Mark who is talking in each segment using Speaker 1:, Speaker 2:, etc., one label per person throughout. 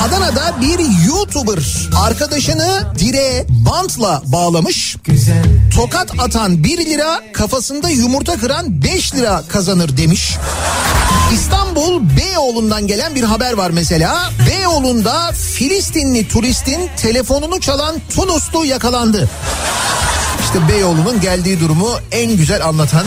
Speaker 1: Adana'da bir YouTuber arkadaşını direğe bantla bağlamış. Tokat atan 1 lira kafasında yumurta kıran 5 lira kazanır demiş. İstanbul Beyoğlu'ndan gelen bir haber var mesela. Beyoğlu'nda Filistinli turistin telefonunu çalan Tunuslu yakalandı. İşte Beyoğlu'nun geldiği durumu en güzel anlatan.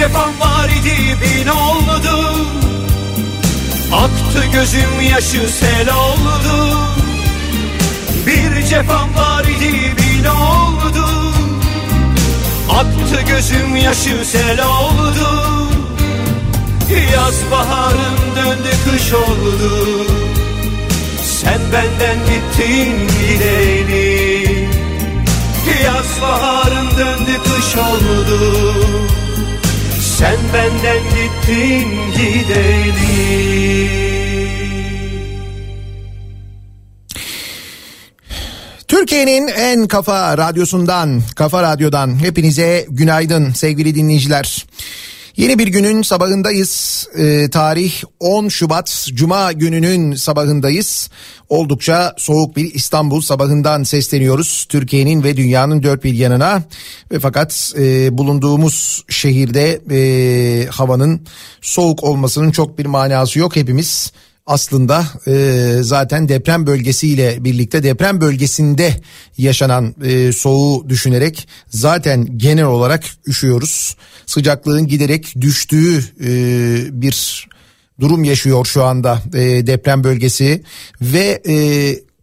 Speaker 2: Cefam var idi bin oldu Aktı gözüm yaşı sel oldu. Bir cefam var idi bin oldu. Aktı gözüm yaşı sel oldu. Yaz baharım döndü kış oldu. Sen benden gittin gideli Yaz baharım döndü kış oldu Sen benden gittin gideli
Speaker 1: Türkiye'nin en kafa radyosundan, kafa radyodan hepinize günaydın sevgili dinleyiciler. Yeni bir günün sabahındayız. Ee, tarih 10 Şubat Cuma gününün sabahındayız. Oldukça soğuk bir İstanbul sabahından sesleniyoruz. Türkiye'nin ve dünyanın dört bir yanına. Ve fakat e, bulunduğumuz şehirde e, havanın soğuk olmasının çok bir manası yok. Hepimiz aslında e, zaten deprem bölgesiyle birlikte deprem bölgesinde yaşanan e, soğuğu düşünerek zaten genel olarak üşüyoruz. Sıcaklığın giderek düştüğü e, bir durum yaşıyor şu anda e, deprem bölgesi ve e,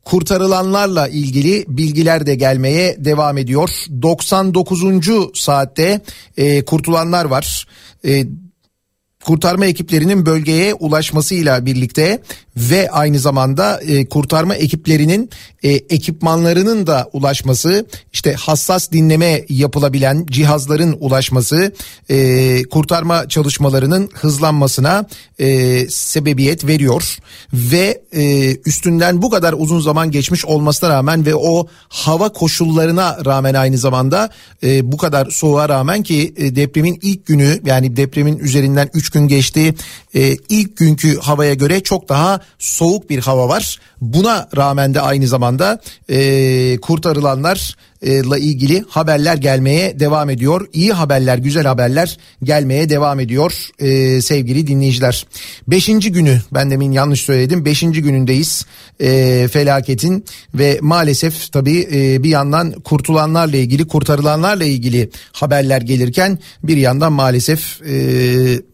Speaker 1: kurtarılanlarla ilgili bilgiler de gelmeye devam ediyor. 99. saatte e, kurtulanlar var. E, kurtarma ekiplerinin bölgeye ulaşmasıyla birlikte ve aynı zamanda e, kurtarma ekiplerinin e, ekipmanlarının da ulaşması işte hassas dinleme yapılabilen cihazların ulaşması e, kurtarma çalışmalarının hızlanmasına e, sebebiyet veriyor. Ve e, üstünden bu kadar uzun zaman geçmiş olmasına rağmen ve o hava koşullarına rağmen aynı zamanda e, bu kadar soğuğa rağmen ki e, depremin ilk günü yani depremin üzerinden 3 gün geçti e, ilk günkü havaya göre çok daha soğuk bir hava var. Buna rağmen de aynı zamanda e, kurtarılanlarla ilgili haberler gelmeye devam ediyor. İyi haberler, güzel haberler gelmeye devam ediyor e, sevgili dinleyiciler. Beşinci günü ben demin yanlış söyledim. Beşinci günündeyiz e, felaketin ve maalesef tabii e, bir yandan kurtulanlarla ilgili, kurtarılanlarla ilgili haberler gelirken bir yandan maalesef... E,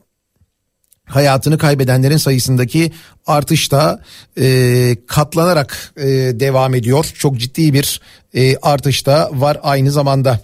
Speaker 1: hayatını kaybedenlerin sayısındaki artış da e, katlanarak e, devam ediyor. Çok ciddi bir e, artış da var aynı zamanda.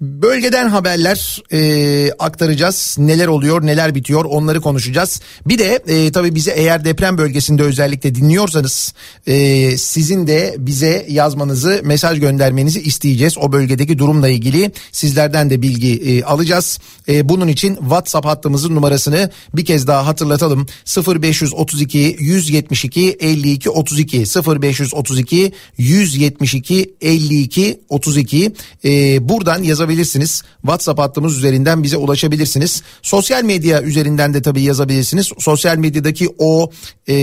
Speaker 1: Bölgeden haberler e, aktaracağız. Neler oluyor, neler bitiyor onları konuşacağız. Bir de e, tabii bize eğer deprem bölgesinde özellikle dinliyorsanız e, sizin de bize yazmanızı, mesaj göndermenizi isteyeceğiz. O bölgedeki durumla ilgili sizlerden de bilgi e, alacağız. E, bunun için WhatsApp hattımızın numarasını bir kez daha hatırlatalım. 0532 172 52 32 0532 172 52 32 e, buradan yazabilirsiniz yazabilirsiniz. WhatsApp hattımız üzerinden bize ulaşabilirsiniz. Sosyal medya üzerinden de tabii yazabilirsiniz. Sosyal medyadaki o e,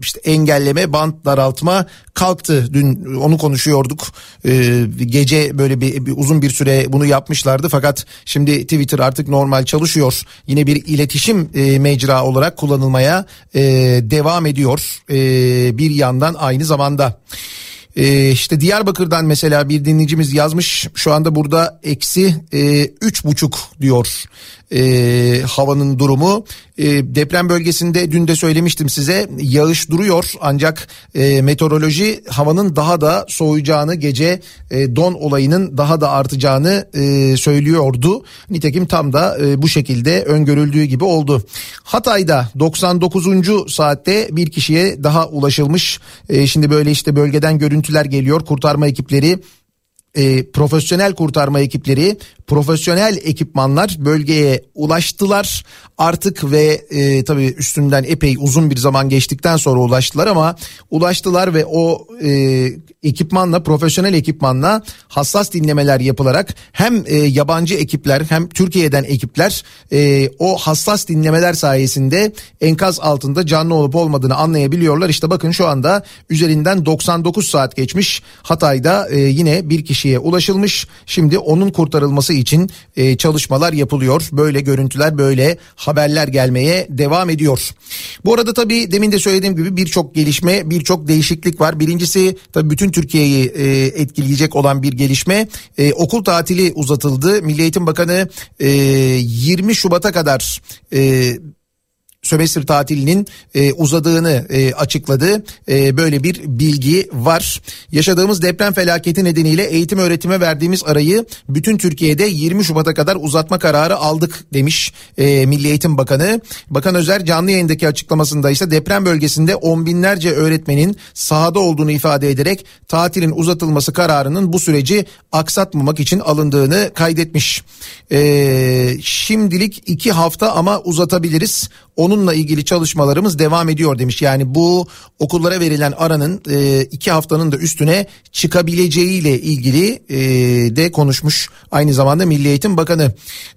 Speaker 1: işte engelleme, bant daraltma kalktı. Dün onu konuşuyorduk. E, gece böyle bir, bir uzun bir süre bunu yapmışlardı. Fakat şimdi Twitter artık normal çalışıyor. Yine bir iletişim e, mecra olarak kullanılmaya e, devam ediyor. E, bir yandan aynı zamanda. Ee, işte Diyarbakır'dan mesela bir dinleyicimiz yazmış şu anda burada eksi e, üç buçuk diyor e, havanın durumu. E, deprem bölgesinde dün de söylemiştim size yağış duruyor ancak e, meteoroloji havanın daha da soğuyacağını gece e, don olayının daha da artacağını e, söylüyordu. Nitekim tam da e, bu şekilde öngörüldüğü gibi oldu. Hatay'da 99. saatte bir kişiye daha ulaşılmış. E, şimdi böyle işte bölgeden görüntüler geliyor kurtarma ekipleri e, profesyonel kurtarma ekipleri, profesyonel ekipmanlar bölgeye ulaştılar artık ve e, tabii üstünden epey uzun bir zaman geçtikten sonra ulaştılar ama ulaştılar ve o e, ekipmanla profesyonel ekipmanla hassas dinlemeler yapılarak hem e, yabancı ekipler hem Türkiye'den ekipler e, o hassas dinlemeler sayesinde enkaz altında canlı olup olmadığını anlayabiliyorlar. İşte bakın şu anda üzerinden 99 saat geçmiş Hatay'da e, yine bir kişiye ulaşılmış. Şimdi onun kurtarılması için e, çalışmalar yapılıyor. Böyle görüntüler böyle haberler gelmeye devam ediyor. Bu arada tabii demin de söylediğim gibi birçok gelişme birçok değişiklik var. Birincisi tabii bütün Türkiye'yi e, etkileyecek olan bir gelişme. E, okul tatili uzatıldı. Milli Eğitim Bakanı e, 20 Şubat'a kadar e, sömestr tatilinin e, uzadığını e, açıkladı. E, böyle bir bilgi var. Yaşadığımız deprem felaketi nedeniyle eğitim öğretime verdiğimiz arayı bütün Türkiye'de 20 Şubat'a kadar uzatma kararı aldık demiş e, Milli Eğitim Bakanı. Bakan Özer canlı yayındaki açıklamasında ise deprem bölgesinde on binlerce öğretmenin sahada olduğunu ifade ederek tatilin uzatılması kararının bu süreci aksatmamak için alındığını kaydetmiş. E, şimdilik iki hafta ama uzatabiliriz. Onunla ilgili çalışmalarımız devam ediyor demiş. Yani bu okullara verilen aranın e, iki haftanın da üstüne çıkabileceğiyle ilgili e, de konuşmuş aynı zamanda Milli Eğitim Bakanı.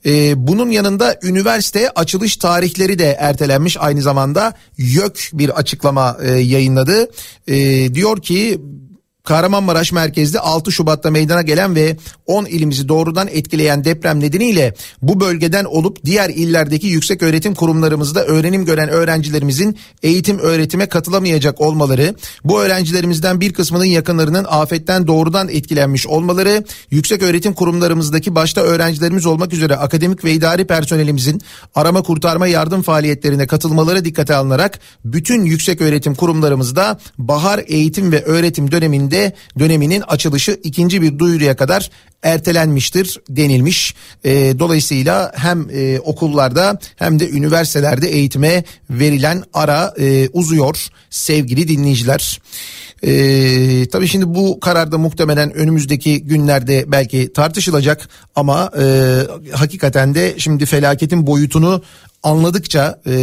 Speaker 1: E, bunun yanında üniversite açılış tarihleri de ertelenmiş aynı zamanda YÖK bir açıklama e, yayınladı. E, diyor ki Kahramanmaraş merkezli 6 Şubat'ta meydana gelen ve 10 ilimizi doğrudan etkileyen deprem nedeniyle bu bölgeden olup diğer illerdeki yüksek öğretim kurumlarımızda öğrenim gören öğrencilerimizin eğitim öğretime katılamayacak olmaları, bu öğrencilerimizden bir kısmının yakınlarının afetten doğrudan etkilenmiş olmaları, yüksek öğretim kurumlarımızdaki başta öğrencilerimiz olmak üzere akademik ve idari personelimizin arama kurtarma yardım faaliyetlerine katılmaları dikkate alınarak bütün yüksek öğretim kurumlarımızda bahar eğitim ve öğretim döneminde ilçesinde döneminin açılışı ikinci bir duyuruya kadar ertelenmiştir denilmiş. E, dolayısıyla hem e, okullarda hem de üniversitelerde eğitime verilen ara e, uzuyor sevgili dinleyiciler. Ee, tabii şimdi bu kararda muhtemelen önümüzdeki günlerde belki tartışılacak ama e, hakikaten de şimdi felaketin boyutunu anladıkça e,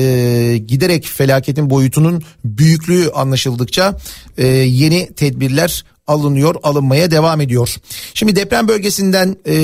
Speaker 1: giderek felaketin boyutunun büyüklüğü anlaşıldıkça e, yeni tedbirler alınıyor alınmaya devam ediyor. Şimdi deprem bölgesinden e,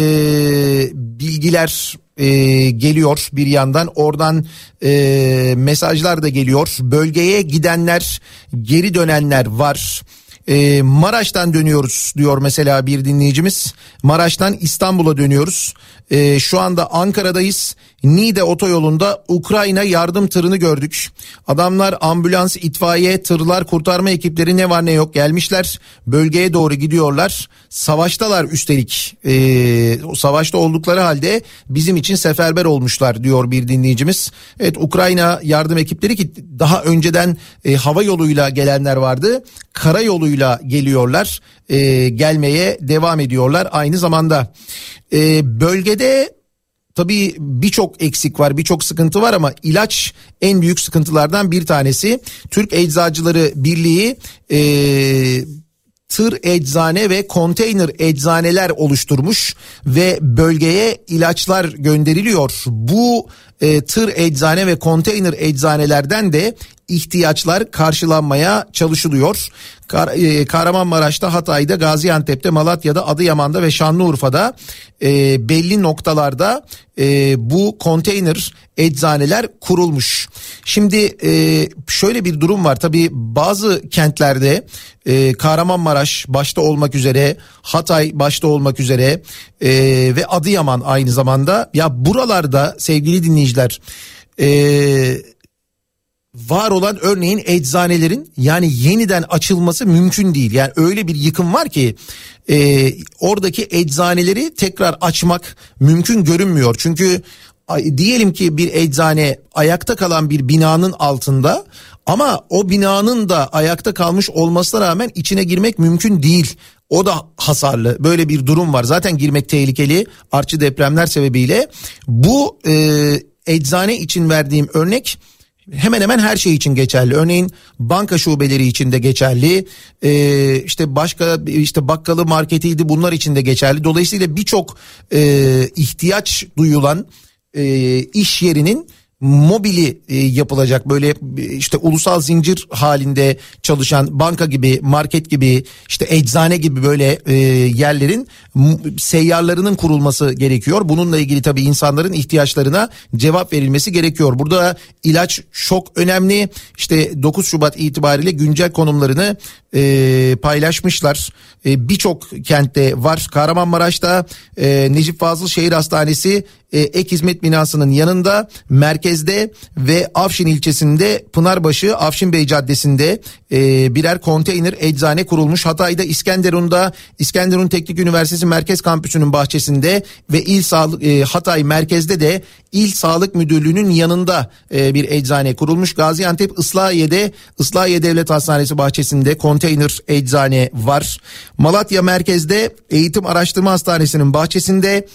Speaker 1: bilgiler e, geliyor bir yandan oradan e, mesajlar da geliyor bölgeye gidenler geri dönenler var. E, Maraş'tan dönüyoruz diyor mesela bir dinleyicimiz. Maraş'tan İstanbul'a dönüyoruz. E, şu anda Ankara'dayız. Niğde otoyolunda Ukrayna yardım tırını gördük. Adamlar ambulans, itfaiye, tırlar, kurtarma ekipleri ne var ne yok gelmişler. Bölgeye doğru gidiyorlar. Savaştalar üstelik. Ee, savaşta oldukları halde bizim için seferber olmuşlar diyor bir dinleyicimiz. Evet Ukrayna yardım ekipleri ki daha önceden e, hava yoluyla gelenler vardı. Kara yoluyla geliyorlar. E, gelmeye devam ediyorlar aynı zamanda. E, bölgede Tabii birçok eksik var, birçok sıkıntı var ama ilaç en büyük sıkıntılardan bir tanesi. Türk Eczacıları Birliği e, tır eczane ve konteyner eczaneler oluşturmuş ve bölgeye ilaçlar gönderiliyor. Bu e, tır eczane ve konteyner eczanelerden de ihtiyaçlar karşılanmaya çalışılıyor. Kar, e, Kahramanmaraş'ta, Hatay'da, Gaziantep'te, Malatya'da, Adıyaman'da ve Şanlıurfa'da e, belli noktalarda e, bu konteyner eczaneler kurulmuş. Şimdi e, şöyle bir durum var tabii bazı kentlerde e, Kahramanmaraş başta olmak üzere Hatay başta olmak üzere e, ve Adıyaman aynı zamanda ya buralarda sevgili dinleyiciler e, var olan örneğin eczanelerin yani yeniden açılması mümkün değil. Yani öyle bir yıkım var ki e, oradaki eczaneleri tekrar açmak mümkün görünmüyor. Çünkü diyelim ki bir eczane ayakta kalan bir binanın altında ama o binanın da ayakta kalmış olmasına rağmen içine girmek mümkün değil. O da hasarlı. Böyle bir durum var. Zaten girmek tehlikeli artçı depremler sebebiyle. Bu e, eczane için verdiğim örnek hemen hemen her şey için geçerli. Örneğin banka şubeleri için de geçerli. Ee, işte başka işte bakkalı marketiydi bunlar için de geçerli. Dolayısıyla birçok e, ihtiyaç duyulan e, iş yerinin mobili e, yapılacak böyle e, işte ulusal zincir halinde çalışan banka gibi market gibi işte eczane gibi böyle e, yerlerin seyyarlarının kurulması gerekiyor. Bununla ilgili tabii insanların ihtiyaçlarına cevap verilmesi gerekiyor. Burada ilaç çok önemli. İşte 9 Şubat itibariyle güncel konumlarını paylaşmışlar. Birçok kentte var. Kahramanmaraş'ta e, Necip Fazıl Şehir Hastanesi e, ek hizmet binasının yanında merkezde ve Afşin ilçesinde Pınarbaşı Afşin Bey Caddesi'nde e, birer konteyner eczane kurulmuş. Hatay'da İskenderun'da İskenderun Teknik Üniversitesi Merkez Kampüsü'nün bahçesinde ve İl Sağlık e, Hatay merkezde de İl Sağlık Müdürlüğü'nün yanında bir eczane kurulmuş. Gaziantep Islahiye'de Islahiye Devlet Hastanesi bahçesinde konteyner eczane var. Malatya merkezde Eğitim Araştırma Hastanesi'nin bahçesinde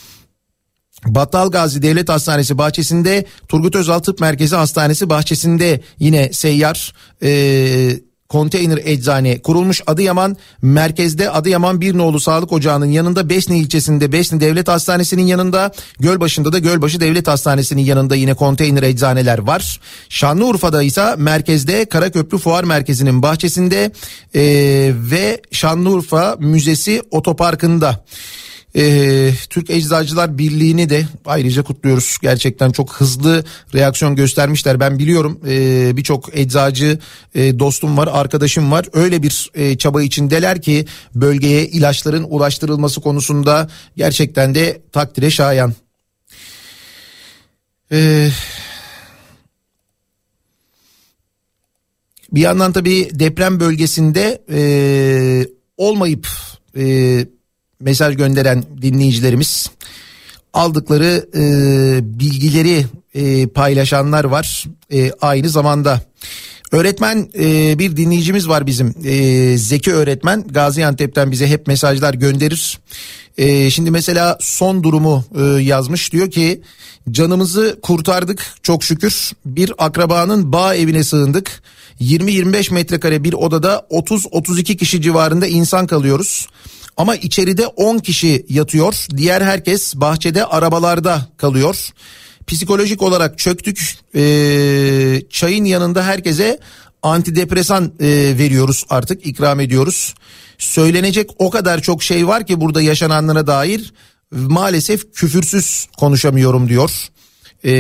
Speaker 1: Battal Gazi Devlet Hastanesi bahçesinde Turgut Özal Tıp Merkezi Hastanesi bahçesinde yine seyyar e, konteyner eczane kurulmuş Adıyaman merkezde Adıyaman Bir Nolu Sağlık Ocağı'nın yanında Besni ilçesinde Besni Devlet Hastanesi'nin yanında Gölbaşı'nda da Gölbaşı Devlet Hastanesi'nin yanında yine konteyner eczaneler var. Şanlıurfa'da ise merkezde Karaköprü Fuar Merkezi'nin bahçesinde e, ve Şanlıurfa Müzesi Otoparkı'nda. Ee, Türk Eczacılar Birliği'ni de ayrıca kutluyoruz. Gerçekten çok hızlı reaksiyon göstermişler. Ben biliyorum e, birçok eczacı e, dostum var, arkadaşım var. Öyle bir e, çaba içindeler ki bölgeye ilaçların ulaştırılması konusunda gerçekten de takdire şayan. Ee, bir yandan tabii deprem bölgesinde e, olmayıp e, mesaj gönderen dinleyicilerimiz aldıkları e, bilgileri e, paylaşanlar var e, aynı zamanda. Öğretmen e, bir dinleyicimiz var bizim e, Zeki öğretmen Gaziantep'ten bize hep mesajlar gönderir. E, şimdi mesela son durumu e, yazmış diyor ki canımızı kurtardık çok şükür bir akrabanın bağ evine sığındık. 20-25 metrekare bir odada 30-32 kişi civarında insan kalıyoruz. Ama içeride 10 kişi yatıyor. Diğer herkes bahçede arabalarda kalıyor. Psikolojik olarak çöktük. Ee, çayın yanında herkese antidepresan e, veriyoruz artık ikram ediyoruz. Söylenecek o kadar çok şey var ki burada yaşananlara dair maalesef küfürsüz konuşamıyorum diyor e,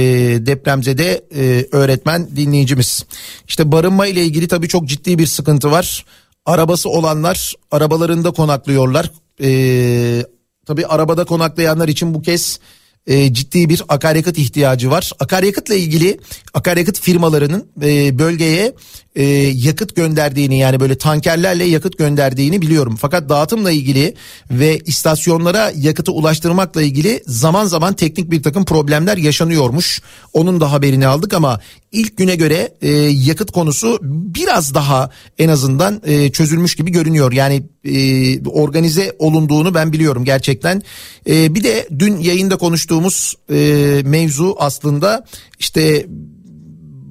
Speaker 1: depremzede e, öğretmen dinleyicimiz. İşte barınma ile ilgili tabii çok ciddi bir sıkıntı var. Arabası olanlar arabalarında konaklıyorlar. E, tabii arabada konaklayanlar için bu kez e, ciddi bir akaryakıt ihtiyacı var. Akaryakıtla ilgili akaryakıt firmalarının e, bölgeye e, yakıt gönderdiğini yani böyle tankerlerle yakıt gönderdiğini biliyorum. Fakat dağıtımla ilgili ve istasyonlara yakıtı ulaştırmakla ilgili zaman zaman teknik bir takım problemler yaşanıyormuş. Onun da haberini aldık ama ilk güne göre e, yakıt konusu biraz daha en azından e, çözülmüş gibi görünüyor. Yani e, organize olunduğunu ben biliyorum gerçekten. E, bir de dün yayında konuştuğumuz e, mevzu aslında işte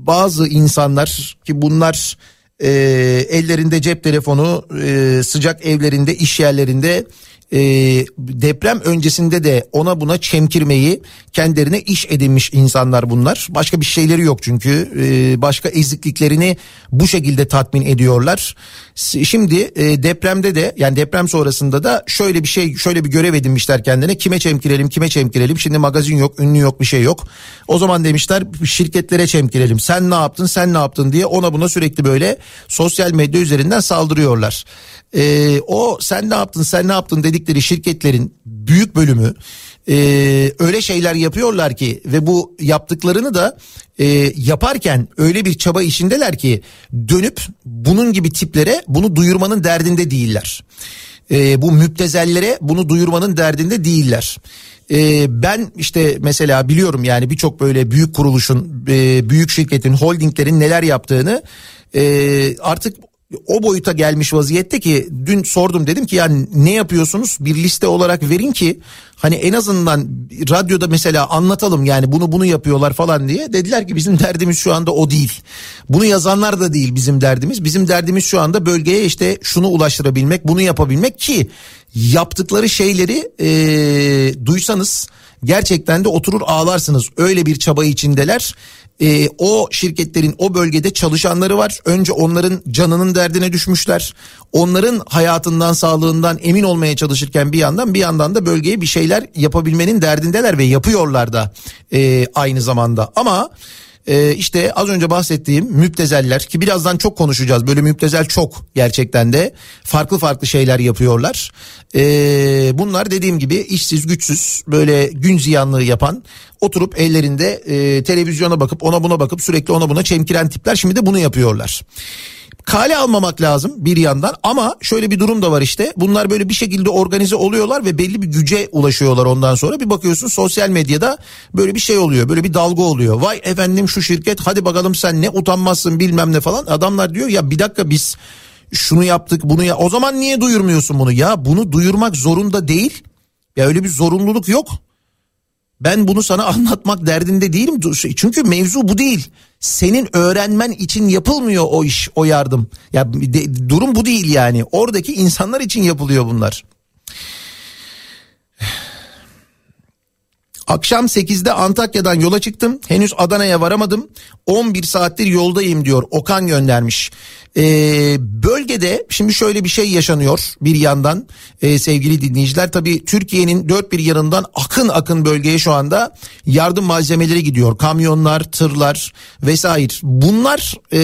Speaker 1: bazı insanlar ki bunlar e, ellerinde cep telefonu e, sıcak evlerinde iş yerlerinde e, deprem öncesinde de ona buna çemkirmeyi kendilerine iş edinmiş insanlar bunlar. Başka bir şeyleri yok çünkü e, başka ezikliklerini bu şekilde tatmin ediyorlar. Şimdi e, depremde de yani deprem sonrasında da şöyle bir şey şöyle bir görev edinmişler kendine. Kime çemkirelim kime çemkirelim şimdi magazin yok ünlü yok bir şey yok. O zaman demişler şirketlere çemkirelim sen ne yaptın sen ne yaptın diye ona buna sürekli böyle sosyal medya üzerinden saldırıyorlar. E, o sen ne yaptın sen ne yaptın dedikleri şirketlerin büyük bölümü e, öyle şeyler yapıyorlar ki ve bu yaptıklarını da e, yaparken öyle bir çaba içindeler ki dönüp bunun gibi tiplere bunu duyurmanın derdinde değiller. E, bu müptezellere bunu duyurmanın derdinde değiller. E, ben işte mesela biliyorum yani birçok böyle büyük kuruluşun, e, büyük şirketin, holdinglerin neler yaptığını e, artık o boyuta gelmiş vaziyette ki dün sordum dedim ki yani ne yapıyorsunuz bir liste olarak verin ki hani en azından radyoda mesela anlatalım yani bunu bunu yapıyorlar falan diye dediler ki bizim derdimiz şu anda o değil. Bunu yazanlar da değil bizim derdimiz. Bizim derdimiz şu anda bölgeye işte şunu ulaştırabilmek bunu yapabilmek ki yaptıkları şeyleri e, duysanız gerçekten de oturur ağlarsınız öyle bir çaba içindeler e, o şirketlerin o bölgede çalışanları var. Önce onların canının derdine düşmüşler. Onların hayatından sağlığından emin olmaya çalışırken bir yandan bir yandan da bölgeye bir şeyler yapabilmenin derdindeler ve yapıyorlar da e, aynı zamanda. Ama ee, işte az önce bahsettiğim müptezeller ki birazdan çok konuşacağız. Böyle müptezel çok gerçekten de farklı farklı şeyler yapıyorlar. Ee, bunlar dediğim gibi işsiz güçsüz böyle gün ziyanlığı yapan oturup ellerinde e, televizyona bakıp ona buna bakıp sürekli ona buna çemkiren tipler şimdi de bunu yapıyorlar kale almamak lazım bir yandan ama şöyle bir durum da var işte. Bunlar böyle bir şekilde organize oluyorlar ve belli bir güce ulaşıyorlar ondan sonra. Bir bakıyorsun sosyal medyada böyle bir şey oluyor böyle bir dalga oluyor. Vay efendim şu şirket hadi bakalım sen ne utanmazsın bilmem ne falan. Adamlar diyor ya bir dakika biz şunu yaptık bunu ya o zaman niye duyurmuyorsun bunu? Ya bunu duyurmak zorunda değil. Ya öyle bir zorunluluk yok ben bunu sana anlatmak derdinde değilim. Çünkü mevzu bu değil. Senin öğrenmen için yapılmıyor o iş, o yardım. Ya de, durum bu değil yani. Oradaki insanlar için yapılıyor bunlar. Akşam 8'de Antakya'dan yola çıktım. Henüz Adana'ya varamadım. 11 saattir yoldayım diyor. Okan göndermiş. Ee, bölgede şimdi şöyle bir şey yaşanıyor bir yandan e, sevgili dinleyiciler. Tabii Türkiye'nin dört bir yanından akın akın bölgeye şu anda yardım malzemeleri gidiyor. Kamyonlar, tırlar vesaire. Bunlar e,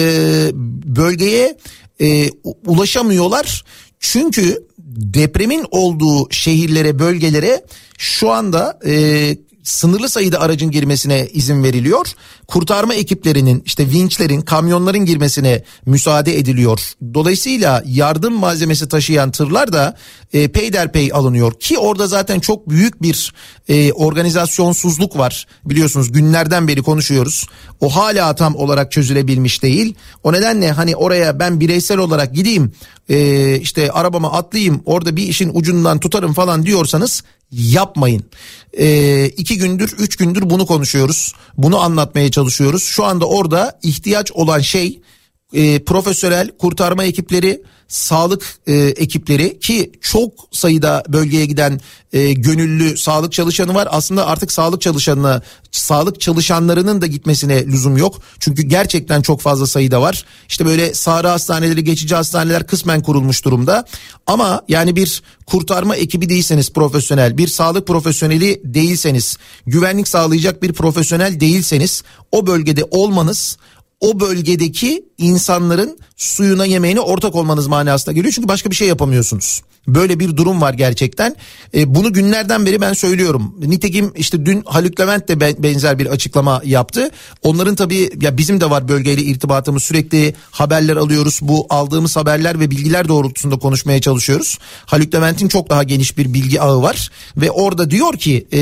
Speaker 1: bölgeye e, ulaşamıyorlar. Çünkü depremin olduğu şehirlere, bölgelere şu anda e, sınırlı sayıda aracın girmesine izin veriliyor. Kurtarma ekiplerinin işte vinçlerin kamyonların girmesine müsaade ediliyor. Dolayısıyla yardım malzemesi taşıyan tırlar da e, peyderpey alınıyor ki orada zaten çok büyük bir e, organizasyonsuzluk var. Biliyorsunuz günlerden beri konuşuyoruz. O hala tam olarak çözülebilmiş değil. O nedenle hani oraya ben bireysel olarak gideyim e, işte arabama atlayayım orada bir işin ucundan tutarım falan diyorsanız yapmayın. E, iki gündür üç gündür bunu konuşuyoruz. Bunu anlatmaya çalışıyoruz. Şu anda orada ihtiyaç olan şey e, profesyonel kurtarma ekipleri, sağlık e, ekipleri ki çok sayıda bölgeye giden e, gönüllü sağlık çalışanı var. Aslında artık sağlık çalışanına, sağlık çalışanlarının da gitmesine lüzum yok. Çünkü gerçekten çok fazla sayıda var. İşte böyle sahra hastaneleri, geçici hastaneler kısmen kurulmuş durumda. Ama yani bir kurtarma ekibi değilseniz profesyonel, bir sağlık profesyoneli değilseniz, güvenlik sağlayacak bir profesyonel değilseniz o bölgede olmanız o bölgedeki insanların suyuna yemeğine ortak olmanız manasına geliyor. Çünkü başka bir şey yapamıyorsunuz. Böyle bir durum var gerçekten. E, bunu günlerden beri ben söylüyorum. Nitekim işte dün Haluk Levent de benzer bir açıklama yaptı. Onların tabii ya bizim de var bölgeyle irtibatımız sürekli haberler alıyoruz. Bu aldığımız haberler ve bilgiler doğrultusunda konuşmaya çalışıyoruz. Haluk Levent'in çok daha geniş bir bilgi ağı var ve orada diyor ki e,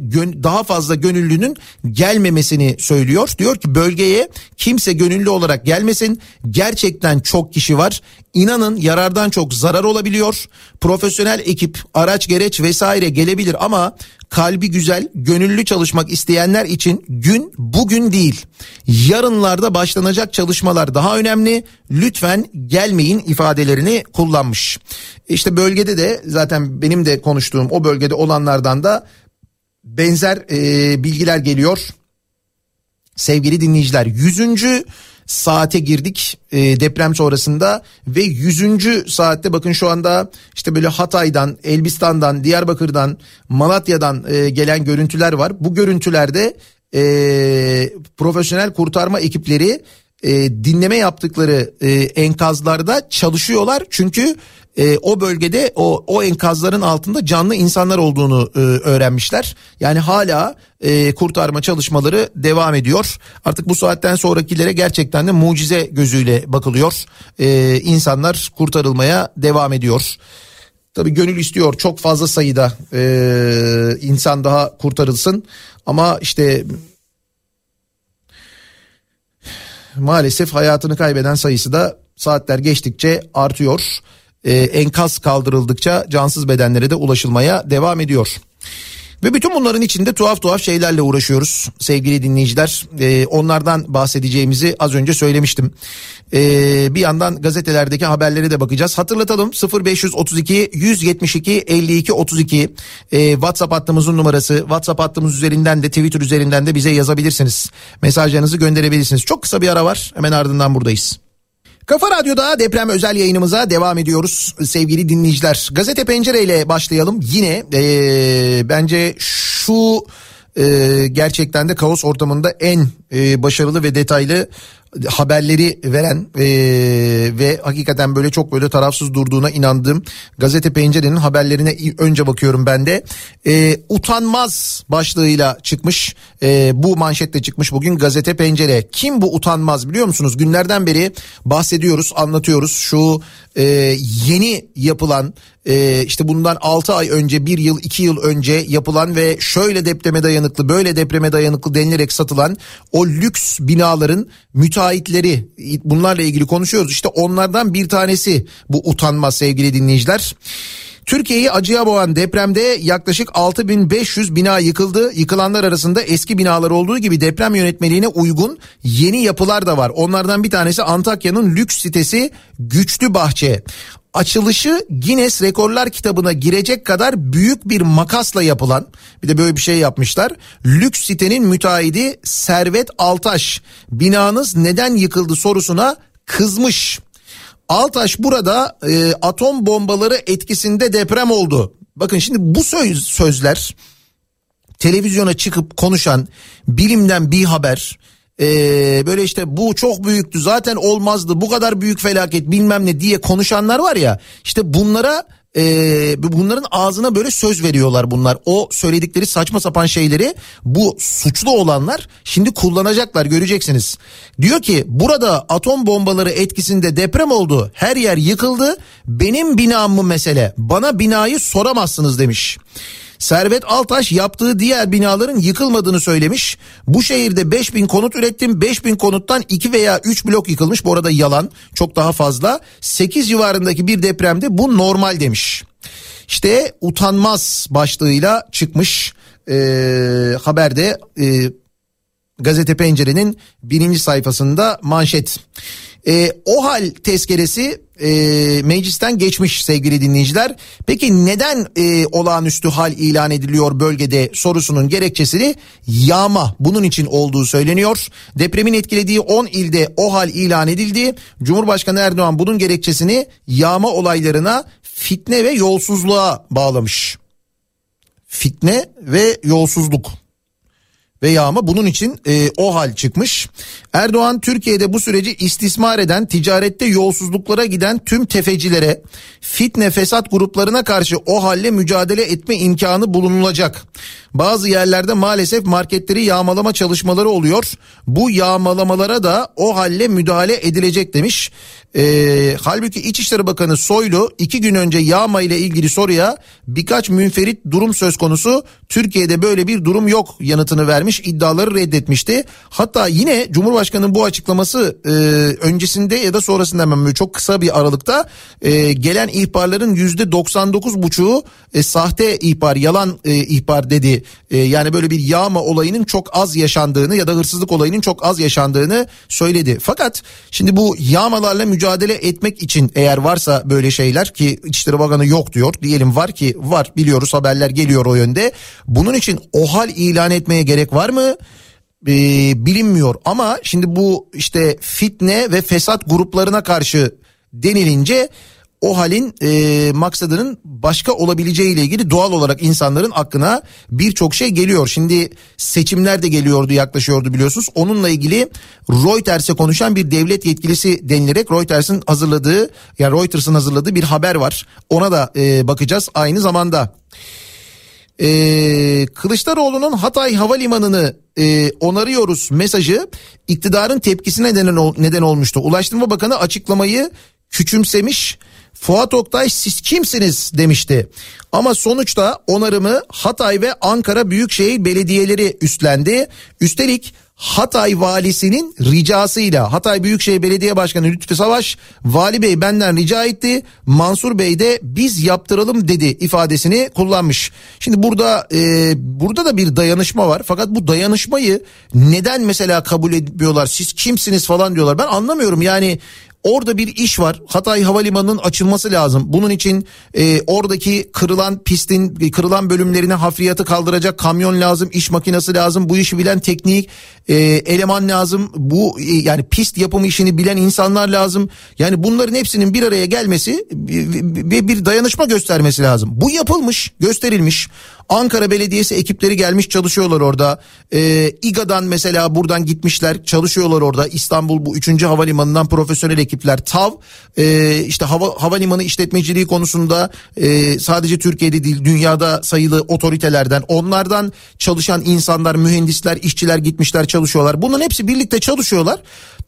Speaker 1: gön, daha fazla gönüllünün gelmemesini söylüyor. Diyor ki bölgeye kimse gönüllü olarak gelmesin. Gerçekten çok kişi var. İnanın yarardan çok zarar olabiliyor. Profesyonel ekip, araç gereç vesaire gelebilir ama kalbi güzel, gönüllü çalışmak isteyenler için gün bugün değil. Yarınlarda başlanacak çalışmalar daha önemli. Lütfen gelmeyin ifadelerini kullanmış. İşte bölgede de zaten benim de konuştuğum o bölgede olanlardan da benzer e, bilgiler geliyor. Sevgili dinleyiciler 100 saate girdik e, deprem sonrasında ve 100. saatte bakın şu anda işte böyle Hatay'dan, Elbistan'dan, Diyarbakır'dan, Malatya'dan e, gelen görüntüler var. Bu görüntülerde e, profesyonel kurtarma ekipleri e, dinleme yaptıkları e, enkazlarda çalışıyorlar. Çünkü e, o bölgede o, o enkazların altında canlı insanlar olduğunu e, öğrenmişler. Yani hala e, kurtarma çalışmaları devam ediyor. Artık bu saatten sonrakilere gerçekten de mucize gözüyle bakılıyor. E, insanlar kurtarılmaya devam ediyor. Tabii gönül istiyor çok fazla sayıda e, insan daha kurtarılsın ama işte maalesef hayatını kaybeden sayısı da saatler geçtikçe artıyor. Ee, enkaz kaldırıldıkça cansız bedenlere de ulaşılmaya devam ediyor. Ve bütün bunların içinde tuhaf tuhaf şeylerle uğraşıyoruz sevgili dinleyiciler. Ee, onlardan bahsedeceğimizi az önce söylemiştim. Ee, bir yandan gazetelerdeki haberlere de bakacağız. Hatırlatalım 0532 172 52 32 ee, WhatsApp hattımızın numarası. WhatsApp hattımız üzerinden de Twitter üzerinden de bize yazabilirsiniz. Mesajlarınızı gönderebilirsiniz. Çok kısa bir ara var. Hemen ardından buradayız. Kafa Radyo'da deprem özel yayınımıza devam ediyoruz sevgili dinleyiciler. Gazete Pencere ile başlayalım. Yine ee, bence şu e, gerçekten de kaos ortamında en e, başarılı ve detaylı haberleri veren e, ve hakikaten böyle çok böyle tarafsız durduğuna inandığım gazete pencerenin haberlerine önce bakıyorum ben de. E, utanmaz başlığıyla çıkmış e, bu manşette çıkmış bugün gazete pencere. Kim bu utanmaz biliyor musunuz? Günlerden beri bahsediyoruz anlatıyoruz şu e, yeni yapılan e, işte bundan 6 ay önce 1 yıl 2 yıl önce yapılan ve şöyle depreme dayanıklı böyle depreme dayanıklı denilerek satılan o lüks binaların müteahhitleri bunlarla ilgili konuşuyoruz. İşte onlardan bir tanesi bu utanma sevgili dinleyiciler. Türkiye'yi acıya boğan depremde yaklaşık 6500 bina yıkıldı. Yıkılanlar arasında eski binalar olduğu gibi deprem yönetmeliğine uygun yeni yapılar da var. Onlardan bir tanesi Antakya'nın lüks sitesi Güçlü Bahçe açılışı Guinness Rekorlar kitabına girecek kadar büyük bir makasla yapılan bir de böyle bir şey yapmışlar. Lüks sitenin müteahhidi Servet Altaş binanız neden yıkıldı sorusuna kızmış. Altaş burada e, atom bombaları etkisinde deprem oldu. Bakın şimdi bu söz, sözler televizyona çıkıp konuşan bilimden bir haber ee, böyle işte bu çok büyüktü zaten olmazdı bu kadar büyük felaket bilmem ne diye konuşanlar var ya işte bunlara e, bunların ağzına böyle söz veriyorlar bunlar. O söyledikleri saçma sapan şeyleri bu suçlu olanlar şimdi kullanacaklar göreceksiniz. Diyor ki burada atom bombaları etkisinde deprem oldu. Her yer yıkıldı. Benim binam mı mesele? Bana binayı soramazsınız demiş. Servet Altaş yaptığı diğer binaların yıkılmadığını söylemiş. Bu şehirde 5000 konut ürettim. 5000 konuttan 2 veya 3 blok yıkılmış. Bu arada yalan çok daha fazla. 8 civarındaki bir depremde bu normal demiş. İşte utanmaz başlığıyla çıkmış e, haberde e, gazete pencerenin birinci sayfasında manşet. E, o hal tezkeresi e, meclisten geçmiş sevgili dinleyiciler. Peki neden e, olağanüstü hal ilan ediliyor bölgede sorusunun gerekçesini yağma bunun için olduğu söyleniyor. Depremin etkilediği 10 ilde o hal ilan edildi. Cumhurbaşkanı Erdoğan bunun gerekçesini yağma olaylarına fitne ve yolsuzluğa bağlamış. Fitne ve yolsuzluk ve yağma bunun için e, o hal çıkmış. Erdoğan Türkiye'de bu süreci istismar eden ticarette yolsuzluklara giden tüm tefecilere fitne fesat gruplarına karşı o halle mücadele etme imkanı bulunulacak. Bazı yerlerde maalesef marketleri yağmalama çalışmaları oluyor. Bu yağmalamalara da o halle müdahale edilecek demiş. Ee, halbuki İçişleri Bakanı Soylu iki gün önce yağma ile ilgili soruya birkaç münferit durum söz konusu Türkiye'de böyle bir durum yok yanıtını vermiş iddiaları reddetmişti. Hatta yine Cumhurbaşkanı'nın bu açıklaması e, öncesinde ya da sonrasında hemen çok kısa bir aralıkta e, gelen ihbarların yüzde 99,5'u e, sahte ihbar yalan e, ihbar dedi. E, yani böyle bir yağma olayının çok az yaşandığını ya da hırsızlık olayının çok az yaşandığını söyledi. Fakat şimdi bu yağmalarla mücadele etmek için eğer varsa böyle şeyler ki İçişleri Bakanı yok diyor. Diyelim var ki var biliyoruz haberler geliyor o yönde. Bunun için OHAL ilan etmeye gerek var mı? Ee, bilinmiyor ama şimdi bu işte fitne ve fesat gruplarına karşı denilince o halin e, maksadının başka olabileceği ile ilgili doğal olarak insanların aklına birçok şey geliyor. Şimdi seçimler de geliyordu yaklaşıyordu biliyorsunuz. Onunla ilgili Reuters'e konuşan bir devlet yetkilisi denilerek Reuters'ın hazırladığı yani Reuters'ın hazırladığı bir haber var. Ona da e, bakacağız aynı zamanda. Ee, Kılıçdaroğlu'nun Hatay Havalimanı'nı e, onarıyoruz mesajı iktidarın tepkisine neden, neden olmuştu. Ulaştırma Bakanı açıklamayı küçümsemiş Fuat Oktay siz kimsiniz demişti. Ama sonuçta onarımı Hatay ve Ankara Büyükşehir Belediyeleri üstlendi. Üstelik Hatay valisinin ricasıyla Hatay Büyükşehir Belediye Başkanı Lütfü Savaş vali bey benden rica etti Mansur Bey de biz yaptıralım dedi ifadesini kullanmış. Şimdi burada e, burada da bir dayanışma var. Fakat bu dayanışmayı neden mesela kabul etmiyorlar siz kimsiniz? falan diyorlar. Ben anlamıyorum. Yani Orada bir iş var. Hatay Havalimanı'nın açılması lazım. Bunun için e, oradaki kırılan pistin e, kırılan bölümlerine hafriyatı kaldıracak kamyon lazım, iş makinesi lazım. Bu işi bilen teknik e, eleman lazım. Bu e, yani pist yapımı işini bilen insanlar lazım. Yani bunların hepsinin bir araya gelmesi ve bir dayanışma göstermesi lazım. Bu yapılmış, gösterilmiş. Ankara Belediyesi ekipleri gelmiş çalışıyorlar orada. Ee, İGA'dan mesela buradan gitmişler çalışıyorlar orada. İstanbul bu 3. havalimanından profesyonel ekipler. TAV e, işte hava, havalimanı işletmeciliği konusunda e, sadece Türkiye'de değil dünyada sayılı otoritelerden onlardan çalışan insanlar, mühendisler, işçiler gitmişler çalışıyorlar. Bunların hepsi birlikte çalışıyorlar.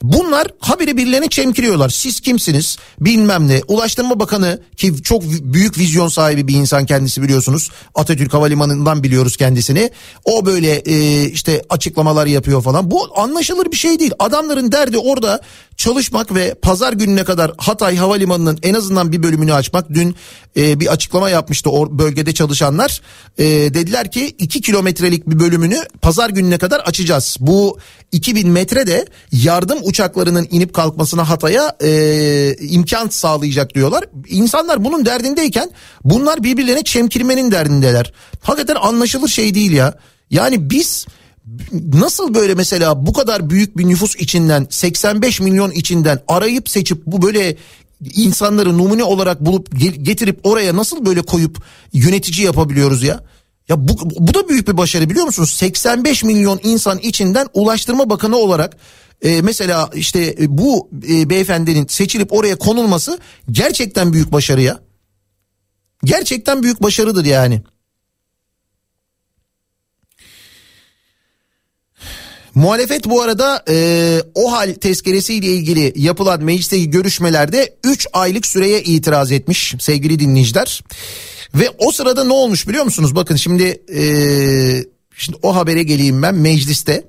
Speaker 1: Bunlar haberi birilerine çemkiriyorlar. Siz kimsiniz? Bilmem ne. Ulaştırma Bakanı ki çok büyük vizyon sahibi bir insan kendisi biliyorsunuz. Atatürk Havalimanı'ndan biliyoruz kendisini. O böyle e, işte açıklamalar yapıyor falan. Bu anlaşılır bir şey değil. Adamların derdi orada çalışmak ve pazar gününe kadar Hatay Havalimanı'nın en azından bir bölümünü açmak. Dün e, bir açıklama yapmıştı o bölgede çalışanlar. E, dediler ki 2 kilometrelik bir bölümünü pazar gününe kadar açacağız. Bu 2000 metre de yardım uçaklarının inip kalkmasına Hatay'a e, imkan sağlayacak diyorlar. İnsanlar bunun derdindeyken bunlar birbirlerine çemkirmenin derdindeler. Hakikaten anlaşılır şey değil ya. Yani biz nasıl böyle mesela bu kadar büyük bir nüfus içinden 85 milyon içinden arayıp seçip bu böyle insanları numune olarak bulup getirip oraya nasıl böyle koyup yönetici yapabiliyoruz ya? Ya bu, bu da büyük bir başarı biliyor musunuz? 85 milyon insan içinden Ulaştırma Bakanı olarak e, mesela işte e, bu e, beyefendinin seçilip oraya konulması gerçekten büyük başarı ya. Gerçekten büyük başarıdır yani. Muhalefet bu arada e, o hal tezkeresiyle ilgili yapılan meclisteki görüşmelerde 3 aylık süreye itiraz etmiş sevgili dinleyiciler. Ve o sırada ne olmuş biliyor musunuz? Bakın şimdi e, şimdi o habere geleyim ben mecliste.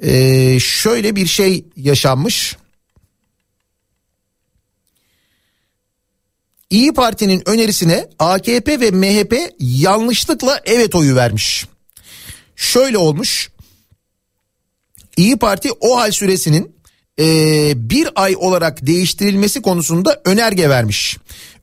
Speaker 1: E, şöyle bir şey yaşanmış. İyi Parti'nin önerisine AKP ve MHP yanlışlıkla evet oyu vermiş. Şöyle olmuş. İyi Parti o hal süresinin e, bir ay olarak değiştirilmesi konusunda önerge vermiş.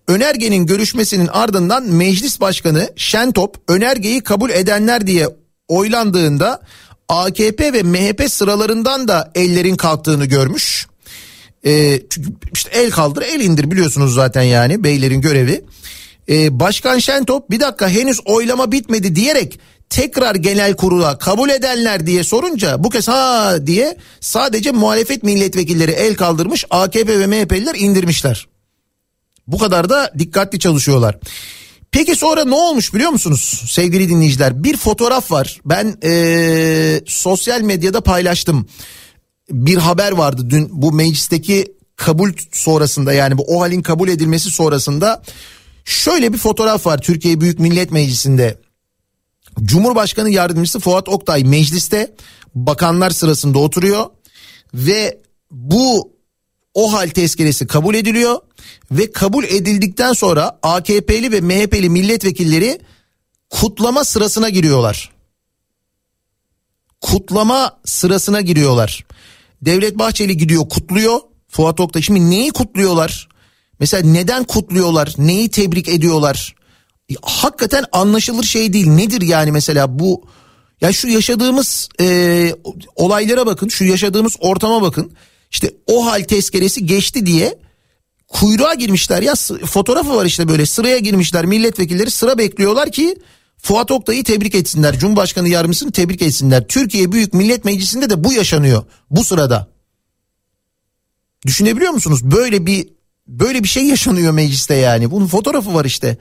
Speaker 1: Önergenin görüşmesinin ardından meclis başkanı Şentop önergeyi kabul edenler diye oylandığında AKP ve MHP sıralarından da ellerin kalktığını görmüş. E, çünkü işte el kaldır el indir biliyorsunuz zaten yani beylerin görevi. E, Başkan Şentop bir dakika henüz oylama bitmedi diyerek tekrar genel kurula kabul edenler diye sorunca bu kez ha diye sadece muhalefet milletvekilleri el kaldırmış AKP ve MHP'liler indirmişler. Bu kadar da dikkatli çalışıyorlar. Peki sonra ne olmuş biliyor musunuz sevgili dinleyiciler? Bir fotoğraf var. Ben ee, sosyal medyada paylaştım. Bir haber vardı dün bu meclisteki kabul sonrasında yani bu o halin kabul edilmesi sonrasında şöyle bir fotoğraf var Türkiye Büyük Millet Meclisi'nde. Cumhurbaşkanı Yardımcısı Fuat Oktay mecliste bakanlar sırasında oturuyor ve bu o hal tezkeresi kabul ediliyor ve kabul edildikten sonra AKP'li ve MHP'li milletvekilleri kutlama sırasına giriyorlar. Kutlama sırasına giriyorlar. Devlet Bahçeli gidiyor kutluyor. Fuat Oktay şimdi neyi kutluyorlar? Mesela neden kutluyorlar? Neyi tebrik ediyorlar? Hakikaten anlaşılır şey değil. Nedir yani mesela bu ya şu yaşadığımız e, olaylara bakın, şu yaşadığımız ortama bakın. İşte o hal tezkeresi geçti diye kuyruğa girmişler ya fotoğrafı var işte böyle sıraya girmişler milletvekilleri sıra bekliyorlar ki Fuat Oktay'ı tebrik etsinler. Cumhurbaşkanı yardımcısını tebrik etsinler. Türkiye Büyük Millet Meclisi'nde de bu yaşanıyor bu sırada. Düşünebiliyor musunuz? Böyle bir böyle bir şey yaşanıyor mecliste yani. Bunun fotoğrafı var işte.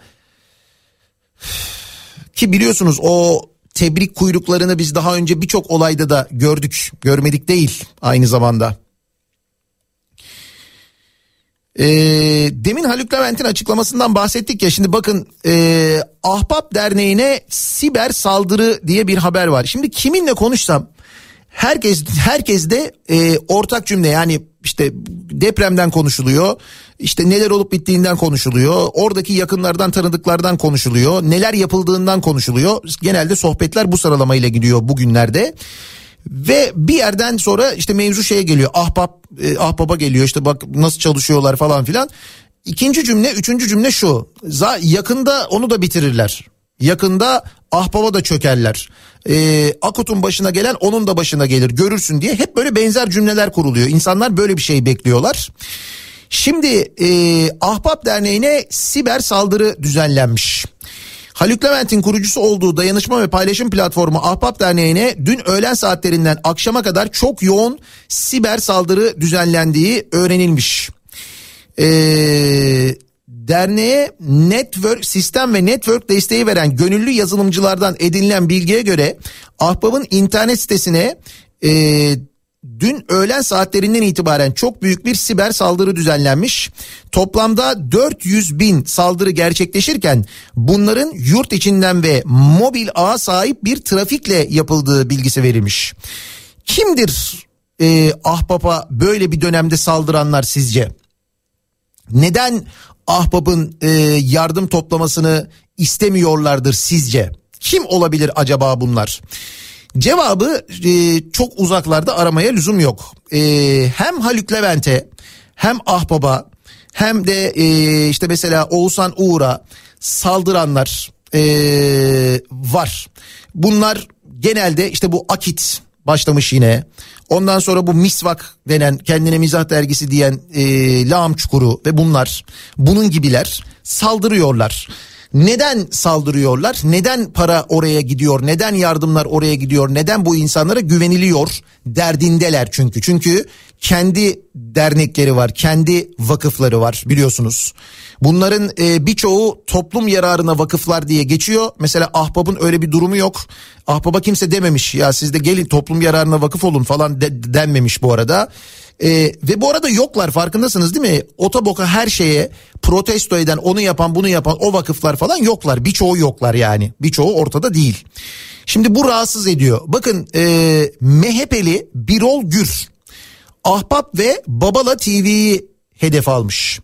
Speaker 1: Ki biliyorsunuz o tebrik kuyruklarını biz daha önce birçok olayda da gördük. Görmedik değil aynı zamanda. E, demin Haluk Levent'in açıklamasından bahsettik ya şimdi bakın e, Ahbap Derneği'ne siber saldırı diye bir haber var. Şimdi kiminle konuşsam herkes herkes de e, ortak cümle yani işte depremden konuşuluyor. İşte neler olup bittiğinden konuşuluyor. Oradaki yakınlardan tanıdıklardan konuşuluyor. Neler yapıldığından konuşuluyor. Genelde sohbetler bu sıralamayla gidiyor bugünlerde. Ve bir yerden sonra işte mevzu şeye geliyor. Ahbap, e, ahbaba geliyor işte bak nasıl çalışıyorlar falan filan. İkinci cümle, üçüncü cümle şu. Yakında onu da bitirirler. Yakında ahbaba da çökerler. Ee, Akut'un başına gelen onun da başına gelir görürsün diye hep böyle benzer cümleler kuruluyor. İnsanlar böyle bir şey bekliyorlar. Şimdi e, Ahbap Derneği'ne siber saldırı düzenlenmiş. Haluk Levent'in kurucusu olduğu dayanışma ve paylaşım platformu Ahbap Derneği'ne dün öğlen saatlerinden akşama kadar çok yoğun siber saldırı düzenlendiği öğrenilmiş. Ee, derneğe network sistem ve network desteği veren gönüllü yazılımcılardan edinilen bilgiye göre Ahbap'ın internet sitesine e, dün öğlen saatlerinden itibaren çok büyük bir siber saldırı düzenlenmiş. Toplamda 400 bin saldırı gerçekleşirken bunların yurt içinden ve mobil ağa sahip bir trafikle yapıldığı bilgisi verilmiş. Kimdir e, Ahbap'a böyle bir dönemde saldıranlar sizce? Neden Ahbap'ın e, yardım toplamasını istemiyorlardır sizce? Kim olabilir acaba bunlar? Cevabı e, çok uzaklarda aramaya lüzum yok. E, hem Haluk Levent'e hem Ahbaba hem de e, işte mesela Oğuzhan Uğur'a saldıranlar e, var. Bunlar genelde işte bu Akit başlamış yine. Ondan sonra bu Misvak denen kendine mizah dergisi diyen e, Lağım Çukuru ve bunlar bunun gibiler saldırıyorlar. Neden saldırıyorlar? Neden para oraya gidiyor? Neden yardımlar oraya gidiyor? Neden bu insanlara güveniliyor? Derdindeler çünkü. Çünkü kendi dernekleri var, kendi vakıfları var biliyorsunuz. Bunların e, birçoğu toplum yararına vakıflar diye geçiyor. Mesela Ahbap'ın öyle bir durumu yok. Ahbap'a kimse dememiş ya siz de gelin toplum yararına vakıf olun falan de, denmemiş bu arada. E, ve bu arada yoklar farkındasınız değil mi? Otoboka her şeye protesto eden onu yapan bunu yapan o vakıflar falan yoklar. Birçoğu yoklar yani birçoğu ortada değil. Şimdi bu rahatsız ediyor. Bakın e, MHP'li Birol Gür Ahbap ve Babala TV'yi hedef almış.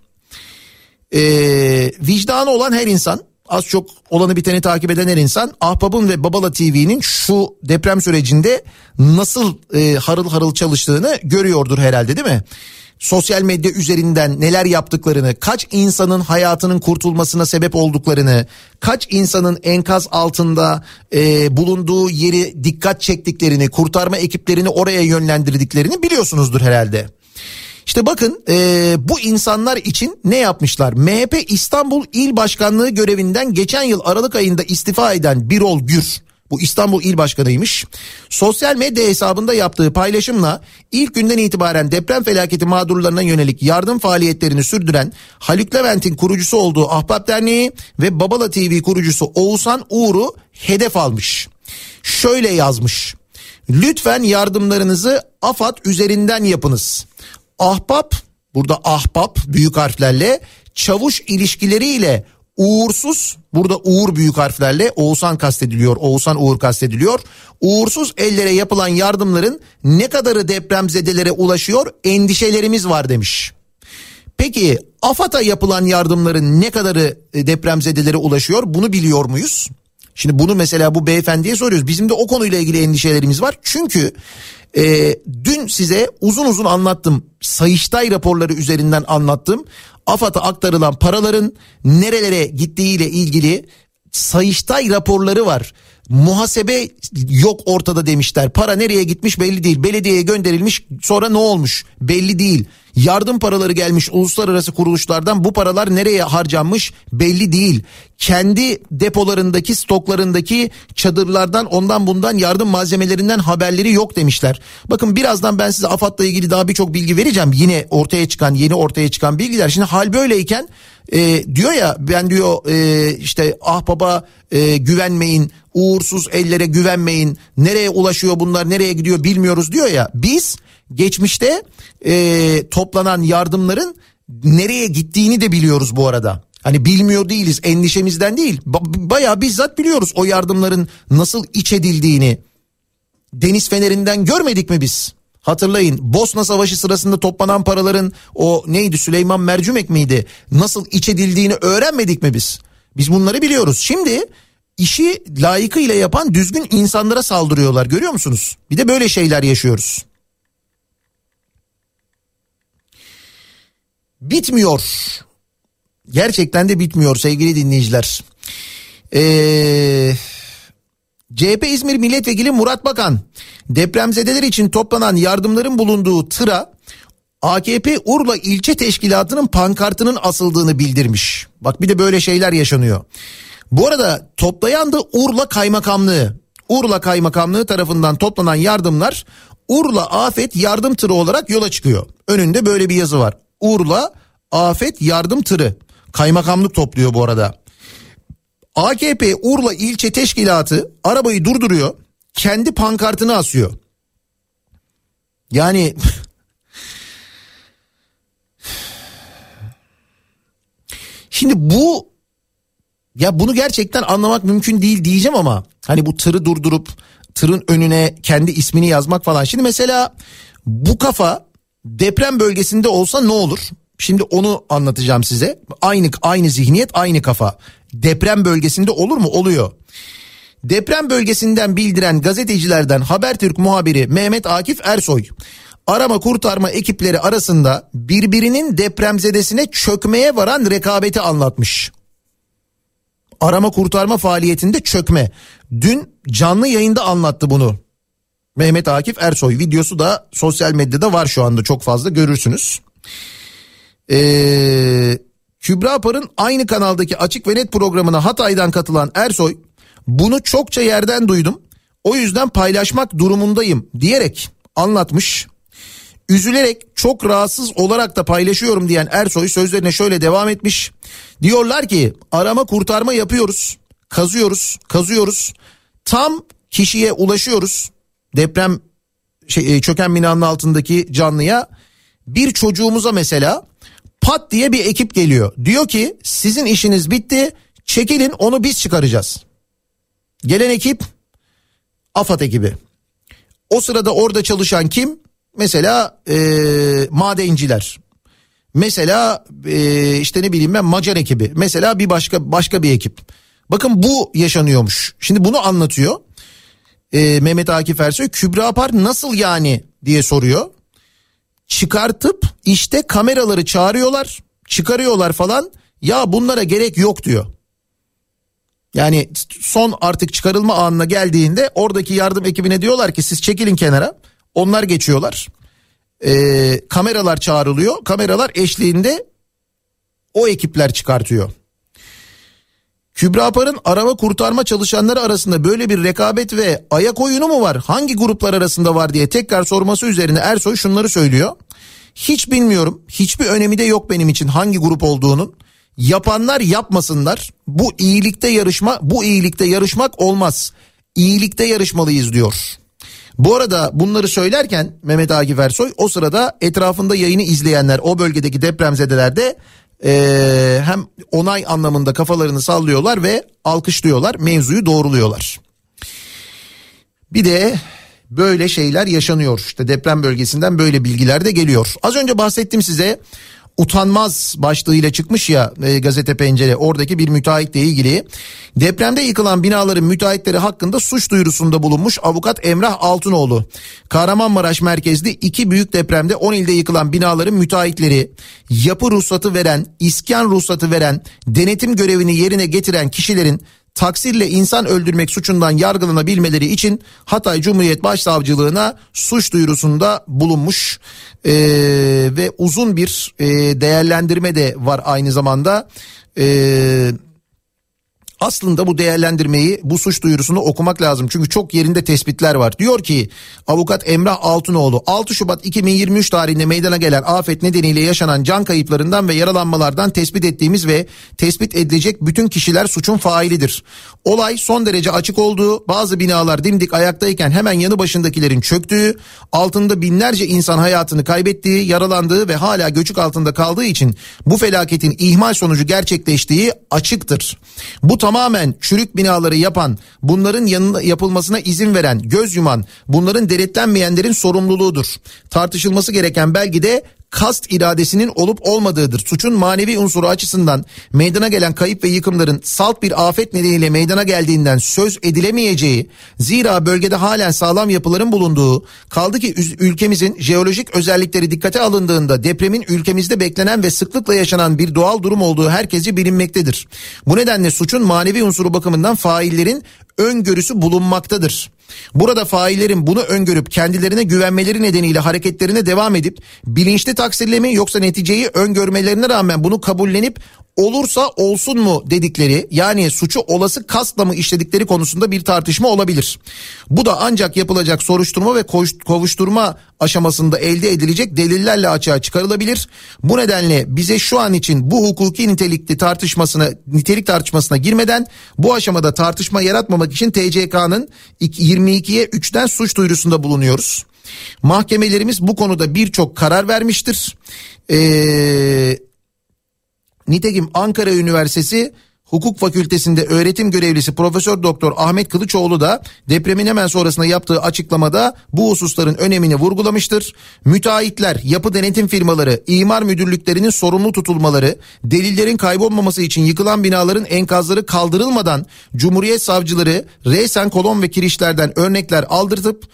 Speaker 1: Ee, vicdanı olan her insan az çok olanı biteni takip eden her insan Ahbap'ın ve Babala TV'nin şu deprem sürecinde nasıl e, harıl harıl çalıştığını görüyordur herhalde değil mi? Sosyal medya üzerinden neler yaptıklarını, kaç insanın hayatının kurtulmasına sebep olduklarını, kaç insanın enkaz altında e, bulunduğu yeri dikkat çektiklerini, kurtarma ekiplerini oraya yönlendirdiklerini biliyorsunuzdur herhalde. İşte bakın e, bu insanlar için ne yapmışlar? MHP İstanbul İl Başkanlığı görevinden geçen yıl Aralık ayında istifa eden Birol Gür bu İstanbul İl Başkanıymış. Sosyal medya hesabında yaptığı paylaşımla ilk günden itibaren deprem felaketi mağdurlarına yönelik yardım faaliyetlerini sürdüren Haluk Levent'in kurucusu olduğu Ahbap Derneği ve Babala TV kurucusu Oğuzhan Uğur'u hedef almış. Şöyle yazmış. Lütfen yardımlarınızı AFAD üzerinden yapınız. Ahbap burada ahbap büyük harflerle çavuş ilişkileriyle uğursuz burada uğur büyük harflerle Oğuzhan kastediliyor. Oğuzhan Uğur kastediliyor. Uğursuz ellere yapılan yardımların ne kadarı depremzedelere ulaşıyor endişelerimiz var demiş. Peki AFAD'a yapılan yardımların ne kadarı e, depremzedelere ulaşıyor bunu biliyor muyuz? Şimdi bunu mesela bu beyefendiye soruyoruz. Bizim de o konuyla ilgili endişelerimiz var. Çünkü e, dün size uzun uzun anlattım. Sayıştay raporları üzerinden anlattım. AFAD'a aktarılan paraların nerelere gittiğiyle ilgili Sayıştay raporları var. Muhasebe yok ortada demişler. Para nereye gitmiş belli değil. Belediyeye gönderilmiş sonra ne olmuş belli değil. Yardım paraları gelmiş uluslararası kuruluşlardan bu paralar nereye harcanmış belli değil. Kendi depolarındaki stoklarındaki çadırlardan ondan bundan yardım malzemelerinden haberleri yok demişler. Bakın birazdan ben size AFAD'la ilgili daha birçok bilgi vereceğim. Yine ortaya çıkan yeni ortaya çıkan bilgiler. Şimdi hal böyleyken e, diyor ya ben diyor e, işte ah baba e, güvenmeyin uğursuz ellere güvenmeyin nereye ulaşıyor bunlar nereye gidiyor bilmiyoruz diyor ya biz geçmişte e, toplanan yardımların nereye gittiğini de biliyoruz bu arada. Hani bilmiyor değiliz endişemizden değil ba- bayağı bizzat biliyoruz o yardımların nasıl iç edildiğini deniz fenerinden görmedik mi biz? Hatırlayın Bosna Savaşı sırasında toplanan paraların o neydi Süleyman Mercimek miydi? Nasıl iç edildiğini öğrenmedik mi biz? Biz bunları biliyoruz. Şimdi işi layıkıyla yapan düzgün insanlara saldırıyorlar görüyor musunuz? Bir de böyle şeyler yaşıyoruz. Bitmiyor. Gerçekten de bitmiyor sevgili dinleyiciler. Eee... CHP İzmir Milletvekili Murat Bakan depremzedeler için toplanan yardımların bulunduğu tıra AKP Urla ilçe teşkilatının pankartının asıldığını bildirmiş. Bak bir de böyle şeyler yaşanıyor. Bu arada toplayan da Urla Kaymakamlığı. Urla Kaymakamlığı tarafından toplanan yardımlar Urla Afet Yardım Tırı olarak yola çıkıyor. Önünde böyle bir yazı var. Urla Afet Yardım Tırı. Kaymakamlık topluyor bu arada. AKP Urla ilçe teşkilatı arabayı durduruyor. Kendi pankartını asıyor. Yani Şimdi bu ya bunu gerçekten anlamak mümkün değil diyeceğim ama hani bu tırı durdurup tırın önüne kendi ismini yazmak falan. Şimdi mesela bu kafa deprem bölgesinde olsa ne olur? Şimdi onu anlatacağım size. Aynı aynı zihniyet, aynı kafa. Deprem bölgesinde olur mu? Oluyor. Deprem bölgesinden bildiren gazetecilerden Habertürk muhabiri Mehmet Akif Ersoy arama kurtarma ekipleri arasında birbirinin depremzedesine çökmeye varan rekabeti anlatmış. Arama kurtarma faaliyetinde çökme. Dün canlı yayında anlattı bunu. Mehmet Akif Ersoy videosu da sosyal medyada var şu anda çok fazla görürsünüz. Ee, Kübra Par'ın aynı kanaldaki Açık ve Net programına Hatay'dan katılan Ersoy bunu çokça yerden duydum. O yüzden paylaşmak durumundayım diyerek anlatmış. Üzülerek çok rahatsız olarak da paylaşıyorum diyen Ersoy sözlerine şöyle devam etmiş. Diyorlar ki arama kurtarma yapıyoruz. Kazıyoruz, kazıyoruz. Tam kişiye ulaşıyoruz. Deprem şey, e, çöken binanın altındaki canlıya bir çocuğumuza mesela pat diye bir ekip geliyor. Diyor ki sizin işiniz bitti çekilin onu biz çıkaracağız. Gelen ekip AFAD ekibi. O sırada orada çalışan kim? Mesela e, madenciler. Mesela e, işte ne bileyim ben Macar ekibi. Mesela bir başka başka bir ekip. Bakın bu yaşanıyormuş. Şimdi bunu anlatıyor. E, Mehmet Akif Ersoy Kübra Par nasıl yani diye soruyor. Çıkartıp işte kameraları çağırıyorlar. Çıkarıyorlar falan. Ya bunlara gerek yok diyor. Yani son artık çıkarılma anına geldiğinde oradaki yardım ekibine diyorlar ki siz çekilin kenara. Onlar geçiyorlar. Ee, kameralar çağrılıyor. Kameralar eşliğinde o ekipler çıkartıyor. Kübra Par'ın arama kurtarma çalışanları arasında böyle bir rekabet ve ayak oyunu mu var? Hangi gruplar arasında var diye tekrar sorması üzerine Ersoy şunları söylüyor. Hiç bilmiyorum. Hiçbir önemi de yok benim için hangi grup olduğunun. Yapanlar yapmasınlar. Bu iyilikte yarışma, bu iyilikte yarışmak olmaz. İyilikte yarışmalıyız diyor. Bu arada bunları söylerken Mehmet Akif Ersoy o sırada etrafında yayını izleyenler o bölgedeki depremzedeler de ee, hem onay anlamında kafalarını sallıyorlar ve alkışlıyorlar mevzuyu doğruluyorlar. Bir de böyle şeyler yaşanıyor işte deprem bölgesinden böyle bilgiler de geliyor. Az önce bahsettim size utanmaz başlığıyla çıkmış ya e, gazete pencere oradaki bir müteahhitle ilgili depremde yıkılan binaların müteahhitleri hakkında suç duyurusunda bulunmuş avukat Emrah Altınoğlu. Kahramanmaraş merkezli iki büyük depremde 10 ilde yıkılan binaların müteahhitleri yapı ruhsatı veren, iskan ruhsatı veren, denetim görevini yerine getiren kişilerin taksirle insan öldürmek suçundan yargılanabilmeleri için Hatay Cumhuriyet Başsavcılığına suç duyurusunda bulunmuş ee, ve uzun bir e, değerlendirme de var aynı zamanda. Ee, aslında bu değerlendirmeyi bu suç duyurusunu okumak lazım. Çünkü çok yerinde tespitler var. Diyor ki avukat Emrah Altınoğlu 6 Şubat 2023 tarihinde meydana gelen afet nedeniyle yaşanan can kayıplarından ve yaralanmalardan tespit ettiğimiz ve tespit edilecek bütün kişiler suçun failidir. Olay son derece açık olduğu bazı binalar dimdik ayaktayken hemen yanı başındakilerin çöktüğü altında binlerce insan hayatını kaybettiği yaralandığı ve hala göçük altında kaldığı için bu felaketin ihmal sonucu gerçekleştiği açıktır. Bu tamamen çürük binaları yapan, bunların yanında yapılmasına izin veren, göz yuman, bunların denetlenmeyenlerin sorumluluğudur. Tartışılması gereken belki de kast iradesinin olup olmadığıdır. Suçun manevi unsuru açısından meydana gelen kayıp ve yıkımların salt bir afet nedeniyle meydana geldiğinden söz edilemeyeceği, zira bölgede halen sağlam yapıların bulunduğu, kaldı ki ülkemizin jeolojik özellikleri dikkate alındığında depremin ülkemizde beklenen ve sıklıkla yaşanan bir doğal durum olduğu herkesce bilinmektedir. Bu nedenle suçun manevi unsuru bakımından faillerin öngörüsü bulunmaktadır. Burada faillerin bunu öngörüp kendilerine güvenmeleri nedeniyle hareketlerine devam edip bilinçli taksirle mi yoksa neticeyi öngörmelerine rağmen bunu kabullenip olursa olsun mu dedikleri yani suçu olası kasla mı işledikleri konusunda bir tartışma olabilir. Bu da ancak yapılacak soruşturma ve kovuşturma aşamasında elde edilecek delillerle açığa çıkarılabilir. Bu nedenle bize şu an için bu hukuki nitelikli tartışmasına nitelik tartışmasına girmeden bu aşamada tartışma yaratmamak için TCK'nın 22'ye 3'ten suç duyurusunda bulunuyoruz. Mahkemelerimiz bu konuda birçok karar vermiştir. Ee, Nitekim Ankara Üniversitesi Hukuk Fakültesinde öğretim görevlisi Profesör Doktor Ahmet Kılıçoğlu da depremin hemen sonrasında yaptığı açıklamada bu hususların önemini vurgulamıştır. Müteahhitler, yapı denetim firmaları, imar müdürlüklerinin sorumlu tutulmaları, delillerin kaybolmaması için yıkılan binaların enkazları kaldırılmadan Cumhuriyet savcıları reysen kolon ve kirişlerden örnekler aldırtıp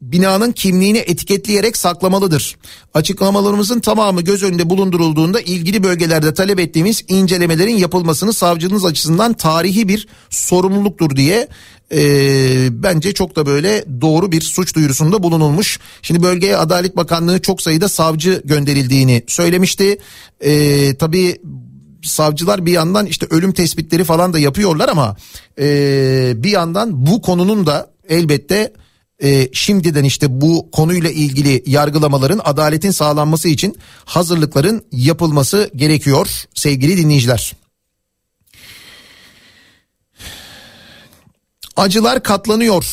Speaker 1: binanın kimliğini etiketleyerek saklamalıdır. Açıklamalarımızın tamamı göz önünde bulundurulduğunda ilgili bölgelerde talep ettiğimiz incelemelerin yapılmasını savcınız açısından tarihi bir sorumluluktur diye e, bence çok da böyle doğru bir suç duyurusunda bulunulmuş. Şimdi bölgeye Adalet Bakanlığı çok sayıda savcı gönderildiğini söylemişti. E, tabii savcılar bir yandan işte ölüm tespitleri falan da yapıyorlar ama e, bir yandan bu konunun da elbette e, şimdiden işte bu konuyla ilgili yargılamaların adaletin sağlanması için hazırlıkların yapılması gerekiyor sevgili dinleyiciler. Acılar katlanıyor.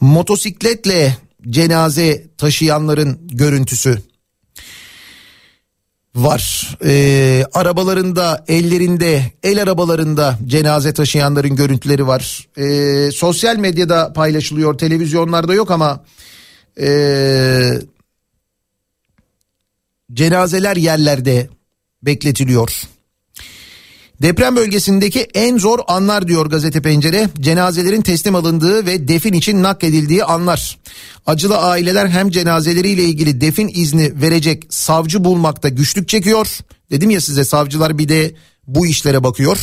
Speaker 1: Motosikletle cenaze taşıyanların görüntüsü var. Ee, arabalarında, ellerinde, el arabalarında cenaze taşıyanların görüntüleri var. Ee, sosyal medyada paylaşılıyor, televizyonlarda yok ama ee, cenazeler yerlerde bekletiliyor. Deprem bölgesindeki en zor anlar diyor gazete pencere. Cenazelerin teslim alındığı ve defin için nakledildiği anlar. Acılı aileler hem cenazeleriyle ilgili defin izni verecek savcı bulmakta güçlük çekiyor. Dedim ya size savcılar bir de bu işlere bakıyor.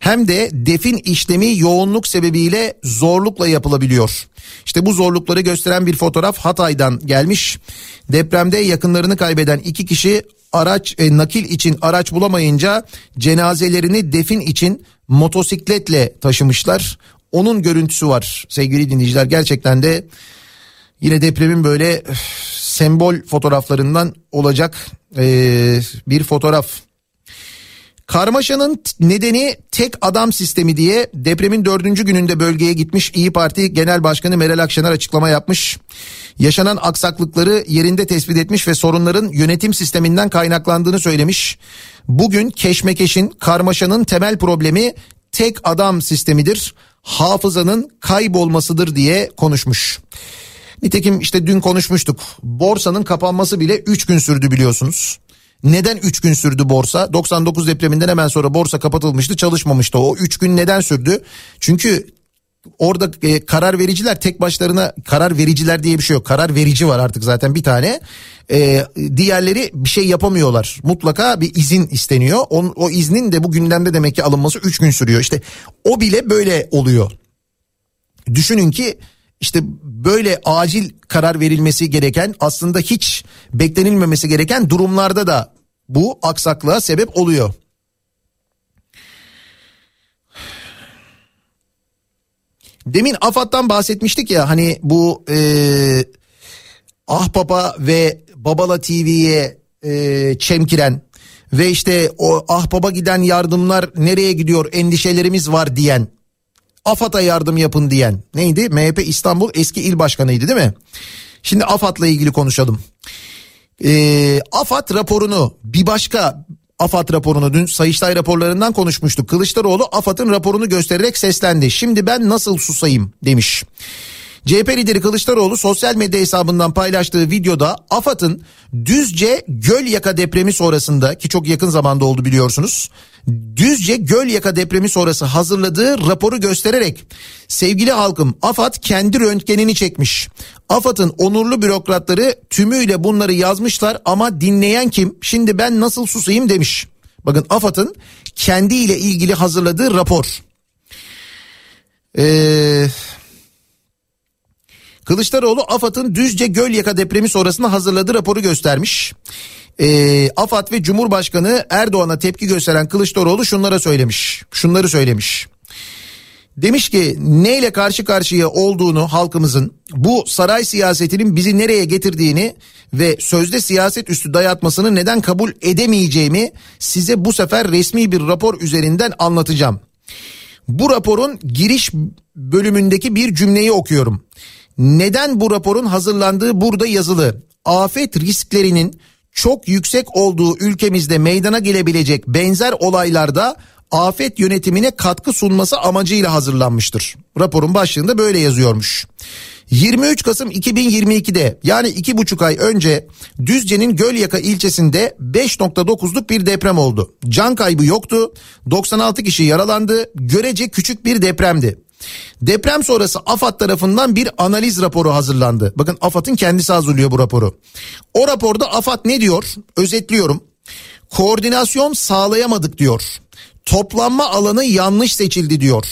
Speaker 1: Hem de defin işlemi yoğunluk sebebiyle zorlukla yapılabiliyor. İşte bu zorlukları gösteren bir fotoğraf Hatay'dan gelmiş. Depremde yakınlarını kaybeden iki kişi araç e, nakil için araç bulamayınca cenazelerini defin için motosikletle taşımışlar. Onun görüntüsü var sevgili dinleyiciler. Gerçekten de yine depremin böyle öf, sembol fotoğraflarından olacak e, bir fotoğraf. Karmaşanın nedeni tek adam sistemi diye depremin dördüncü gününde bölgeye gitmiş İyi Parti Genel Başkanı Meral Akşener açıklama yapmış. Yaşanan aksaklıkları yerinde tespit etmiş ve sorunların yönetim sisteminden kaynaklandığını söylemiş. Bugün keşmekeşin, karmaşanın temel problemi tek adam sistemidir. Hafızanın kaybolmasıdır diye konuşmuş. Nitekim işte dün konuşmuştuk. Borsanın kapanması bile 3 gün sürdü biliyorsunuz. Neden 3 gün sürdü borsa? 99 depreminden hemen sonra borsa kapatılmıştı çalışmamıştı. O 3 gün neden sürdü? Çünkü orada e, karar vericiler tek başlarına karar vericiler diye bir şey yok. Karar verici var artık zaten bir tane. E, diğerleri bir şey yapamıyorlar. Mutlaka bir izin isteniyor. O, o iznin de bu gündemde demek ki alınması 3 gün sürüyor. İşte o bile böyle oluyor. Düşünün ki işte böyle acil karar verilmesi gereken aslında hiç beklenilmemesi gereken durumlarda da bu aksaklığa sebep oluyor. Demin AFAD'dan bahsetmiştik ya hani bu e, Ahbaba ve Babala TV'ye e, çemkiren ve işte o Ahbaba giden yardımlar nereye gidiyor endişelerimiz var diyen AFAD'a yardım yapın diyen neydi? MHP İstanbul eski il başkanıydı değil mi? Şimdi AFAD'la ilgili konuşalım. Ee, AFAD raporunu bir başka AFAD raporunu dün Sayıştay raporlarından konuşmuştuk. Kılıçdaroğlu AFAD'ın raporunu göstererek seslendi. Şimdi ben nasıl susayım demiş. CHP lideri Kılıçdaroğlu sosyal medya hesabından paylaştığı videoda AFAD'ın Düzce Gölyaka depremi sonrasında ki çok yakın zamanda oldu biliyorsunuz. Düzce Gölyaka depremi sonrası hazırladığı raporu göstererek sevgili halkım AFAD kendi röntgenini çekmiş. AFAD'ın onurlu bürokratları tümüyle bunları yazmışlar ama dinleyen kim? Şimdi ben nasıl susayım demiş. Bakın AFAD'ın kendiyle ilgili hazırladığı rapor. Eee... Kılıçdaroğlu AFAD'ın Düzce Gölyaka depremi sonrasında hazırladığı raporu göstermiş. Ee, AFAD ve Cumhurbaşkanı Erdoğan'a tepki gösteren Kılıçdaroğlu şunlara söylemiş. Şunları söylemiş. Demiş ki neyle karşı karşıya olduğunu halkımızın bu saray siyasetinin bizi nereye getirdiğini ve sözde siyaset üstü dayatmasını neden kabul edemeyeceğimi size bu sefer resmi bir rapor üzerinden anlatacağım. Bu raporun giriş bölümündeki bir cümleyi okuyorum. Neden bu raporun hazırlandığı burada yazılı. Afet risklerinin çok yüksek olduğu ülkemizde meydana gelebilecek benzer olaylarda afet yönetimine katkı sunması amacıyla hazırlanmıştır. Raporun başlığında böyle yazıyormuş. 23 Kasım 2022'de yani iki buçuk ay önce Düzce'nin Gölyaka ilçesinde 5.9'luk bir deprem oldu. Can kaybı yoktu. 96 kişi yaralandı. Görece küçük bir depremdi. Deprem sonrası AFAD tarafından bir analiz raporu hazırlandı. Bakın AFAD'ın kendisi hazırlıyor bu raporu. O raporda AFAD ne diyor? Özetliyorum. Koordinasyon sağlayamadık diyor. Toplanma alanı yanlış seçildi diyor.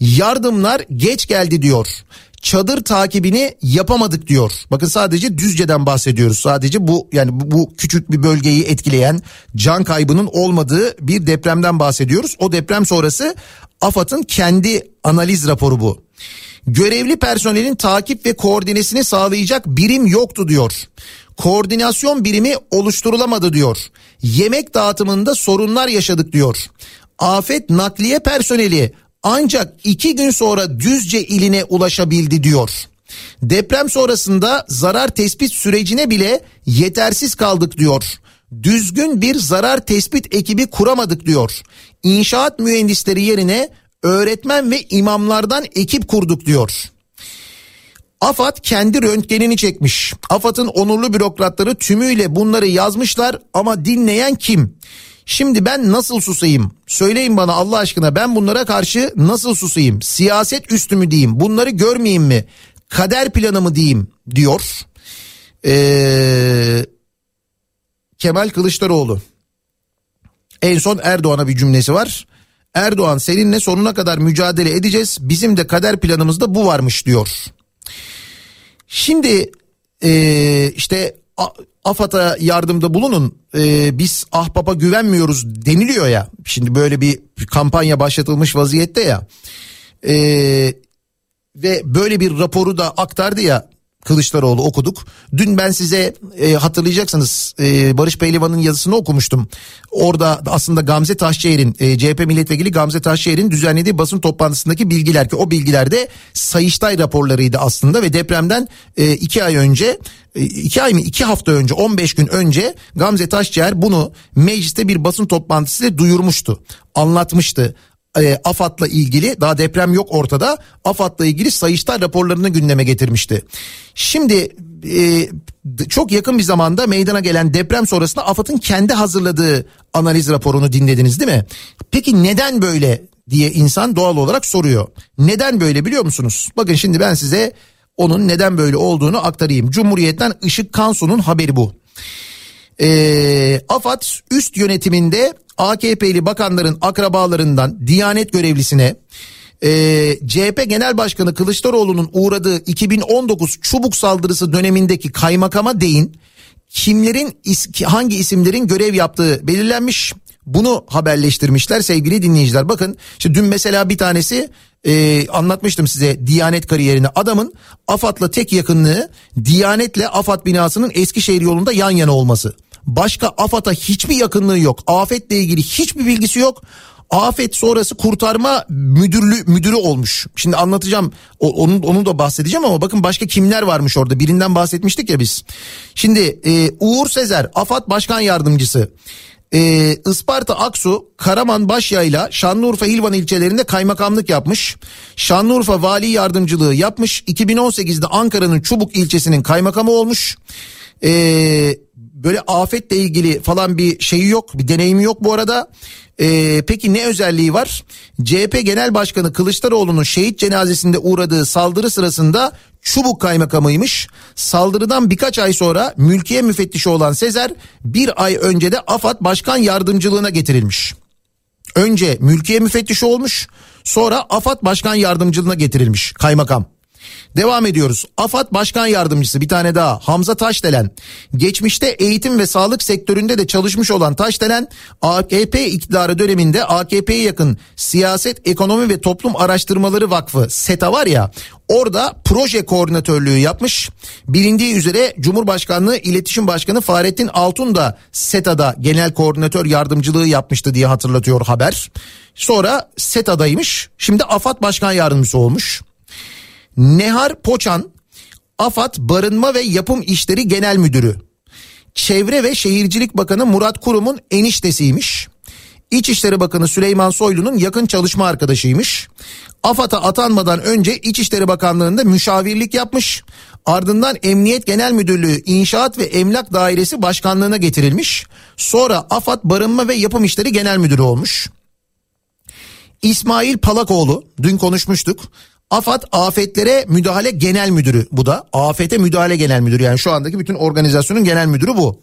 Speaker 1: Yardımlar geç geldi diyor. Çadır takibini yapamadık diyor. Bakın sadece Düzce'den bahsediyoruz. Sadece bu yani bu, küçük bir bölgeyi etkileyen can kaybının olmadığı bir depremden bahsediyoruz. O deprem sonrası AFAD'ın kendi analiz raporu bu. Görevli personelin takip ve koordinesini sağlayacak birim yoktu diyor. Koordinasyon birimi oluşturulamadı diyor. Yemek dağıtımında sorunlar yaşadık diyor. Afet nakliye personeli ancak iki gün sonra Düzce iline ulaşabildi diyor. Deprem sonrasında zarar tespit sürecine bile yetersiz kaldık diyor. Düzgün bir zarar tespit ekibi kuramadık diyor. İnşaat mühendisleri yerine öğretmen ve imamlardan ekip kurduk diyor. AFAD kendi röntgenini çekmiş. AFAD'ın onurlu bürokratları tümüyle bunları yazmışlar ama dinleyen kim? Şimdi ben nasıl susayım? Söyleyin bana Allah aşkına ben bunlara karşı nasıl susayım? Siyaset üstü mü diyeyim? Bunları görmeyeyim mi? Kader planı mı diyeyim? Diyor. Ee, Kemal Kılıçdaroğlu. En son Erdoğan'a bir cümlesi var. Erdoğan seninle sonuna kadar mücadele edeceğiz. Bizim de kader planımızda bu varmış diyor. Şimdi ee, işte AFAD'a yardımda bulunun ee, biz ahbaba güvenmiyoruz deniliyor ya. Şimdi böyle bir kampanya başlatılmış vaziyette ya. Ee, ve böyle bir raporu da aktardı ya Kılıçdaroğlu okuduk. Dün ben size e, hatırlayacaksınız e, Barış Pehlivan'ın yazısını okumuştum. Orada aslında Gamze Taşçıer'in e, CHP milletvekili Gamze Taşçıer'in düzenlediği basın toplantısındaki bilgiler ki o bilgilerde Sayıştay raporlarıydı aslında ve depremden e, iki ay önce e, iki ay mı iki hafta önce 15 gün önce Gamze Taşçıer bunu mecliste bir basın toplantısı duyurmuştu anlatmıştı e, AFAD'la ilgili daha deprem yok ortada AFAD'la ilgili Sayıştay raporlarını gündeme getirmişti. Şimdi e, çok yakın bir zamanda meydana gelen deprem sonrasında AFAD'ın kendi hazırladığı analiz raporunu dinlediniz değil mi? Peki neden böyle diye insan doğal olarak soruyor. Neden böyle biliyor musunuz? Bakın şimdi ben size onun neden böyle olduğunu aktarayım. Cumhuriyet'ten Işık Kansu'nun haberi bu. E, AFAD üst yönetiminde AKP'li bakanların akrabalarından Diyanet görevlisine e, CHP Genel Başkanı Kılıçdaroğlu'nun uğradığı 2019 çubuk saldırısı dönemindeki kaymakama değin kimlerin hangi isimlerin görev yaptığı belirlenmiş. Bunu haberleştirmişler sevgili dinleyiciler. Bakın işte dün mesela bir tanesi e, anlatmıştım size Diyanet kariyerini. Adamın AFAD'la tek yakınlığı Diyanet'le AFAD binasının Eskişehir yolunda yan yana olması. Başka AFAD'a hiçbir yakınlığı yok. Afetle ilgili hiçbir bilgisi yok. Afet sonrası kurtarma müdürlü müdürü olmuş. Şimdi anlatacağım onun onu da bahsedeceğim ama bakın başka kimler varmış orada. Birinden bahsetmiştik ya biz. Şimdi e, Uğur Sezer AFAD Başkan Yardımcısı. E, Isparta Aksu Karaman Başyayla Şanlıurfa Hilvan ilçelerinde kaymakamlık yapmış. Şanlıurfa Vali Yardımcılığı yapmış. 2018'de Ankara'nın Çubuk ilçesinin kaymakamı olmuş. Eee böyle afetle ilgili falan bir şeyi yok bir deneyimi yok bu arada. Ee, peki ne özelliği var? CHP Genel Başkanı Kılıçdaroğlu'nun şehit cenazesinde uğradığı saldırı sırasında Çubuk kaymakamıymış. Saldırıdan birkaç ay sonra mülkiye müfettişi olan Sezer bir ay önce de AFAD Başkan Yardımcılığına getirilmiş. Önce mülkiye müfettişi olmuş sonra AFAD Başkan Yardımcılığına getirilmiş kaymakam. Devam ediyoruz. AFAD Başkan Yardımcısı bir tane daha Hamza Taşdelen. Geçmişte eğitim ve sağlık sektöründe de çalışmış olan Taşdelen AKP iktidarı döneminde AKP'ye yakın Siyaset Ekonomi ve Toplum Araştırmaları Vakfı SETA var ya Orada proje koordinatörlüğü yapmış. Bilindiği üzere Cumhurbaşkanlığı İletişim Başkanı Fahrettin Altun da SETA'da genel koordinatör yardımcılığı yapmıştı diye hatırlatıyor haber. Sonra SETA'daymış. Şimdi AFAD Başkan Yardımcısı olmuş. Nehar Poçan AFAD Barınma ve Yapım İşleri Genel Müdürü. Çevre ve Şehircilik Bakanı Murat Kurum'un eniştesiymiş. İçişleri Bakanı Süleyman Soylu'nun yakın çalışma arkadaşıymış. AFAD'a atanmadan önce İçişleri Bakanlığı'nda müşavirlik yapmış. Ardından Emniyet Genel Müdürlüğü İnşaat ve Emlak Dairesi Başkanlığı'na getirilmiş. Sonra AFAD Barınma ve Yapım İşleri Genel Müdürü olmuş. İsmail Palakoğlu dün konuşmuştuk. AFAD Afetlere Müdahale Genel Müdürü bu da. Afete Müdahale Genel Müdürü yani şu andaki bütün organizasyonun genel müdürü bu.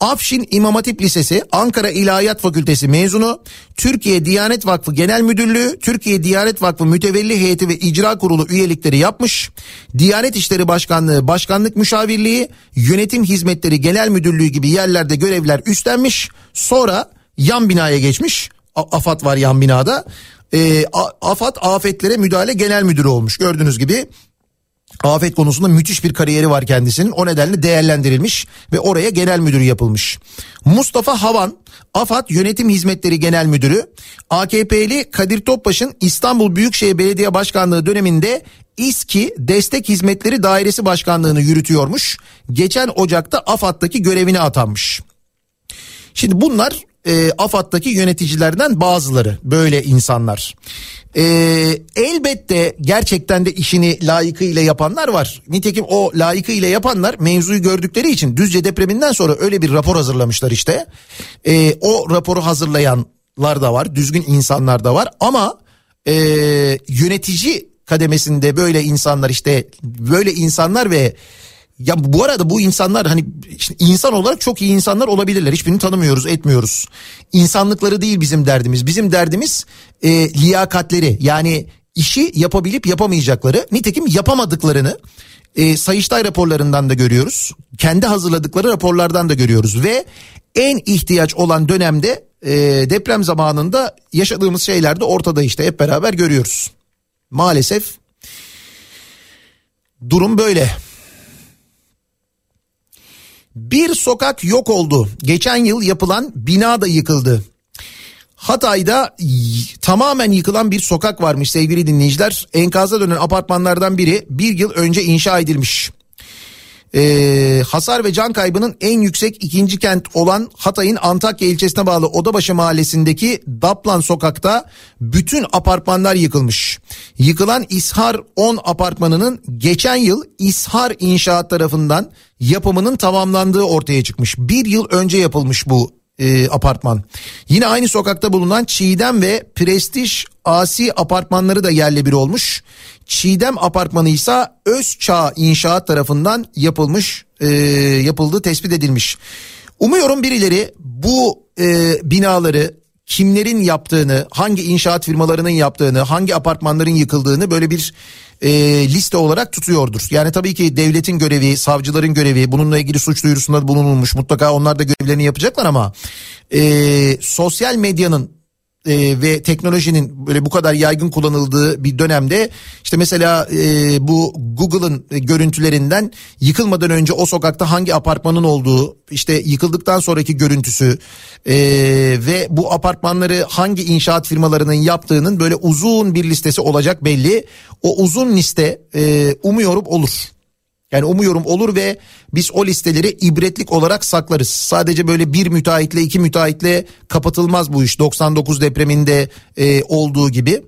Speaker 1: Afşin İmam Hatip Lisesi, Ankara İlahiyat Fakültesi mezunu, Türkiye Diyanet Vakfı Genel Müdürlüğü, Türkiye Diyanet Vakfı Mütevelli Heyeti ve İcra Kurulu üyelikleri yapmış. Diyanet İşleri Başkanlığı, Başkanlık Müşavirliği, Yönetim Hizmetleri Genel Müdürlüğü gibi yerlerde görevler üstlenmiş. Sonra yan binaya geçmiş. AFAD var yan binada. Ee, A- AFAD Afetlere Müdahale Genel Müdürü olmuş. Gördüğünüz gibi afet konusunda müthiş bir kariyeri var kendisinin. O nedenle değerlendirilmiş ve oraya genel müdürü yapılmış. Mustafa Havan, AFAD Yönetim Hizmetleri Genel Müdürü, AKP'li Kadir Topbaş'ın İstanbul Büyükşehir Belediye Başkanlığı döneminde İSKİ Destek Hizmetleri Dairesi Başkanlığını yürütüyormuş. Geçen Ocak'ta AFAD'daki görevine atanmış. Şimdi bunlar e, AFAD'daki yöneticilerden bazıları böyle insanlar. E, elbette gerçekten de işini layıkıyla yapanlar var. Nitekim o layıkıyla yapanlar mevzuyu gördükleri için Düzce depreminden sonra öyle bir rapor hazırlamışlar işte. E, o raporu hazırlayanlar da var, düzgün insanlar da var ama e, yönetici kademesinde böyle insanlar işte böyle insanlar ve ya bu arada bu insanlar hani insan olarak çok iyi insanlar olabilirler. Hiçbirini tanımıyoruz, etmiyoruz. İnsanlıkları değil bizim derdimiz. Bizim derdimiz e, liyakatleri. Yani işi yapabilip yapamayacakları. Nitekim yapamadıklarını e, Sayıştay raporlarından da görüyoruz. Kendi hazırladıkları raporlardan da görüyoruz. Ve en ihtiyaç olan dönemde e, deprem zamanında yaşadığımız şeyler de ortada işte hep beraber görüyoruz. Maalesef durum böyle. Bir sokak yok oldu. Geçen yıl yapılan bina da yıkıldı. Hatay'da tamamen yıkılan bir sokak varmış sevgili dinleyiciler. Enkaza dönen apartmanlardan biri bir yıl önce inşa edilmiş. Ee, hasar ve can kaybının en yüksek ikinci kent olan Hatay'ın Antakya ilçesine bağlı Odabaşı mahallesindeki Daplan sokakta bütün apartmanlar yıkılmış. Yıkılan İshar 10 apartmanının geçen yıl İshar İnşaat tarafından yapımının tamamlandığı ortaya çıkmış. Bir yıl önce yapılmış bu e, apartman. Yine aynı sokakta bulunan Çiğdem ve Prestij Asi apartmanları da yerle bir olmuş. Çiğdem apartmanı ise Özçağ İnşaat tarafından yapılmış, e, yapıldığı tespit edilmiş. Umuyorum birileri bu e, binaları kimlerin yaptığını, hangi inşaat firmalarının yaptığını, hangi apartmanların yıkıldığını böyle bir e, liste olarak tutuyordur. Yani tabii ki devletin görevi, savcıların görevi, bununla ilgili suç duyurusunda bulunulmuş. Mutlaka onlar da görevlerini yapacaklar ama e, sosyal medyanın e, ve teknolojinin böyle bu kadar yaygın kullanıldığı bir dönemde işte mesela e, bu Google'ın görüntülerinden yıkılmadan önce o sokakta hangi apartmanın olduğu işte yıkıldıktan sonraki görüntüsü e, ve bu apartmanları hangi inşaat firmalarının yaptığının böyle uzun bir listesi olacak belli. O uzun liste e, umuyorum olur. Yani umuyorum olur ve biz o listeleri ibretlik olarak saklarız. Sadece böyle bir müteahhitle iki müteahhitle kapatılmaz bu iş. 99 depreminde e, olduğu gibi.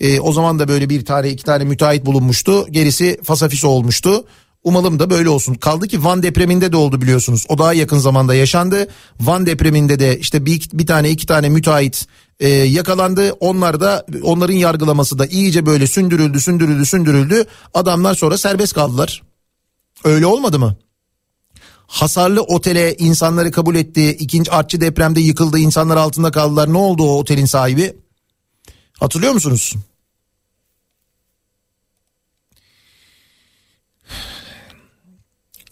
Speaker 1: E, o zaman da böyle bir tane iki tane müteahhit bulunmuştu. Gerisi fasafis olmuştu. Umalım da böyle olsun. Kaldı ki Van depreminde de oldu biliyorsunuz. O daha yakın zamanda yaşandı. Van depreminde de işte bir, bir tane iki tane müteahhit e, yakalandı. Onlar da onların yargılaması da iyice böyle sündürüldü sündürüldü sündürüldü. Adamlar sonra serbest kaldılar. Öyle olmadı mı? Hasarlı otele insanları kabul etti. İkinci artçı depremde yıkıldı. insanlar altında kaldılar. Ne oldu o otelin sahibi? Hatırlıyor musunuz?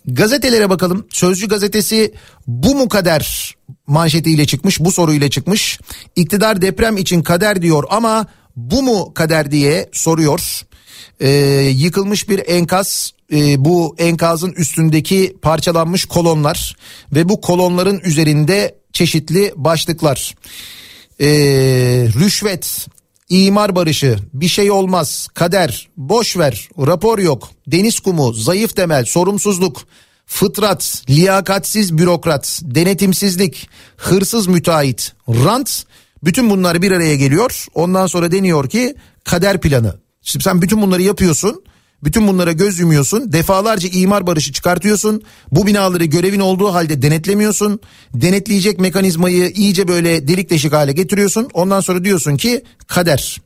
Speaker 1: Gazetelere bakalım. Sözcü gazetesi bu mu kader manşetiyle çıkmış, bu soruyla çıkmış. İktidar deprem için kader diyor ama bu mu kader diye soruyor. Ee, yıkılmış bir enkaz e, bu enkazın üstündeki parçalanmış kolonlar ve bu kolonların üzerinde çeşitli başlıklar. Ee, rüşvet, imar barışı, bir şey olmaz, kader, boş ver, rapor yok, deniz kumu, zayıf temel, sorumsuzluk, fıtrat, liyakatsiz bürokrat, denetimsizlik, hırsız müteahhit, rant bütün bunlar bir araya geliyor. Ondan sonra deniyor ki kader planı. Şimdi sen bütün bunları yapıyorsun. Bütün bunlara göz yumuyorsun. Defalarca imar barışı çıkartıyorsun. Bu binaları görevin olduğu halde denetlemiyorsun. Denetleyecek mekanizmayı iyice böyle delik deşik hale getiriyorsun. Ondan sonra diyorsun ki kader.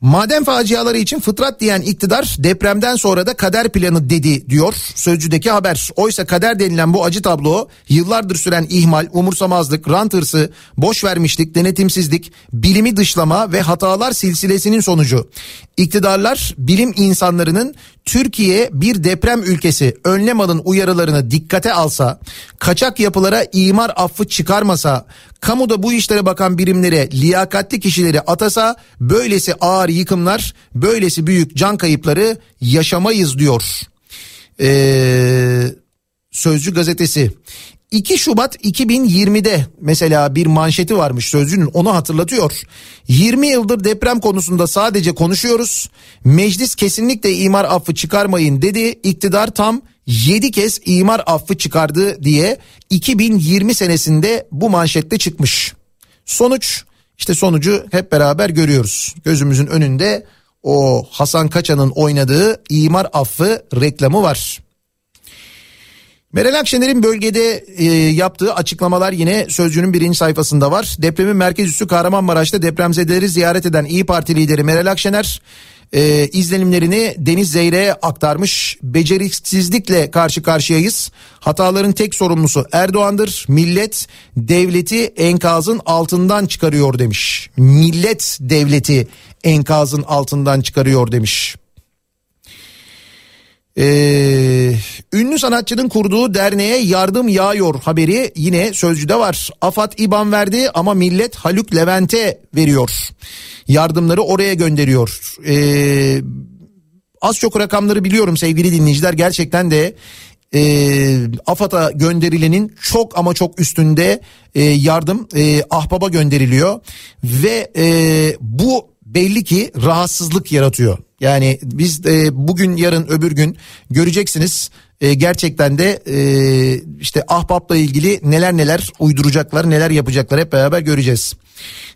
Speaker 1: Maden faciaları için fıtrat diyen iktidar depremden sonra da kader planı dedi diyor Sözcü'deki haber. Oysa kader denilen bu acı tablo yıllardır süren ihmal, umursamazlık, rant hırsı, boş vermişlik, denetimsizlik, bilimi dışlama ve hatalar silsilesinin sonucu. İktidarlar bilim insanlarının Türkiye bir deprem ülkesi önlem alın uyarılarını dikkate alsa, kaçak yapılara imar affı çıkarmasa, kamuda bu işlere bakan birimlere liyakatli kişileri atasa böylesi ağır yıkımlar, böylesi büyük can kayıpları yaşamayız diyor. Ee, Sözcü gazetesi. 2 Şubat 2020'de mesela bir manşeti varmış sözcünün onu hatırlatıyor. 20 yıldır deprem konusunda sadece konuşuyoruz. Meclis kesinlikle imar affı çıkarmayın dedi. İktidar tam 7 kez imar affı çıkardı diye 2020 senesinde bu manşette çıkmış. Sonuç işte sonucu hep beraber görüyoruz. Gözümüzün önünde o Hasan Kaçan'ın oynadığı imar affı reklamı var. Meral Akşener'in bölgede e, yaptığı açıklamalar yine Sözcü'nün birinci sayfasında var. Depremin merkez üssü Kahramanmaraş'ta depremzedeleri ziyaret eden İyi Parti lideri Meral Akşener e, izlenimlerini Deniz Zeyre'ye aktarmış. Beceriksizlikle karşı karşıyayız. Hataların tek sorumlusu Erdoğan'dır. Millet devleti enkazın altından çıkarıyor demiş. Millet devleti enkazın altından çıkarıyor demiş. Ee, ünlü sanatçının kurduğu derneğe yardım yağıyor haberi yine sözcüde var. Afat İban verdi ama millet Haluk Levent'e veriyor. Yardımları oraya gönderiyor. Ee, az çok rakamları biliyorum sevgili dinleyiciler. Gerçekten de e, AFAD'a gönderilenin çok ama çok üstünde e, yardım e, Ahbap'a gönderiliyor. Ve e, bu belli ki rahatsızlık yaratıyor. Yani biz e, bugün yarın öbür gün göreceksiniz e, gerçekten de e, işte ahbapla ilgili neler neler uyduracaklar neler yapacaklar hep beraber göreceğiz.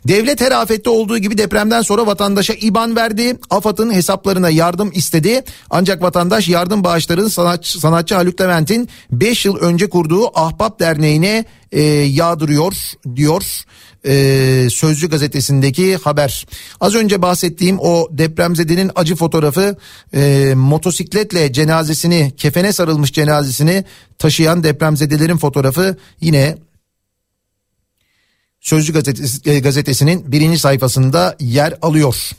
Speaker 1: Devlet her afette olduğu gibi depremden sonra vatandaşa IBAN verdi. AFAD'ın hesaplarına yardım istedi. Ancak vatandaş yardım bağışlarını sanatçı, sanatçı Haluk Levent'in 5 yıl önce kurduğu Ahbap Derneği'ne e, yağdırıyor diyor e, Sözcü gazetesindeki haber. Az önce bahsettiğim o depremzedenin acı fotoğrafı e, motosikletle cenazesini kefene sarılmış cenazesini taşıyan depremzedelerin fotoğrafı yine Sözcü gazetesi, e, gazetesinin birinci sayfasında yer alıyor.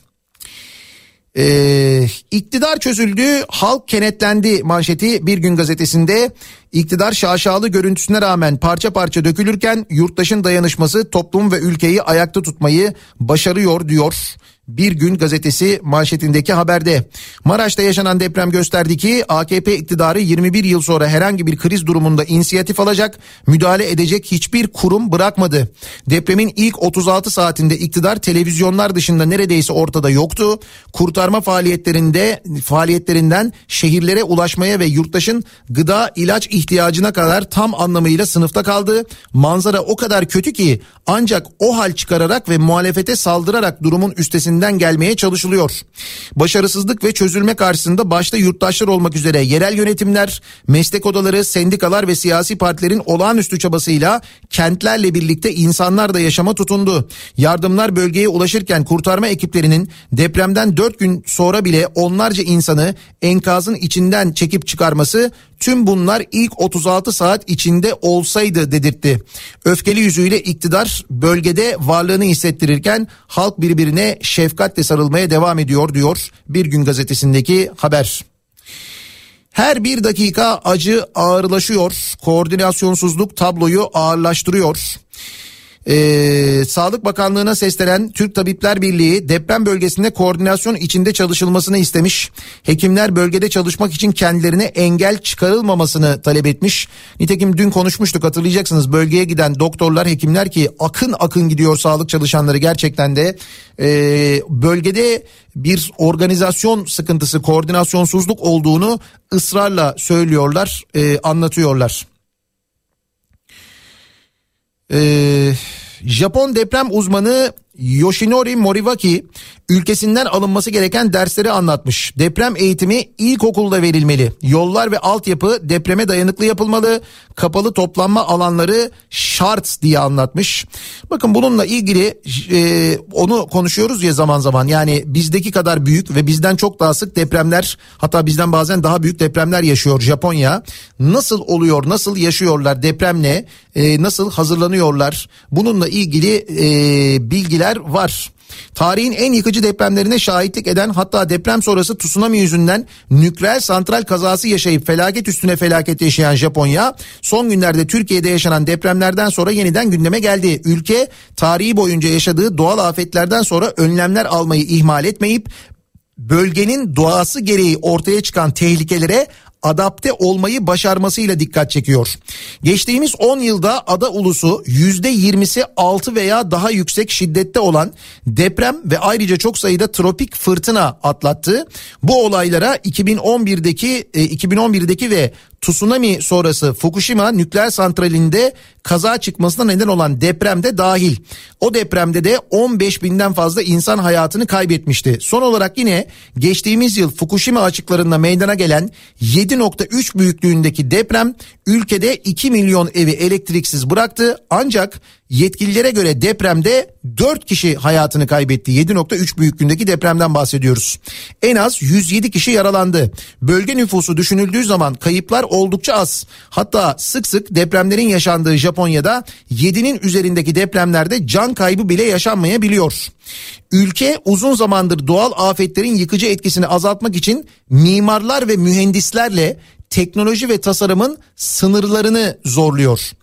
Speaker 1: Ee, iktidar çözüldü, halk kenetlendi manşeti bir gün gazetesinde iktidar şaşalı görüntüsüne rağmen parça parça dökülürken yurttaşın dayanışması toplum ve ülkeyi ayakta tutmayı başarıyor diyor. Bir gün gazetesi manşetindeki haberde. Maraş'ta yaşanan deprem gösterdi ki AKP iktidarı 21 yıl sonra herhangi bir kriz durumunda inisiyatif alacak, müdahale edecek hiçbir kurum bırakmadı. Depremin ilk 36 saatinde iktidar televizyonlar dışında neredeyse ortada yoktu. Kurtarma faaliyetlerinde faaliyetlerinden şehirlere ulaşmaya ve yurttaşın gıda, ilaç ihtiyacına kadar tam anlamıyla sınıfta kaldı. Manzara o kadar kötü ki ancak o hal çıkararak ve muhalefete saldırarak durumun üstesinden gelmeye çalışılıyor. Başarısızlık ve çözülme karşısında başta yurttaşlar olmak üzere yerel yönetimler, meslek odaları, sendikalar ve siyasi partilerin olağanüstü çabasıyla kentlerle birlikte insanlar da yaşama tutundu. Yardımlar bölgeye ulaşırken kurtarma ekiplerinin depremden 4 gün sonra bile onlarca insanı enkazın içinden çekip çıkarması tüm bunlar ilk 36 saat içinde olsaydı dedirtti. Öfkeli yüzüyle iktidar bölgede varlığını hissettirirken halk birbirine şefkatle sarılmaya devam ediyor diyor Bir Gün Gazetesi'ndeki haber. Her bir dakika acı ağırlaşıyor. Koordinasyonsuzluk tabloyu ağırlaştırıyor. Ee, Sağlık Bakanlığı'na seslenen Türk Tabipler Birliği deprem bölgesinde koordinasyon içinde çalışılmasını istemiş. Hekimler bölgede çalışmak için kendilerine engel çıkarılmamasını talep etmiş. Nitekim dün konuşmuştuk hatırlayacaksınız bölgeye giden doktorlar hekimler ki akın akın gidiyor sağlık çalışanları gerçekten de e, bölgede bir organizasyon sıkıntısı koordinasyonsuzluk olduğunu ısrarla söylüyorlar e, anlatıyorlar. Ee, Japon deprem uzmanı Yoshinori Moriwaki ülkesinden alınması gereken dersleri anlatmış. Deprem eğitimi ilkokulda verilmeli. Yollar ve altyapı depreme dayanıklı yapılmalı. Kapalı toplanma alanları şart diye anlatmış. Bakın bununla ilgili e, onu konuşuyoruz ya zaman zaman. Yani bizdeki kadar büyük ve bizden çok daha sık depremler hatta bizden bazen daha büyük depremler yaşıyor Japonya. Nasıl oluyor, nasıl yaşıyorlar depremle, e, nasıl hazırlanıyorlar? Bununla ilgili e, bilgiler var. Tarihin en yıkıcı depremlerine şahitlik eden hatta deprem sonrası tsunami yüzünden nükleer santral kazası yaşayıp felaket üstüne felaket yaşayan Japonya son günlerde Türkiye'de yaşanan depremlerden sonra yeniden gündeme geldi. Ülke tarihi boyunca yaşadığı doğal afetlerden sonra önlemler almayı ihmal etmeyip bölgenin doğası gereği ortaya çıkan tehlikelere adapte olmayı başarmasıyla dikkat çekiyor. Geçtiğimiz 10 yılda ada ulusu %20'si 6 veya daha yüksek şiddette olan deprem ve ayrıca çok sayıda tropik fırtına atlattı. Bu olaylara 2011'deki 2011'deki e, ve tsunami sonrası Fukushima nükleer santralinde kaza çıkmasına neden olan depremde dahil. O depremde de 15 binden fazla insan hayatını kaybetmişti. Son olarak yine geçtiğimiz yıl Fukushima açıklarında meydana gelen 7.3 büyüklüğündeki deprem ülkede 2 milyon evi elektriksiz bıraktı. Ancak Yetkililere göre depremde 4 kişi hayatını kaybetti. 7.3 büyüklüğündeki depremden bahsediyoruz. En az 107 kişi yaralandı. Bölge nüfusu düşünüldüğü zaman kayıplar oldukça az. Hatta sık sık depremlerin yaşandığı Japonya'da 7'nin üzerindeki depremlerde can kaybı bile yaşanmayabiliyor. Ülke uzun zamandır doğal afetlerin yıkıcı etkisini azaltmak için mimarlar ve mühendislerle teknoloji ve tasarımın sınırlarını zorluyor.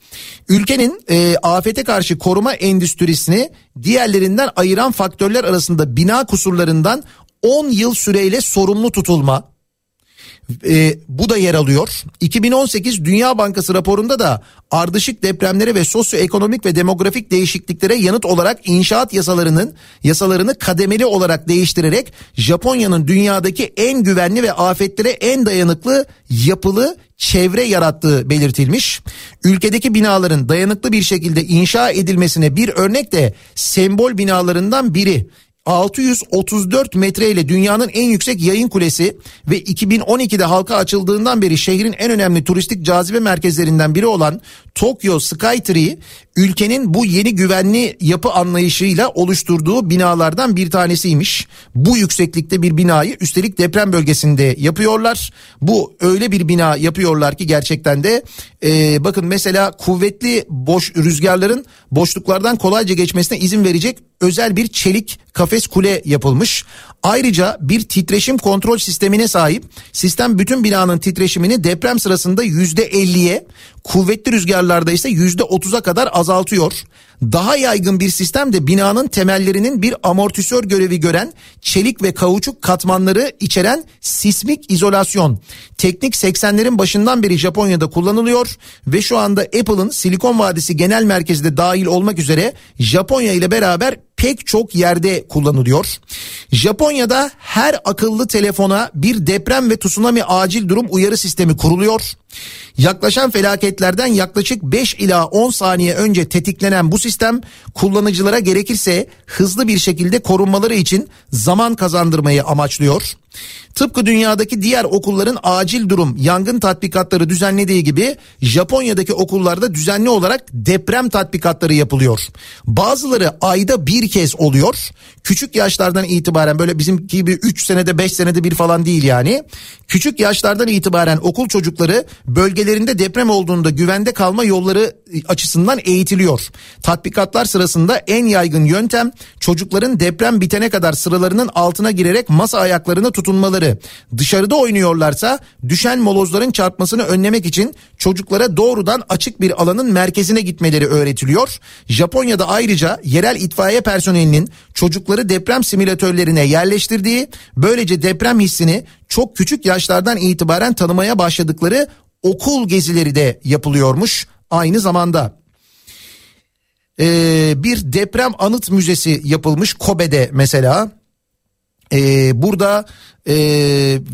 Speaker 1: Ülkenin e, afete karşı koruma endüstrisini diğerlerinden ayıran faktörler arasında bina kusurlarından 10 yıl süreyle sorumlu tutulma, e, bu da yer alıyor. 2018 Dünya Bankası raporunda da ardışık depremlere ve sosyoekonomik ve demografik değişikliklere yanıt olarak inşaat yasalarının yasalarını kademeli olarak değiştirerek Japonya'nın dünyadaki en güvenli ve afetlere en dayanıklı yapılı çevre yarattığı belirtilmiş. Ülkedeki binaların dayanıklı bir şekilde inşa edilmesine bir örnek de sembol binalarından biri. 634 metre ile dünyanın en yüksek yayın kulesi ve 2012'de halka açıldığından beri şehrin en önemli turistik cazibe merkezlerinden biri olan Tokyo Skytree ülkenin bu yeni güvenli yapı anlayışıyla oluşturduğu binalardan bir tanesiymiş. Bu yükseklikte bir binayı üstelik deprem bölgesinde yapıyorlar. Bu öyle bir bina yapıyorlar ki gerçekten de e, bakın mesela kuvvetli boş rüzgarların boşluklardan kolayca geçmesine izin verecek özel bir çelik kafes kule yapılmış. Ayrıca bir titreşim kontrol sistemine sahip. Sistem bütün binanın titreşimini deprem sırasında yüzde 50'ye, kuvvetli rüzgarlarda ise yüzde 30'a kadar azaltıyor. Daha yaygın bir sistem de binanın temellerinin bir amortisör görevi gören çelik ve kauçuk katmanları içeren sismik izolasyon. Teknik 80'lerin başından beri Japonya'da kullanılıyor ve şu anda Apple'ın Silikon Vadisi Genel Merkezi de dahil olmak üzere Japonya ile beraber pek çok yerde kullanılıyor. Japonya'da her akıllı telefona bir deprem ve tsunami acil durum uyarı sistemi kuruluyor. Yaklaşan felaketlerden yaklaşık 5 ila 10 saniye önce tetiklenen bu sistem kullanıcılara gerekirse hızlı bir şekilde korunmaları için zaman kazandırmayı amaçlıyor. Tıpkı dünyadaki diğer okulların acil durum yangın tatbikatları düzenlediği gibi Japonya'daki okullarda düzenli olarak deprem tatbikatları yapılıyor. Bazıları ayda bir kez oluyor. Küçük yaşlardan itibaren böyle bizim gibi 3 senede 5 senede bir falan değil yani. Küçük yaşlardan itibaren okul çocukları bölgelerinde deprem olduğunda güvende kalma yolları açısından eğitiliyor. Tatbikatlar sırasında en yaygın yöntem çocukların deprem bitene kadar sıralarının altına girerek masa ayaklarını tutunmaları. Dışarıda oynuyorlarsa düşen molozların çarpmasını önlemek için çocuklara doğrudan açık bir alanın merkezine gitmeleri öğretiliyor. Japonya'da ayrıca yerel itfaiye personelinin çocukları deprem simülatörlerine yerleştirdiği böylece deprem hissini çok küçük yaşlardan itibaren tanımaya başladıkları okul gezileri de yapılıyormuş aynı zamanda. Ee, bir deprem anıt müzesi yapılmış Kobe'de mesela. Ee, burada e,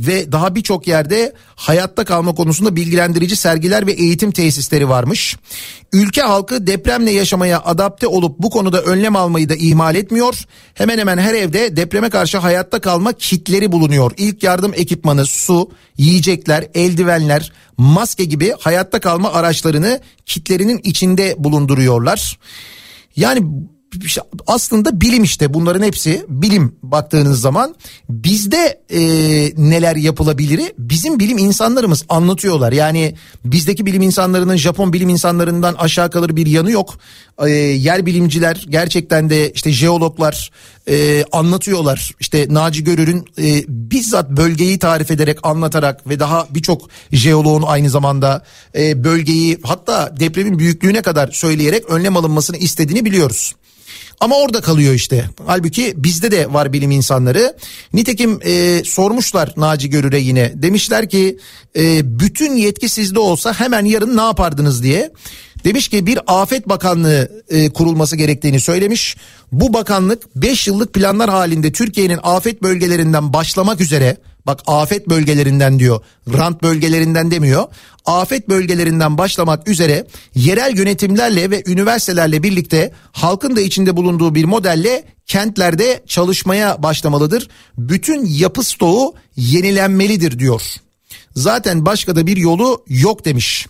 Speaker 1: ve daha birçok yerde hayatta kalma konusunda bilgilendirici sergiler ve eğitim tesisleri varmış. Ülke halkı depremle yaşamaya adapte olup bu konuda önlem almayı da ihmal etmiyor. Hemen hemen her evde depreme karşı hayatta kalma kitleri bulunuyor. İlk yardım ekipmanı, su, yiyecekler, eldivenler, maske gibi hayatta kalma araçlarını kitlerinin içinde bulunduruyorlar. Yani şey, aslında bilim işte bunların hepsi bilim baktığınız zaman bizde e, neler yapılabilir bizim bilim insanlarımız anlatıyorlar. Yani bizdeki bilim insanlarının Japon bilim insanlarından aşağı kalır bir yanı yok. E, yer bilimciler gerçekten de işte jeologlar e, anlatıyorlar. İşte Naci Görür'ün e, bizzat bölgeyi tarif ederek anlatarak ve daha birçok jeoloğun aynı zamanda e, bölgeyi hatta depremin büyüklüğüne kadar söyleyerek önlem alınmasını istediğini biliyoruz. Ama orada kalıyor işte. Halbuki bizde de var bilim insanları. Nitekim e, sormuşlar Naci Görür'e yine. Demişler ki e, bütün yetki sizde olsa hemen yarın ne yapardınız diye. Demiş ki bir afet bakanlığı e, kurulması gerektiğini söylemiş. Bu bakanlık 5 yıllık planlar halinde Türkiye'nin afet bölgelerinden başlamak üzere Bak afet bölgelerinden diyor. Rant bölgelerinden demiyor. Afet bölgelerinden başlamak üzere yerel yönetimlerle ve üniversitelerle birlikte halkın da içinde bulunduğu bir modelle kentlerde çalışmaya başlamalıdır. Bütün yapı stoğu yenilenmelidir diyor. Zaten başka da bir yolu yok demiş.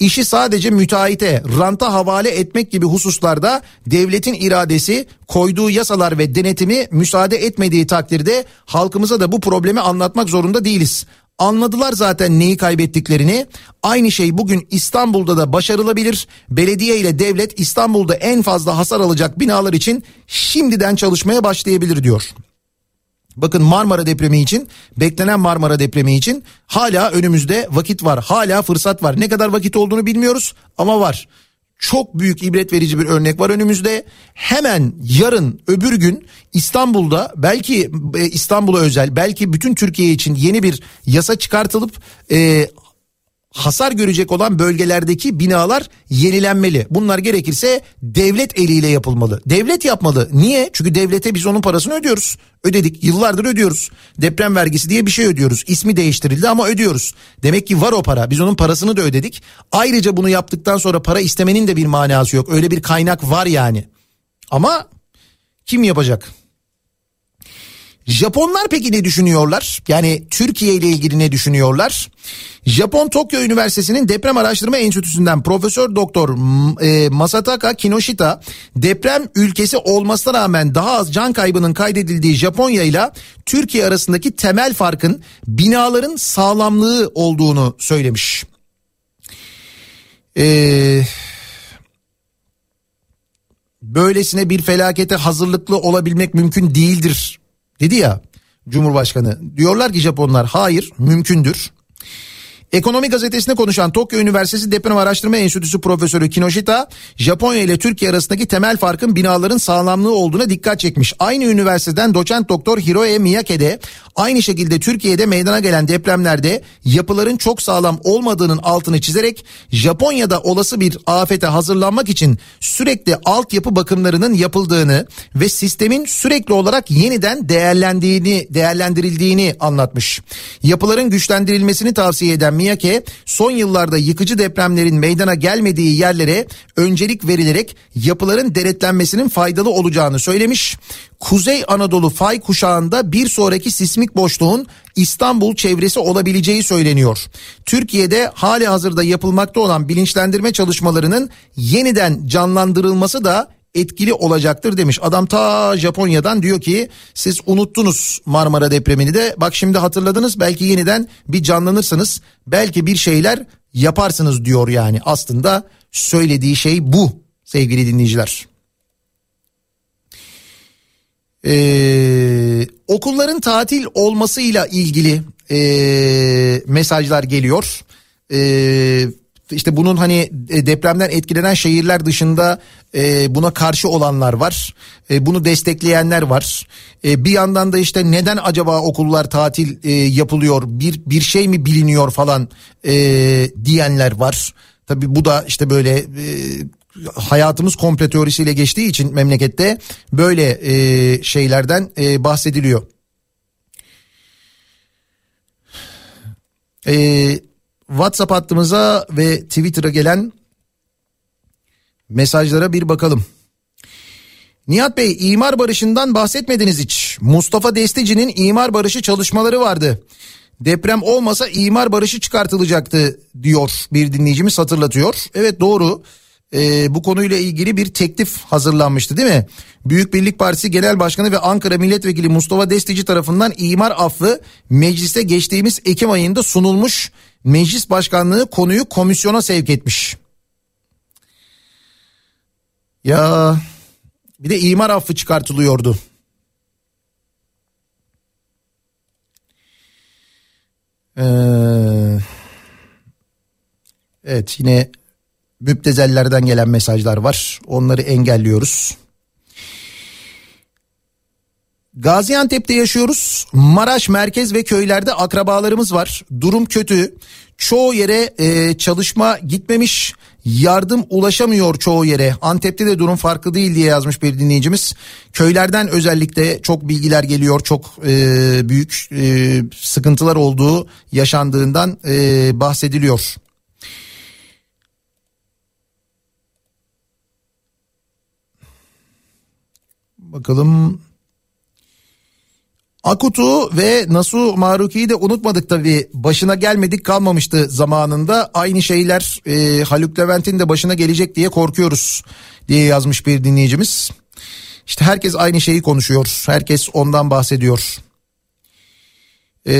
Speaker 1: İşi sadece müteahhite, ranta havale etmek gibi hususlarda devletin iradesi, koyduğu yasalar ve denetimi müsaade etmediği takdirde halkımıza da bu problemi anlatmak zorunda değiliz. Anladılar zaten neyi kaybettiklerini. Aynı şey bugün İstanbul'da da başarılabilir. Belediye ile devlet İstanbul'da en fazla hasar alacak binalar için şimdiden çalışmaya başlayabilir diyor. Bakın Marmara depremi için beklenen Marmara depremi için hala önümüzde vakit var. Hala fırsat var. Ne kadar vakit olduğunu bilmiyoruz ama var. Çok büyük ibret verici bir örnek var önümüzde. Hemen yarın öbür gün İstanbul'da belki e, İstanbul'a özel belki bütün Türkiye için yeni bir yasa çıkartılıp e, hasar görecek olan bölgelerdeki binalar yenilenmeli. Bunlar gerekirse devlet eliyle yapılmalı. Devlet yapmalı. Niye? Çünkü devlete biz onun parasını ödüyoruz. Ödedik. Yıllardır ödüyoruz. Deprem vergisi diye bir şey ödüyoruz. İsmi değiştirildi ama ödüyoruz. Demek ki var o para. Biz onun parasını da ödedik. Ayrıca bunu yaptıktan sonra para istemenin de bir manası yok. Öyle bir kaynak var yani. Ama kim yapacak? Japonlar peki ne düşünüyorlar? Yani Türkiye ile ilgili ne düşünüyorlar? Japon Tokyo Üniversitesi'nin deprem araştırma enstitüsünden Profesör Doktor e, Masataka Kinoshita deprem ülkesi olmasına rağmen daha az can kaybının kaydedildiği Japonya ile Türkiye arasındaki temel farkın binaların sağlamlığı olduğunu söylemiş. Eee böylesine bir felakete hazırlıklı olabilmek mümkün değildir dedi ya Cumhurbaşkanı. Diyorlar ki Japonlar hayır mümkündür. Ekonomi gazetesine konuşan Tokyo Üniversitesi Deprem Araştırma Enstitüsü Profesörü Kinoshita, Japonya ile Türkiye arasındaki temel farkın binaların sağlamlığı olduğuna dikkat çekmiş. Aynı üniversiteden doçent doktor Hiroe Miyake de aynı şekilde Türkiye'de meydana gelen depremlerde yapıların çok sağlam olmadığının altını çizerek Japonya'da olası bir afete hazırlanmak için sürekli altyapı bakımlarının yapıldığını ve sistemin sürekli olarak yeniden değerlendiğini, değerlendirildiğini anlatmış. Yapıların güçlendirilmesini tavsiye eden Miyake son yıllarda yıkıcı depremlerin meydana gelmediği yerlere öncelik verilerek yapıların denetlenmesinin faydalı olacağını söylemiş. Kuzey Anadolu fay kuşağında bir sonraki sismik boşluğun İstanbul çevresi olabileceği söyleniyor. Türkiye'de hali hazırda yapılmakta olan bilinçlendirme çalışmalarının yeniden canlandırılması da etkili olacaktır demiş. Adam ta Japonya'dan diyor ki siz unuttunuz Marmara depremini de bak şimdi hatırladınız belki yeniden bir canlanırsınız belki bir şeyler yaparsınız diyor yani aslında söylediği şey bu sevgili dinleyiciler. Ee, okulların tatil olmasıyla ilgili e, mesajlar geliyor. Ee, işte bunun hani e, depremden etkilenen şehirler dışında e, buna karşı olanlar var. E, bunu destekleyenler var. E, bir yandan da işte neden acaba okullar tatil e, yapılıyor? Bir bir şey mi biliniyor falan e, diyenler var. Tabii bu da işte böyle e, hayatımız komple teorisiyle geçtiği için memlekette böyle e, şeylerden e, bahsediliyor. Ee, WhatsApp hattımıza ve Twitter'a gelen mesajlara bir bakalım. Nihat Bey imar barışından bahsetmediniz hiç. Mustafa Destici'nin imar barışı çalışmaları vardı. Deprem olmasa imar barışı çıkartılacaktı diyor bir dinleyicimiz hatırlatıyor. Evet doğru ee, bu konuyla ilgili bir teklif hazırlanmıştı değil mi? Büyük Birlik Partisi Genel Başkanı ve Ankara Milletvekili Mustafa Destici tarafından imar affı mecliste geçtiğimiz Ekim ayında sunulmuş. Meclis Başkanlığı konuyu komisyona sevk etmiş. Ya bir de imar affı çıkartılıyordu. Ee, evet yine müptezellerden gelen mesajlar var. Onları engelliyoruz. Gaziantep'te yaşıyoruz. Maraş merkez ve köylerde akrabalarımız var. Durum kötü. Çoğu yere e, çalışma gitmemiş. Yardım ulaşamıyor çoğu yere. Antep'te de durum farklı değil diye yazmış bir dinleyicimiz. Köylerden özellikle çok bilgiler geliyor. Çok e, büyük e, sıkıntılar olduğu yaşandığından e, bahsediliyor. Bakalım Akut'u ve Nasu Maruki'yi de unutmadık tabii. Başına gelmedik kalmamıştı zamanında. Aynı şeyler e, Haluk Levent'in de başına gelecek diye korkuyoruz diye yazmış bir dinleyicimiz. İşte herkes aynı şeyi konuşuyor. Herkes ondan bahsediyor. Ee,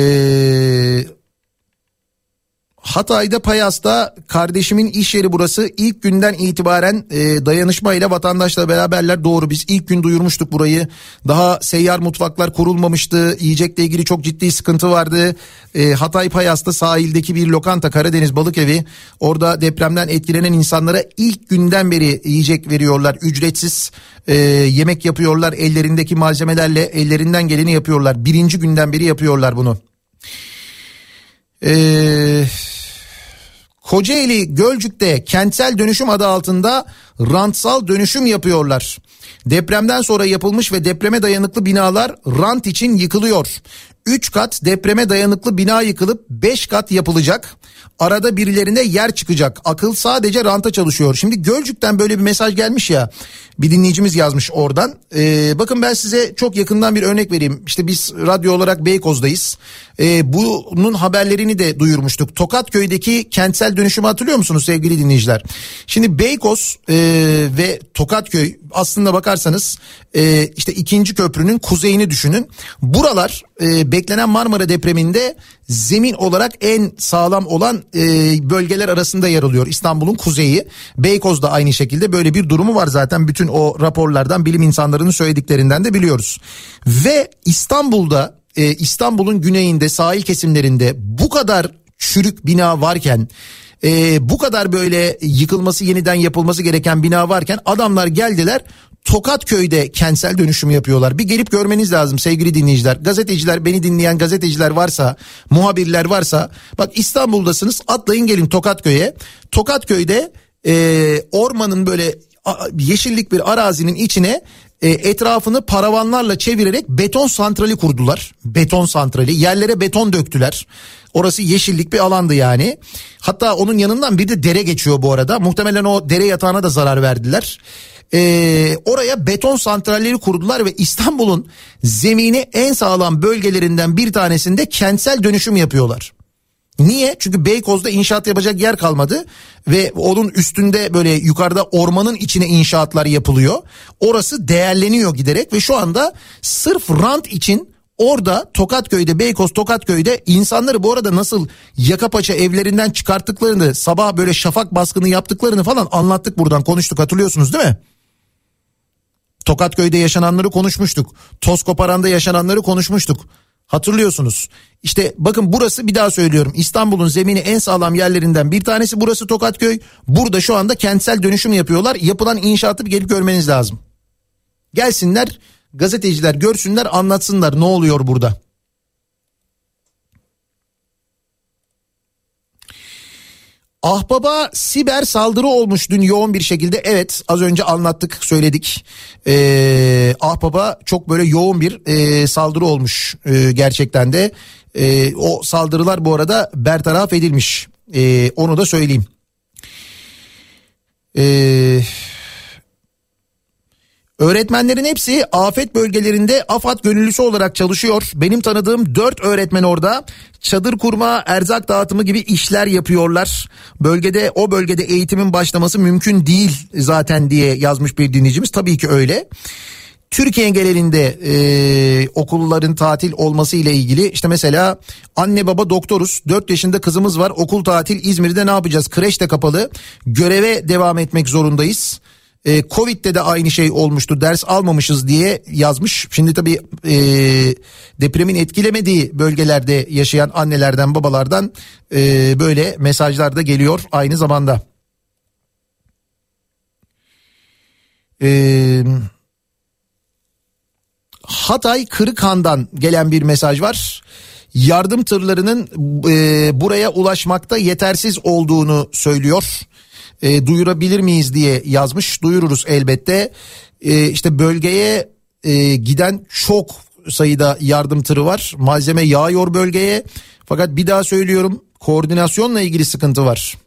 Speaker 1: Hatay'da Payas'ta kardeşimin iş yeri burası. İlk günden itibaren e, dayanışmayla vatandaşla beraberler. Doğru biz ilk gün duyurmuştuk burayı. Daha seyyar mutfaklar kurulmamıştı. Yiyecekle ilgili çok ciddi sıkıntı vardı. E, Hatay Payas'ta sahildeki bir lokanta Karadeniz Balık Evi orada depremden etkilenen insanlara ilk günden beri yiyecek veriyorlar. Ücretsiz e, yemek yapıyorlar. Ellerindeki malzemelerle ellerinden geleni yapıyorlar. Birinci günden beri yapıyorlar bunu. Eee Kocaeli Gölcük'te kentsel dönüşüm adı altında rantsal dönüşüm yapıyorlar. Depremden sonra yapılmış ve depreme dayanıklı binalar rant için yıkılıyor. 3 kat depreme dayanıklı bina yıkılıp 5 kat yapılacak. Arada birilerine yer çıkacak. Akıl sadece ranta çalışıyor. Şimdi Gölcük'ten böyle bir mesaj gelmiş ya. Bir dinleyicimiz yazmış oradan. Ee, bakın ben size çok yakından bir örnek vereyim. İşte biz radyo olarak Beykoz'dayız. Ee, bunun haberlerini de duyurmuştuk. Tokatköy'deki kentsel dönüşümü hatırlıyor musunuz sevgili dinleyiciler? Şimdi Beykoz e, ve Tokatköy aslında bakarsanız e, işte ikinci köprünün kuzeyini düşünün. Buralar e, beklenen Marmara depreminde zemin olarak en sağlam olan e, bölgeler arasında yer alıyor. İstanbul'un kuzeyi. Beykoz da aynı şekilde böyle bir durumu var zaten bütün o raporlardan bilim insanlarının söylediklerinden de biliyoruz. Ve İstanbul'da e, İstanbul'un güneyinde sahil kesimlerinde bu kadar çürük bina varken e, bu kadar böyle yıkılması yeniden yapılması gereken bina varken adamlar geldiler Tokatköy'de kentsel dönüşüm yapıyorlar. Bir gelip görmeniz lazım sevgili dinleyiciler. Gazeteciler beni dinleyen gazeteciler varsa, muhabirler varsa bak İstanbul'dasınız atlayın gelin Tokatköy'e. Tokatköy'de e, ormanın böyle yeşillik bir arazinin içine e, etrafını paravanlarla çevirerek beton santrali kurdular. Beton santrali yerlere beton döktüler. Orası yeşillik bir alandı yani. Hatta onun yanından bir de dere geçiyor bu arada. Muhtemelen o dere yatağına da zarar verdiler. Ee, oraya beton santralleri kurdular ve İstanbul'un zemini en sağlam bölgelerinden bir tanesinde kentsel dönüşüm yapıyorlar. Niye? Çünkü Beykoz'da inşaat yapacak yer kalmadı ve onun üstünde böyle yukarıda ormanın içine inşaatlar yapılıyor. Orası değerleniyor giderek ve şu anda sırf rant için Orada Tokatköy'de Beykoz Tokatköy'de insanları bu arada nasıl yaka paça evlerinden çıkarttıklarını sabah böyle şafak baskını yaptıklarını falan anlattık buradan konuştuk hatırlıyorsunuz değil mi? Tokatköy'de yaşananları konuşmuştuk. Toz koparanda yaşananları konuşmuştuk. Hatırlıyorsunuz. İşte bakın burası bir daha söylüyorum. İstanbul'un zemini en sağlam yerlerinden bir tanesi burası Tokatköy. Burada şu anda kentsel dönüşüm yapıyorlar. Yapılan inşaatı bir gelip görmeniz lazım. Gelsinler gazeteciler görsünler anlatsınlar ne oluyor burada. Ahbaba siber saldırı olmuş dün yoğun bir şekilde. Evet az önce anlattık söyledik. Ee, Ahbaba çok böyle yoğun bir e, saldırı olmuş e, gerçekten de. E, o saldırılar bu arada bertaraf edilmiş. E, onu da söyleyeyim. Eee... Öğretmenlerin hepsi afet bölgelerinde AFAD gönüllüsü olarak çalışıyor. Benim tanıdığım 4 öğretmen orada çadır kurma, erzak dağıtımı gibi işler yapıyorlar. Bölgede o bölgede eğitimin başlaması mümkün değil zaten diye yazmış bir dinleyicimiz. Tabii ki öyle. Türkiye genelinde e, okulların tatil olması ile ilgili işte mesela anne baba doktoruz 4 yaşında kızımız var okul tatil İzmir'de ne yapacağız kreş de kapalı göreve devam etmek zorundayız. E, Covid'de de aynı şey olmuştu ders almamışız diye yazmış. Şimdi tabii e, depremin etkilemediği bölgelerde yaşayan annelerden babalardan e, böyle mesajlar da geliyor aynı zamanda. Eee... Hatay Kırıkhan'dan gelen bir mesaj var. Yardım tırlarının e, buraya ulaşmakta yetersiz olduğunu söylüyor. E, duyurabilir miyiz diye yazmış. Duyururuz elbette. E, işte bölgeye e, giden çok sayıda yardım tırı var. Malzeme yağıyor bölgeye. Fakat bir daha söylüyorum koordinasyonla ilgili sıkıntı var.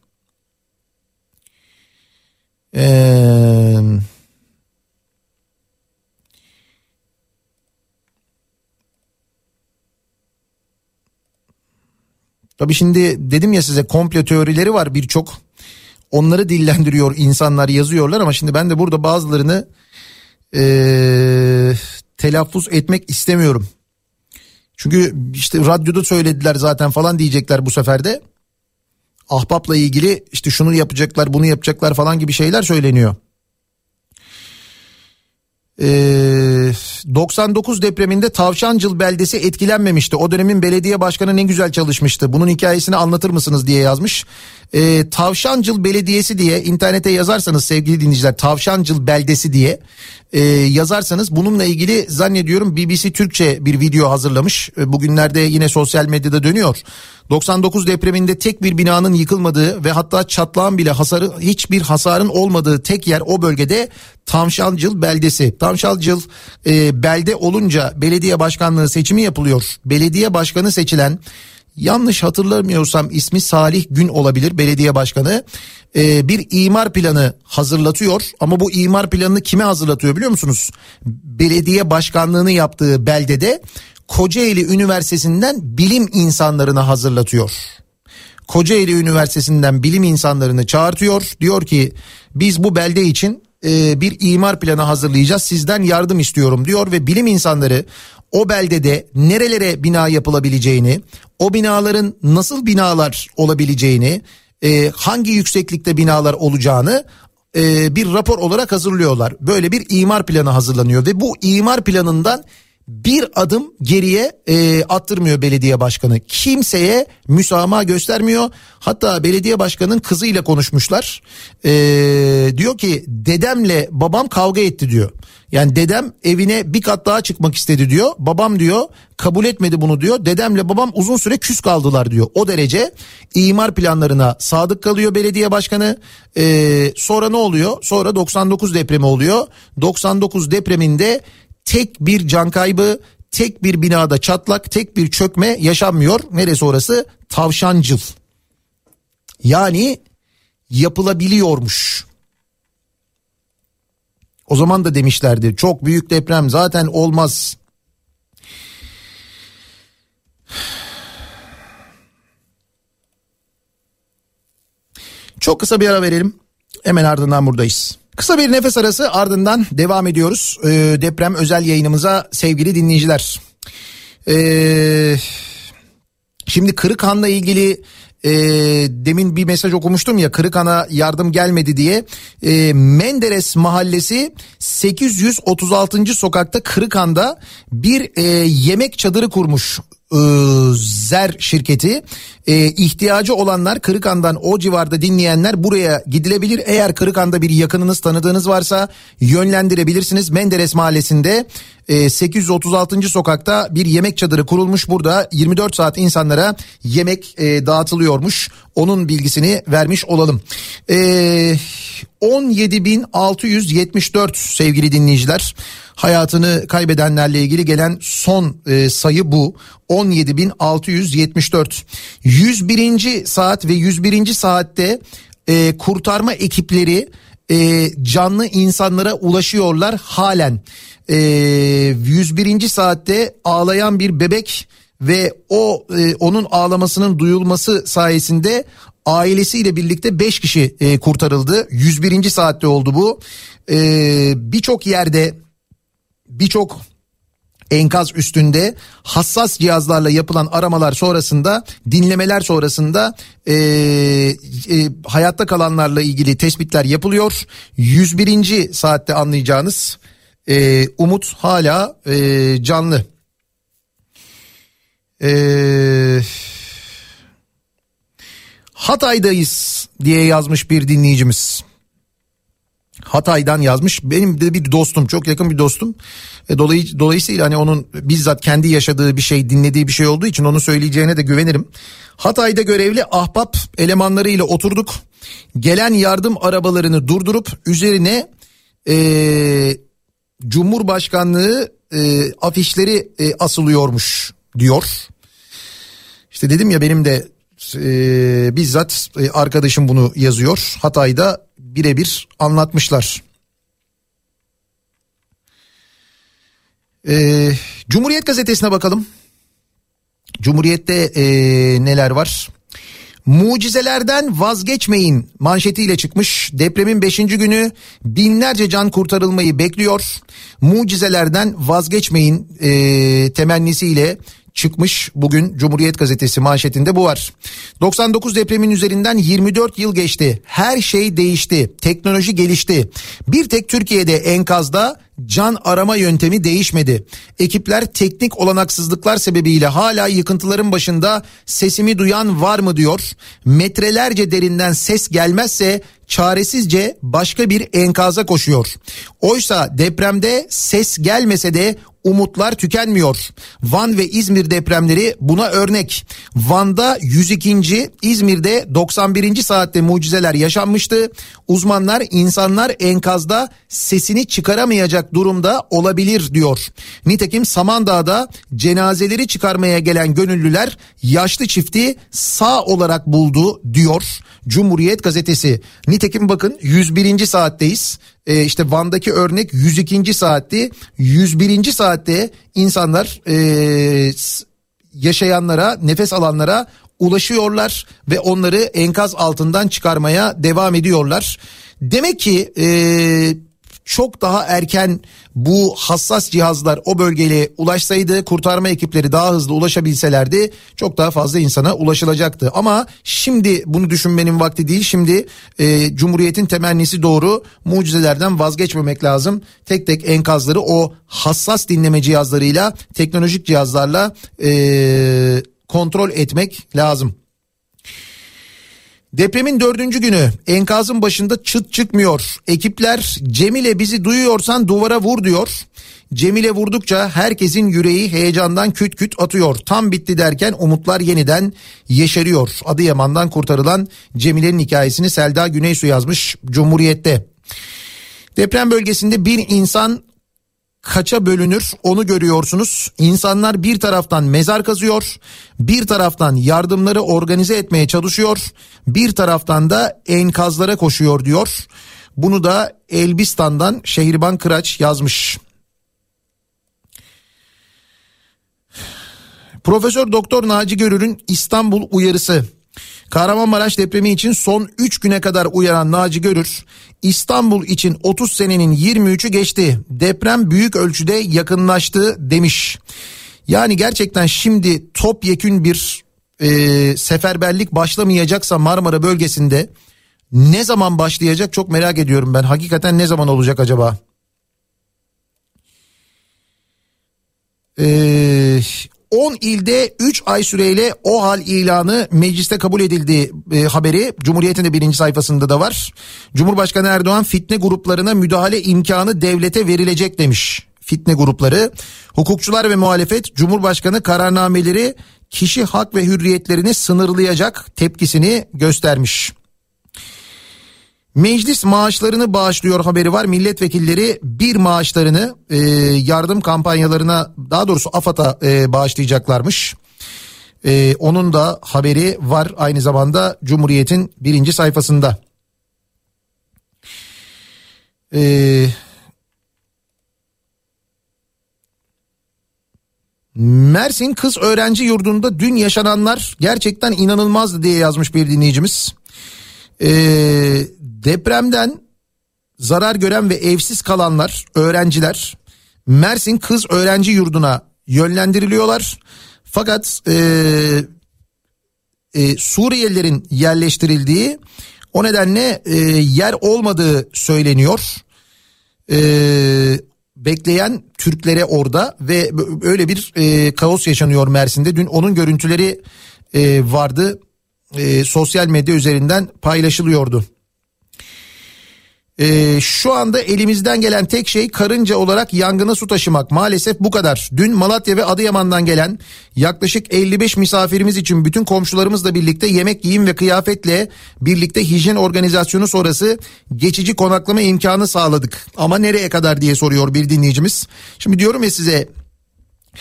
Speaker 1: Eee... Tabii şimdi dedim ya size komplo teorileri var birçok. Onları dillendiriyor insanlar yazıyorlar ama şimdi ben de burada bazılarını ee, telaffuz etmek istemiyorum. Çünkü işte radyoda söylediler zaten falan diyecekler bu sefer de. Ahbapla ilgili işte şunu yapacaklar bunu yapacaklar falan gibi şeyler söyleniyor. Ee, 99 depreminde Tavşancıl beldesi etkilenmemişti. O dönemin belediye başkanı ne güzel çalışmıştı. Bunun hikayesini anlatır mısınız diye yazmış. Ee, Tavşancıl Belediyesi diye internete yazarsanız sevgili dinleyiciler Tavşancıl beldesi diye e, yazarsanız bununla ilgili zannediyorum BBC Türkçe bir video hazırlamış. E, bugünlerde yine sosyal medyada dönüyor. 99 depreminde tek bir binanın yıkılmadığı ve hatta çatlağın bile hasarı hiçbir hasarın olmadığı tek yer o bölgede Tavşancıl beldesi. Tavşancıl e, belde olunca belediye başkanlığı seçimi yapılıyor. Belediye başkanı seçilen yanlış hatırlamıyorsam ismi Salih Gün olabilir belediye başkanı e, bir imar planı hazırlatıyor ama bu imar planını kime hazırlatıyor biliyor musunuz? Belediye başkanlığını yaptığı beldede Kocaeli Üniversitesi'nden bilim insanlarını hazırlatıyor. Kocaeli Üniversitesi'nden bilim insanlarını çağırtıyor. Diyor ki biz bu belde için e, bir imar planı hazırlayacağız sizden yardım istiyorum diyor ve bilim insanları o beldede nerelere bina yapılabileceğini, o binaların nasıl binalar olabileceğini, e, hangi yükseklikte binalar olacağını e, bir rapor olarak hazırlıyorlar. Böyle bir imar planı hazırlanıyor ve bu imar planından bir adım geriye e, attırmıyor belediye başkanı. Kimseye müsamaha göstermiyor. Hatta belediye başkanının kızıyla konuşmuşlar. E, diyor ki dedemle babam kavga etti diyor. Yani dedem evine bir kat daha çıkmak istedi diyor. Babam diyor kabul etmedi bunu diyor. Dedemle babam uzun süre küs kaldılar diyor. O derece imar planlarına sadık kalıyor belediye başkanı. Ee, sonra ne oluyor? Sonra 99 depremi oluyor. 99 depreminde tek bir can kaybı, tek bir binada çatlak, tek bir çökme yaşanmıyor. Neresi orası? Tavşancıl. Yani yapılabiliyormuş. O zaman da demişlerdi çok büyük deprem zaten olmaz. Çok kısa bir ara verelim. Hemen ardından buradayız. Kısa bir nefes arası ardından devam ediyoruz. Ee, deprem özel yayınımıza sevgili dinleyiciler. Ee, şimdi Kırıkhan'la ilgili e, demin bir mesaj okumuştum ya Kırıkhan'a yardım gelmedi diye. E, Menderes Mahallesi 836. sokakta Kırıkhan'da bir e, yemek çadırı kurmuş e, Zer şirketi. E, ihtiyacı olanlar Kırıkan'dan o civarda dinleyenler buraya gidilebilir. Eğer Kırıkan'da bir yakınınız tanıdığınız varsa yönlendirebilirsiniz. Menderes Mahallesi'nde e, 836. sokakta bir yemek çadırı kurulmuş. Burada 24 saat insanlara yemek e, dağıtılıyormuş. Onun bilgisini vermiş olalım. Eee 17.674 sevgili dinleyiciler. Hayatını kaybedenlerle ilgili gelen son e, sayı bu. 17.674. 101. saat ve 101. saatte e, kurtarma ekipleri e, canlı insanlara ulaşıyorlar halen. E, 101. saatte ağlayan bir bebek ve o e, onun ağlamasının duyulması sayesinde ailesiyle birlikte 5 kişi e, kurtarıldı. 101. saatte oldu bu. E, birçok yerde birçok enkaz üstünde hassas cihazlarla yapılan aramalar sonrasında dinlemeler sonrasında e, e, hayatta kalanlarla ilgili tespitler yapılıyor. 101. saatte anlayacağınız e, umut hala e, canlı. Eee Hatay'dayız diye yazmış bir dinleyicimiz. Hatay'dan yazmış. Benim de bir dostum, çok yakın bir dostum. E, dolay, dolayısıyla hani onun bizzat kendi yaşadığı bir şey, dinlediği bir şey olduğu için onu söyleyeceğine de güvenirim. Hatay'da görevli ahbap elemanlarıyla oturduk. Gelen yardım arabalarını durdurup üzerine e, Cumhurbaşkanlığı e, afişleri e, asılıyormuş diyor. İşte dedim ya benim de e, bizzat e, arkadaşım bunu yazıyor. Hatay'da birebir anlatmışlar. E, Cumhuriyet gazetesine bakalım. Cumhuriyet'te e, neler var? Mucizelerden vazgeçmeyin manşetiyle çıkmış. Depremin 5. günü binlerce can kurtarılmayı bekliyor. Mucizelerden vazgeçmeyin e, temennisiyle çıkmış bugün Cumhuriyet Gazetesi manşetinde bu var. 99 depremin üzerinden 24 yıl geçti. Her şey değişti. Teknoloji gelişti. Bir tek Türkiye'de enkazda can arama yöntemi değişmedi. Ekipler teknik olanaksızlıklar sebebiyle hala yıkıntıların başında sesimi duyan var mı diyor. Metrelerce derinden ses gelmezse çaresizce başka bir enkaza koşuyor. Oysa depremde ses gelmese de umutlar tükenmiyor. Van ve İzmir depremleri buna örnek. Van'da 102. İzmir'de 91. saatte mucizeler yaşanmıştı. Uzmanlar insanlar enkazda sesini çıkaramayacak durumda olabilir diyor. Nitekim Samandağ'da cenazeleri çıkarmaya gelen gönüllüler yaşlı çifti sağ olarak buldu diyor Cumhuriyet gazetesi. Nitekim bakın 101. saatteyiz. Ee, işte Van'daki örnek 102. saatti. 101. saatte insanlar e, yaşayanlara, nefes alanlara ulaşıyorlar ve onları enkaz altından çıkarmaya devam ediyorlar. Demek ki e, çok daha erken bu hassas cihazlar o bölgeye ulaşsaydı kurtarma ekipleri daha hızlı ulaşabilselerdi çok daha fazla insana ulaşılacaktı. Ama şimdi bunu düşünmenin vakti değil şimdi e, Cumhuriyet'in temennisi doğru mucizelerden vazgeçmemek lazım. Tek tek enkazları o hassas dinleme cihazlarıyla teknolojik cihazlarla e, kontrol etmek lazım. Depremin dördüncü günü enkazın başında çıt çıkmıyor. Ekipler Cemile bizi duyuyorsan duvara vur diyor. Cemile vurdukça herkesin yüreği heyecandan küt küt atıyor. Tam bitti derken umutlar yeniden yeşeriyor. Adıyaman'dan kurtarılan Cemile'nin hikayesini Selda Güneysu yazmış Cumhuriyet'te. Deprem bölgesinde bir insan kaça bölünür onu görüyorsunuz. İnsanlar bir taraftan mezar kazıyor, bir taraftan yardımları organize etmeye çalışıyor, bir taraftan da enkazlara koşuyor diyor. Bunu da Elbistan'dan Şehirban Kıraç yazmış. Profesör Doktor Naci Görür'ün İstanbul uyarısı. Kahramanmaraş depremi için son 3 güne kadar uyaran Naci Görür, İstanbul için 30 senenin 23'ü geçti. Deprem büyük ölçüde yakınlaştı demiş. Yani gerçekten şimdi topyekün bir e, seferberlik başlamayacaksa Marmara bölgesinde ne zaman başlayacak çok merak ediyorum ben. Hakikaten ne zaman olacak acaba? Ee, 10 ilde 3 ay süreyle o hal ilanı mecliste kabul edildi e, haberi Cumhuriyet'in de birinci sayfasında da var. Cumhurbaşkanı Erdoğan fitne gruplarına müdahale imkanı devlete verilecek demiş. Fitne grupları, hukukçular ve muhalefet Cumhurbaşkanı kararnameleri kişi hak ve hürriyetlerini sınırlayacak tepkisini göstermiş. Meclis maaşlarını bağışlıyor haberi var. Milletvekilleri bir maaşlarını e, yardım kampanyalarına daha doğrusu AFAD'a e, bağışlayacaklarmış. E, onun da haberi var aynı zamanda Cumhuriyet'in birinci sayfasında. Eee Mersin Kız Öğrenci Yurdu'nda dün yaşananlar gerçekten inanılmazdı diye yazmış bir dinleyicimiz. Ee, depremden zarar gören ve evsiz kalanlar, öğrenciler Mersin Kız Öğrenci Yurdu'na yönlendiriliyorlar. Fakat e, e, Suriyelilerin yerleştirildiği o nedenle e, yer olmadığı söyleniyor. E, bekleyen Türklere orada ve öyle bir e, kaos yaşanıyor Mersin'de. Dün onun görüntüleri e, vardı e, sosyal medya üzerinden paylaşılıyordu. Ee, şu anda elimizden gelen tek şey karınca olarak yangına su taşımak. Maalesef bu kadar. Dün Malatya ve Adıyaman'dan gelen yaklaşık 55 misafirimiz için bütün komşularımızla birlikte yemek, giyim ve kıyafetle birlikte hijyen organizasyonu sonrası geçici konaklama imkanı sağladık. Ama nereye kadar diye soruyor bir dinleyicimiz. Şimdi diyorum ya size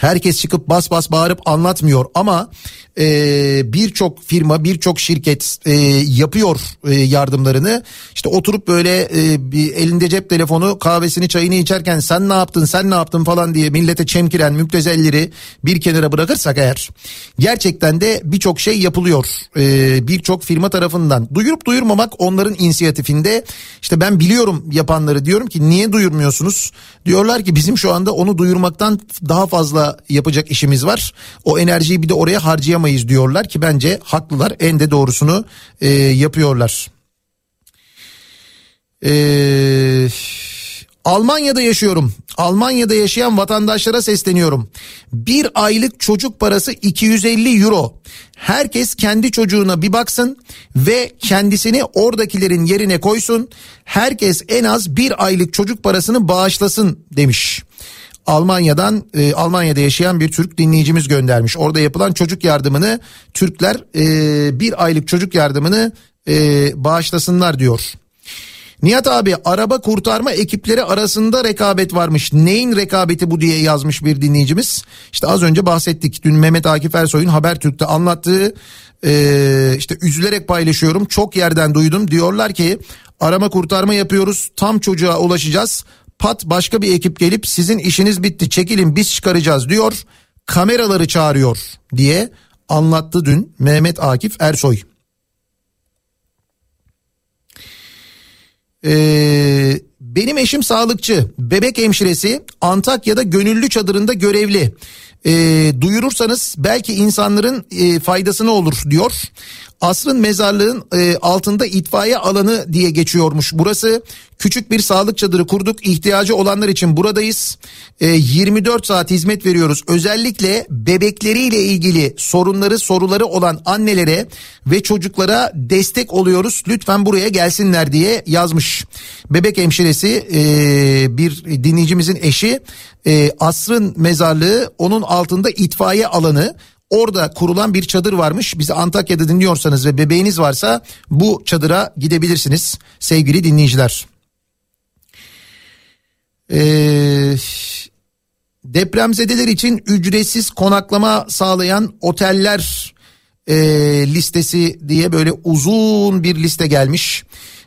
Speaker 1: Herkes çıkıp bas bas bağırıp anlatmıyor ama e, birçok firma birçok şirket e, yapıyor e, yardımlarını. İşte oturup böyle e, bir elinde cep telefonu kahvesini çayını içerken sen ne yaptın sen ne yaptın falan diye millete çemkiren müptezelleri bir kenara bırakırsak eğer gerçekten de birçok şey yapılıyor e, birçok firma tarafından. Duyurup duyurmamak onların inisiyatifinde işte ben biliyorum yapanları diyorum ki niye duyurmuyorsunuz? Diyorlar ki bizim şu anda onu duyurmaktan daha fazla yapacak işimiz var. O enerjiyi bir de oraya harcayamayız diyorlar ki bence haklılar en de doğrusunu e, yapıyorlar. Eee... Almanya'da yaşıyorum. Almanya'da yaşayan vatandaşlara sesleniyorum. Bir aylık çocuk parası 250 euro. Herkes kendi çocuğuna bir baksın ve kendisini oradakilerin yerine koysun. Herkes en az bir aylık çocuk parasını bağışlasın demiş. Almanya'dan e, Almanya'da yaşayan bir Türk dinleyicimiz göndermiş. Orada yapılan çocuk yardımını Türkler e, bir aylık çocuk yardımını e, bağışlasınlar diyor. Nihat abi araba kurtarma ekipleri arasında rekabet varmış. Neyin rekabeti bu diye yazmış bir dinleyicimiz. İşte az önce bahsettik. Dün Mehmet Akif Ersoy'un Habertürk'te anlattığı e, işte üzülerek paylaşıyorum. Çok yerden duydum. Diyorlar ki arama kurtarma yapıyoruz. Tam çocuğa ulaşacağız pat başka bir ekip gelip sizin işiniz bitti çekilin biz çıkaracağız diyor. Kameraları çağırıyor diye anlattı dün Mehmet Akif Ersoy. Ee, benim eşim sağlıkçı, bebek hemşiresi Antakya'da gönüllü çadırında görevli. Ee, duyurursanız belki insanların e, faydasına olur diyor. Asrın mezarlığın e, altında itfaiye alanı diye geçiyormuş. Burası küçük bir sağlık çadırı kurduk. İhtiyacı olanlar için buradayız. E, 24 saat hizmet veriyoruz. Özellikle bebekleriyle ilgili sorunları soruları olan annelere ve çocuklara destek oluyoruz. Lütfen buraya gelsinler diye yazmış. Bebek hemşiresi e, bir dinleyicimizin eşi e, Asrın mezarlığı onun altında itfaiye alanı Orada kurulan bir çadır varmış. Bizi Antakya'da dinliyorsanız ve bebeğiniz varsa bu çadıra gidebilirsiniz sevgili dinleyiciler. Ee, depremzedeler için ücretsiz konaklama sağlayan oteller e, listesi diye böyle uzun bir liste gelmiş.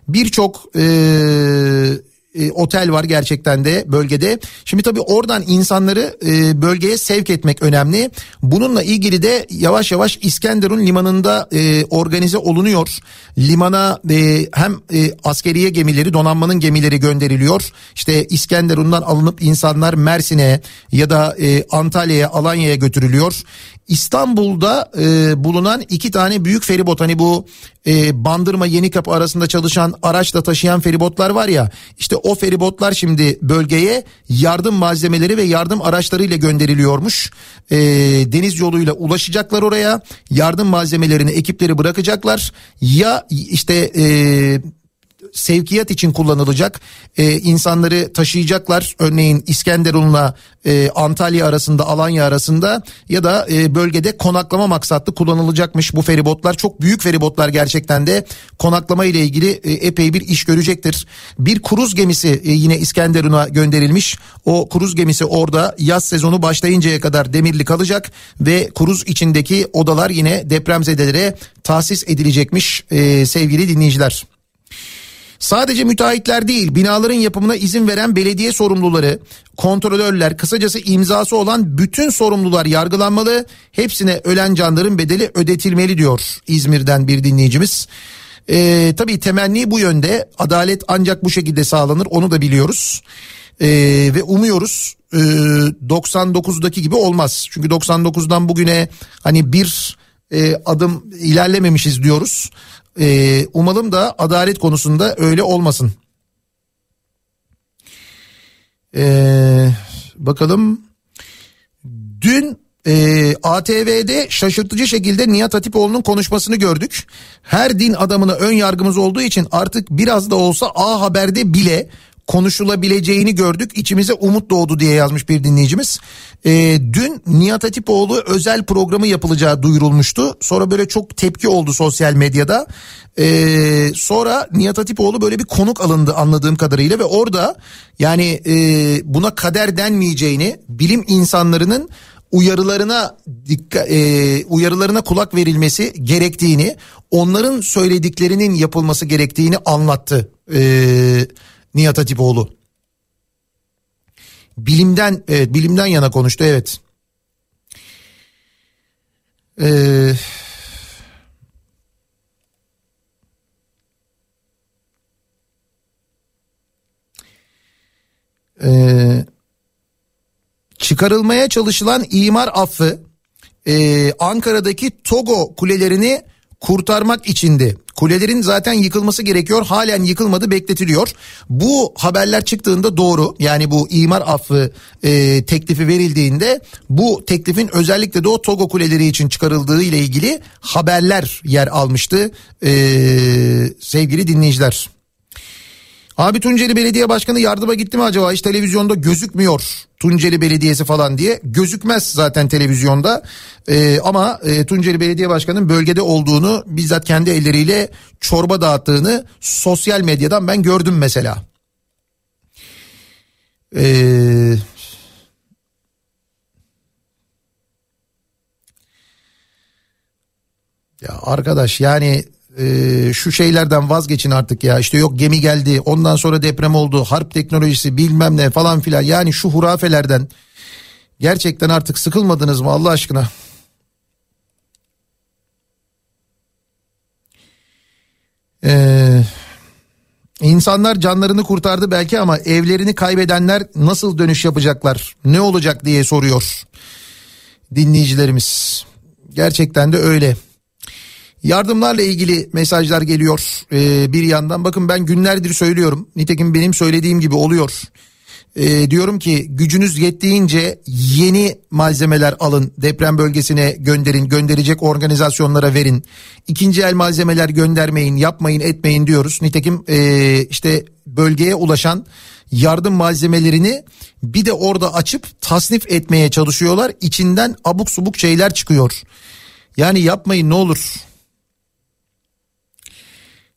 Speaker 1: Birçok e, e, otel var gerçekten de bölgede. Şimdi tabii oradan insanları e, bölgeye sevk etmek önemli. Bununla ilgili de yavaş yavaş İskenderun limanında e, organize olunuyor. Limana e, hem e, askeriye gemileri donanmanın gemileri gönderiliyor. İşte İskenderun'dan alınıp insanlar Mersin'e ya da e, Antalya'ya Alanya'ya götürülüyor. İstanbul'da e, bulunan iki tane büyük feribot hani bu e, Bandırma Yenikapı arasında çalışan araçla taşıyan feribotlar var ya işte o feribotlar şimdi bölgeye yardım malzemeleri ve yardım araçlarıyla gönderiliyormuş. E, deniz yoluyla ulaşacaklar oraya yardım malzemelerini ekipleri bırakacaklar ya işte e, sevkiyat için kullanılacak. E, insanları taşıyacaklar. Örneğin İskenderun'la e, Antalya arasında, Alanya arasında ya da e, bölgede konaklama maksatlı kullanılacakmış bu feribotlar. Çok büyük feribotlar gerçekten de konaklama ile ilgili e, epey bir iş görecektir. Bir kruz gemisi e, yine İskenderun'a gönderilmiş. O kruz gemisi orada yaz sezonu başlayıncaya kadar demirli kalacak ve kruz içindeki odalar yine depremzedelere tahsis edilecekmiş e, sevgili dinleyiciler. Sadece müteahhitler değil binaların yapımına izin veren belediye sorumluları, kontrolörler, kısacası imzası olan bütün sorumlular yargılanmalı. Hepsine ölen canların bedeli ödetilmeli diyor İzmir'den bir dinleyicimiz. Ee, tabii temenni bu yönde adalet ancak bu şekilde sağlanır onu da biliyoruz. Ee, ve umuyoruz e, 99'daki gibi olmaz. Çünkü 99'dan bugüne hani bir e, adım ilerlememişiz diyoruz. E, umalım da adalet konusunda öyle olmasın. E, bakalım. Dün e, ATV'de şaşırtıcı şekilde Nihat Hatipoğlu'nun konuşmasını gördük. Her din adamına ön yargımız olduğu için artık biraz da olsa A Haber'de bile konuşulabileceğini gördük. İçimize umut doğdu diye yazmış bir dinleyicimiz. E, dün Nihat Hatipoğlu özel programı yapılacağı duyurulmuştu. Sonra böyle çok tepki oldu sosyal medyada. E, sonra Nihat Hatipoğlu böyle bir konuk alındı anladığım kadarıyla ve orada yani e, buna kader denmeyeceğini bilim insanlarının uyarılarına dikkat, e, uyarılarına kulak verilmesi gerektiğini, onların söylediklerinin yapılması gerektiğini anlattı. E, Nihat Hatipoğlu. Bilimden evet bilimden yana konuştu evet. Ee, e, çıkarılmaya çalışılan imar affı e, Ankara'daki Togo kulelerini kurtarmak içindi. Kulelerin zaten yıkılması gerekiyor. Halen yıkılmadı bekletiliyor. Bu haberler çıktığında doğru. Yani bu imar affı e, teklifi verildiğinde bu teklifin özellikle de o Togo kuleleri için çıkarıldığı ile ilgili haberler yer almıştı. E, sevgili dinleyiciler. Abi Tunceli Belediye Başkanı yardıma gitti mi acaba? Hiç televizyonda gözükmüyor Tunceli Belediyesi falan diye. Gözükmez zaten televizyonda. Ee, ama e, Tunceli Belediye Başkanı'nın bölgede olduğunu bizzat kendi elleriyle çorba dağıttığını sosyal medyadan ben gördüm mesela. Eee... Ya arkadaş yani e, şu şeylerden vazgeçin artık ya işte yok gemi geldi ondan sonra deprem oldu harp teknolojisi bilmem ne falan filan yani şu hurafelerden gerçekten artık sıkılmadınız mı Allah aşkına? Ee, insanlar canlarını kurtardı belki ama evlerini kaybedenler nasıl dönüş yapacaklar ne olacak diye soruyor dinleyicilerimiz gerçekten de öyle. Yardımlarla ilgili mesajlar geliyor ee, bir yandan. Bakın ben günlerdir söylüyorum. Nitekim benim söylediğim gibi oluyor. Ee, diyorum ki gücünüz yettiğince yeni malzemeler alın. Deprem bölgesine gönderin. Gönderecek organizasyonlara verin. İkinci el malzemeler göndermeyin, yapmayın, etmeyin diyoruz. Nitekim e, işte bölgeye ulaşan yardım malzemelerini bir de orada açıp tasnif etmeye çalışıyorlar. İçinden abuk subuk şeyler çıkıyor. Yani yapmayın ne olur.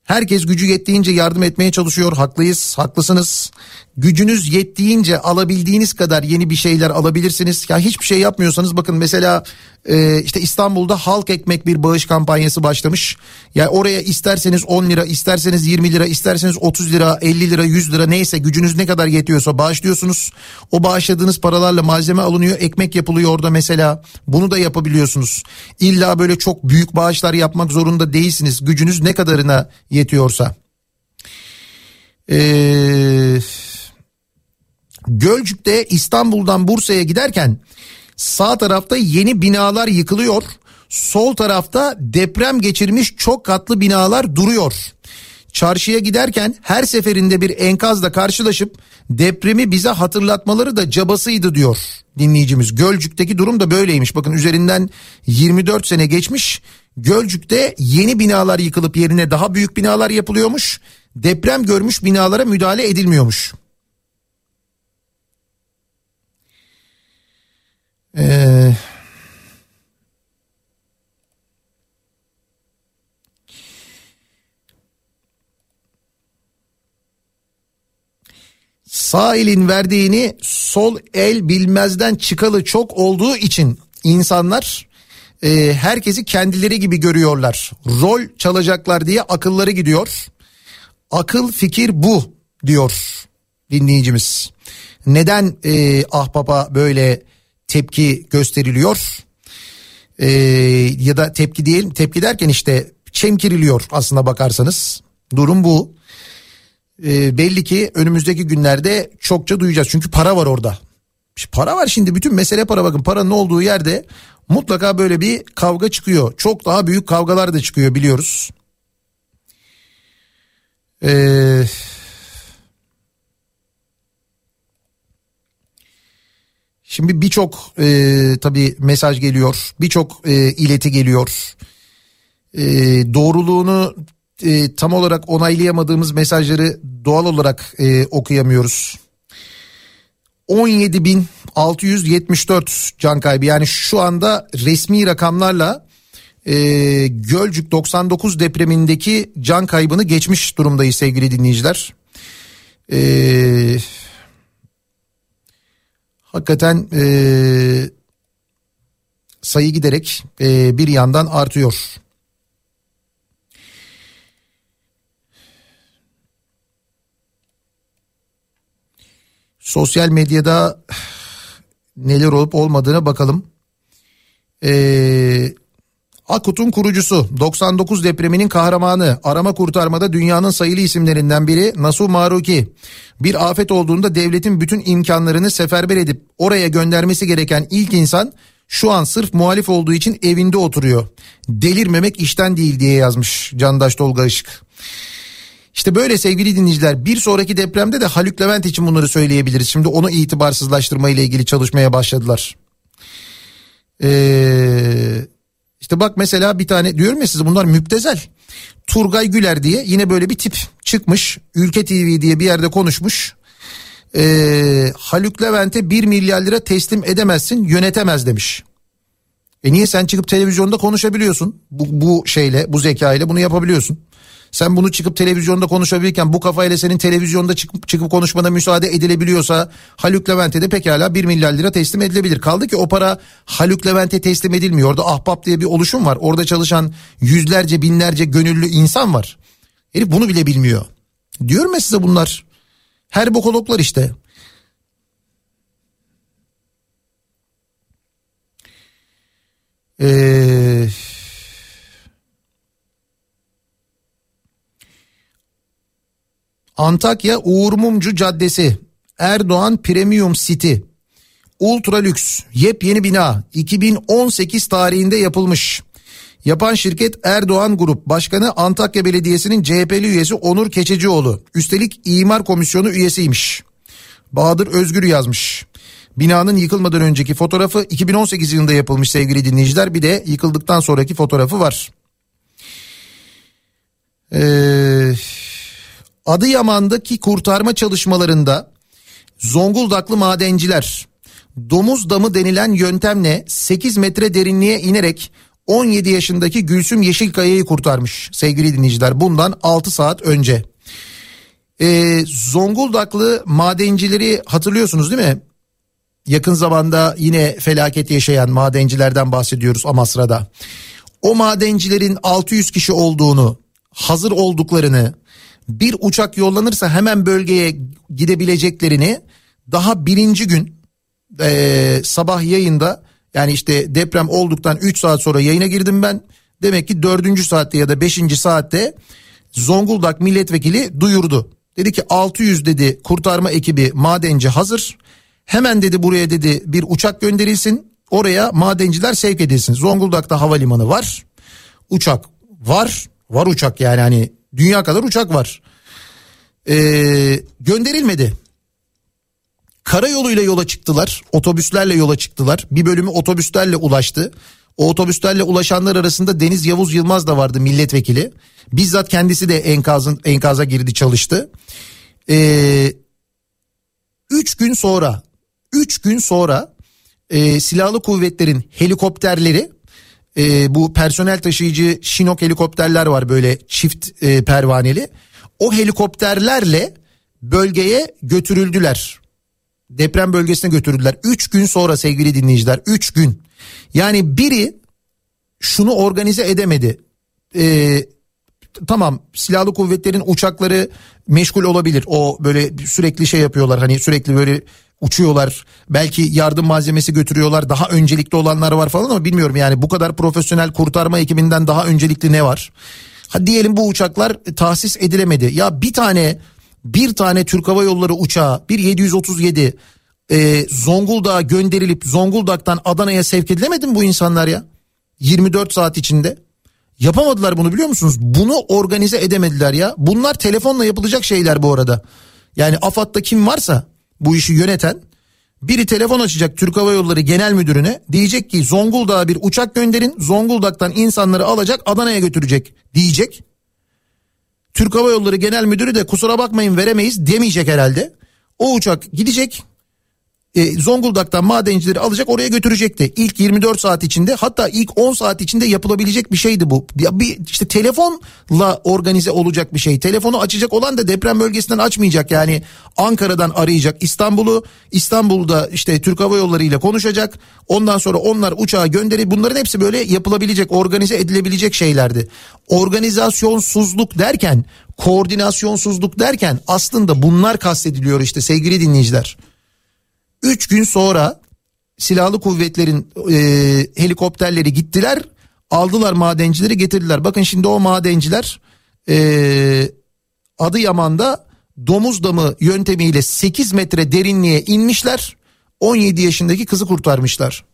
Speaker 1: Herkes gücü yettiğince yardım etmeye çalışıyor. Haklıyız, haklısınız. Gücünüz yettiğince alabildiğiniz kadar yeni bir şeyler alabilirsiniz. Ya hiçbir şey yapmıyorsanız bakın mesela e, işte İstanbul'da halk ekmek bir bağış kampanyası başlamış. Yani oraya isterseniz 10 lira, isterseniz 20 lira, isterseniz 30 lira, 50 lira, 100 lira neyse gücünüz ne kadar yetiyorsa bağışlıyorsunuz. O bağışladığınız paralarla malzeme alınıyor, ekmek yapılıyor orada mesela. Bunu da yapabiliyorsunuz. İlla böyle çok büyük bağışlar yapmak zorunda değilsiniz. Gücünüz ne kadarına yetiyorsa. Eee Gölcük'te İstanbul'dan Bursa'ya giderken sağ tarafta yeni binalar yıkılıyor. Sol tarafta deprem geçirmiş çok katlı binalar duruyor. Çarşıya giderken her seferinde bir enkazla karşılaşıp depremi bize hatırlatmaları da cabasıydı diyor dinleyicimiz. Gölcük'teki durum da böyleymiş. Bakın üzerinden 24 sene geçmiş. Gölcük'te yeni binalar yıkılıp yerine daha büyük binalar yapılıyormuş. deprem görmüş binalara müdahale edilmiyormuş. Ee, sağ elin verdiğini sol el bilmezden çıkalı çok olduğu için insanlar e, herkesi kendileri gibi görüyorlar. Rol çalacaklar diye akılları gidiyor. Akıl fikir bu diyor dinleyicimiz. Neden e, ahbaba böyle tepki gösteriliyor? E, ya da tepki değil tepki derken işte çemkiriliyor aslına bakarsanız. Durum bu. E, belli ki önümüzdeki günlerde çokça duyacağız. Çünkü para var orada. Para var şimdi bütün mesele para bakın paranın olduğu yerde mutlaka böyle bir kavga çıkıyor. Çok daha büyük kavgalar da çıkıyor biliyoruz. Ee, şimdi birçok e, tabii mesaj geliyor, birçok e, ileti geliyor. E, doğruluğunu e, tam olarak onaylayamadığımız mesajları doğal olarak e, okuyamıyoruz. 17.674 can kaybı yani şu anda resmi rakamlarla e, Gölcük 99 depremindeki can kaybını geçmiş durumdayız sevgili dinleyiciler. E, hakikaten e, sayı giderek e, bir yandan artıyor. Sosyal medyada neler olup olmadığına bakalım. Ee, Akut'un kurucusu 99 depreminin kahramanı arama kurtarmada dünyanın sayılı isimlerinden biri Nasu Maruki. Bir afet olduğunda devletin bütün imkanlarını seferber edip oraya göndermesi gereken ilk insan şu an sırf muhalif olduğu için evinde oturuyor. Delirmemek işten değil diye yazmış Candaş Tolga Işık. İşte böyle sevgili dinleyiciler bir sonraki depremde de Haluk Levent için bunları söyleyebiliriz. Şimdi onu itibarsızlaştırma ile ilgili çalışmaya başladılar. Ee, işte bak mesela bir tane diyorum ya size bunlar müptezel. Turgay Güler diye yine böyle bir tip çıkmış. Ülke TV diye bir yerde konuşmuş. Ee, Haluk Levent'e 1 milyar lira teslim edemezsin yönetemez demiş. E niye sen çıkıp televizyonda konuşabiliyorsun? Bu, bu şeyle bu zeka ile bunu yapabiliyorsun. Sen bunu çıkıp televizyonda konuşabilirken bu kafayla senin televizyonda çıkıp, çıkıp konuşmana müsaade edilebiliyorsa Haluk Levent'e de pekala 1 milyar lira teslim edilebilir. Kaldı ki o para Haluk Levent'e teslim edilmiyor. Orada ahbap diye bir oluşum var. Orada çalışan yüzlerce binlerce gönüllü insan var. Herif bunu bile bilmiyor. Diyorum ya size bunlar. Her bokologlar işte. Eee... Antakya Uğur Mumcu Caddesi Erdoğan Premium City Ultra lüks yepyeni bina 2018 tarihinde yapılmış. Yapan şirket Erdoğan Grup Başkanı Antakya Belediyesi'nin CHP'li üyesi Onur Keçecioğlu. Üstelik imar komisyonu üyesiymiş. Bahadır Özgür yazmış. Binanın yıkılmadan önceki fotoğrafı 2018 yılında yapılmış sevgili dinleyiciler. Bir de yıkıldıktan sonraki fotoğrafı var. Eee... Adıyaman'daki kurtarma çalışmalarında Zonguldaklı madenciler domuz damı denilen yöntemle 8 metre derinliğe inerek 17 yaşındaki Gülsüm Yeşilkaya'yı kurtarmış sevgili dinleyiciler bundan 6 saat önce. Ee, Zonguldaklı madencileri hatırlıyorsunuz değil mi? Yakın zamanda yine felaket yaşayan madencilerden bahsediyoruz Amasra'da. O madencilerin 600 kişi olduğunu, hazır olduklarını, bir uçak yollanırsa hemen bölgeye gidebileceklerini daha birinci gün e, sabah yayında yani işte deprem olduktan 3 saat sonra yayına girdim ben. Demek ki dördüncü saatte ya da beşinci saatte Zonguldak milletvekili duyurdu. Dedi ki 600 dedi kurtarma ekibi madenci hazır. Hemen dedi buraya dedi bir uçak gönderilsin. Oraya madenciler sevk edilsin. Zonguldak'ta havalimanı var. Uçak var. Var uçak yani hani Dünya kadar uçak var. Ee, gönderilmedi. Karayoluyla yola çıktılar. Otobüslerle yola çıktılar. Bir bölümü otobüslerle ulaştı. O otobüslerle ulaşanlar arasında Deniz Yavuz Yılmaz da vardı milletvekili. Bizzat kendisi de enkazın enkaza girdi çalıştı. Ee, üç gün sonra, üç gün sonra e, silahlı kuvvetlerin helikopterleri e, bu personel taşıyıcı Şinok helikopterler var böyle çift e, pervaneli. O helikopterlerle bölgeye götürüldüler. Deprem bölgesine götürüldüler. Üç gün sonra sevgili dinleyiciler. Üç gün. Yani biri şunu organize edemedi. Ee, tamam silahlı kuvvetlerin uçakları meşgul olabilir. O böyle sürekli şey yapıyorlar hani sürekli böyle uçuyorlar. Belki yardım malzemesi götürüyorlar. Daha öncelikli olanlar var falan ama bilmiyorum yani bu kadar profesyonel kurtarma ekibinden daha öncelikli ne var? Ha diyelim bu uçaklar tahsis edilemedi. Ya bir tane bir tane Türk Hava Yolları uçağı bir 737 e, Zonguldak'a gönderilip Zonguldak'tan Adana'ya sevk edilemedi mi bu insanlar ya? 24 saat içinde. Yapamadılar bunu biliyor musunuz? Bunu organize edemediler ya. Bunlar telefonla yapılacak şeyler bu arada. Yani AFAD'da kim varsa bu işi yöneten biri telefon açacak Türk Hava Yolları Genel Müdürüne diyecek ki Zonguldak'a bir uçak gönderin Zonguldak'tan insanları alacak Adana'ya götürecek diyecek. Türk Hava Yolları Genel Müdürü de kusura bakmayın veremeyiz demeyecek herhalde. O uçak gidecek e, Zonguldak'tan madencileri alacak oraya götürecekti. İlk 24 saat içinde hatta ilk 10 saat içinde yapılabilecek bir şeydi bu. Ya bir işte telefonla organize olacak bir şey. Telefonu açacak olan da deprem bölgesinden açmayacak yani Ankara'dan arayacak İstanbul'u. İstanbul'da işte Türk Hava Yolları ile konuşacak. Ondan sonra onlar uçağa gönderip bunların hepsi böyle yapılabilecek, organize edilebilecek şeylerdi. Organizasyonsuzluk derken, koordinasyonsuzluk derken aslında bunlar kastediliyor işte sevgili dinleyiciler. Üç gün sonra silahlı kuvvetlerin e, helikopterleri gittiler aldılar madencileri getirdiler. Bakın şimdi o madenciler e, Adıyaman'da domuz damı yöntemiyle 8 metre derinliğe inmişler 17 yaşındaki kızı kurtarmışlar.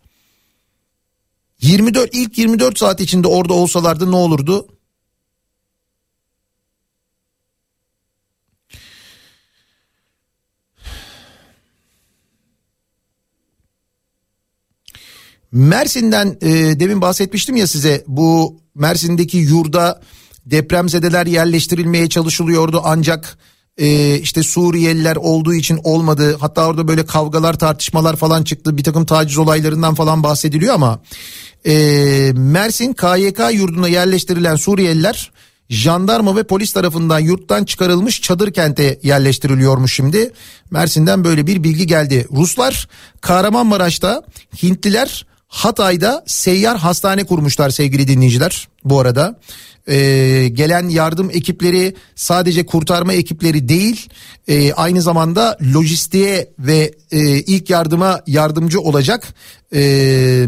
Speaker 1: 24 ilk 24 saat içinde orada olsalardı ne olurdu? Mersin'den e, demin bahsetmiştim ya size bu Mersin'deki yurda depremzedeler yerleştirilmeye çalışılıyordu ancak e, işte Suriyeliler olduğu için olmadı. Hatta orada böyle kavgalar tartışmalar falan çıktı bir takım taciz olaylarından falan bahsediliyor ama e, Mersin KYK yurduna yerleştirilen Suriyeliler jandarma ve polis tarafından yurttan çıkarılmış çadır kente yerleştiriliyormuş şimdi. Mersin'den böyle bir bilgi geldi. Ruslar Kahramanmaraş'ta Hintliler Hatay'da seyyar hastane kurmuşlar sevgili dinleyiciler bu arada. Ee, gelen yardım ekipleri sadece kurtarma ekipleri değil e, aynı zamanda lojistiğe ve e, ilk yardıma yardımcı olacak e,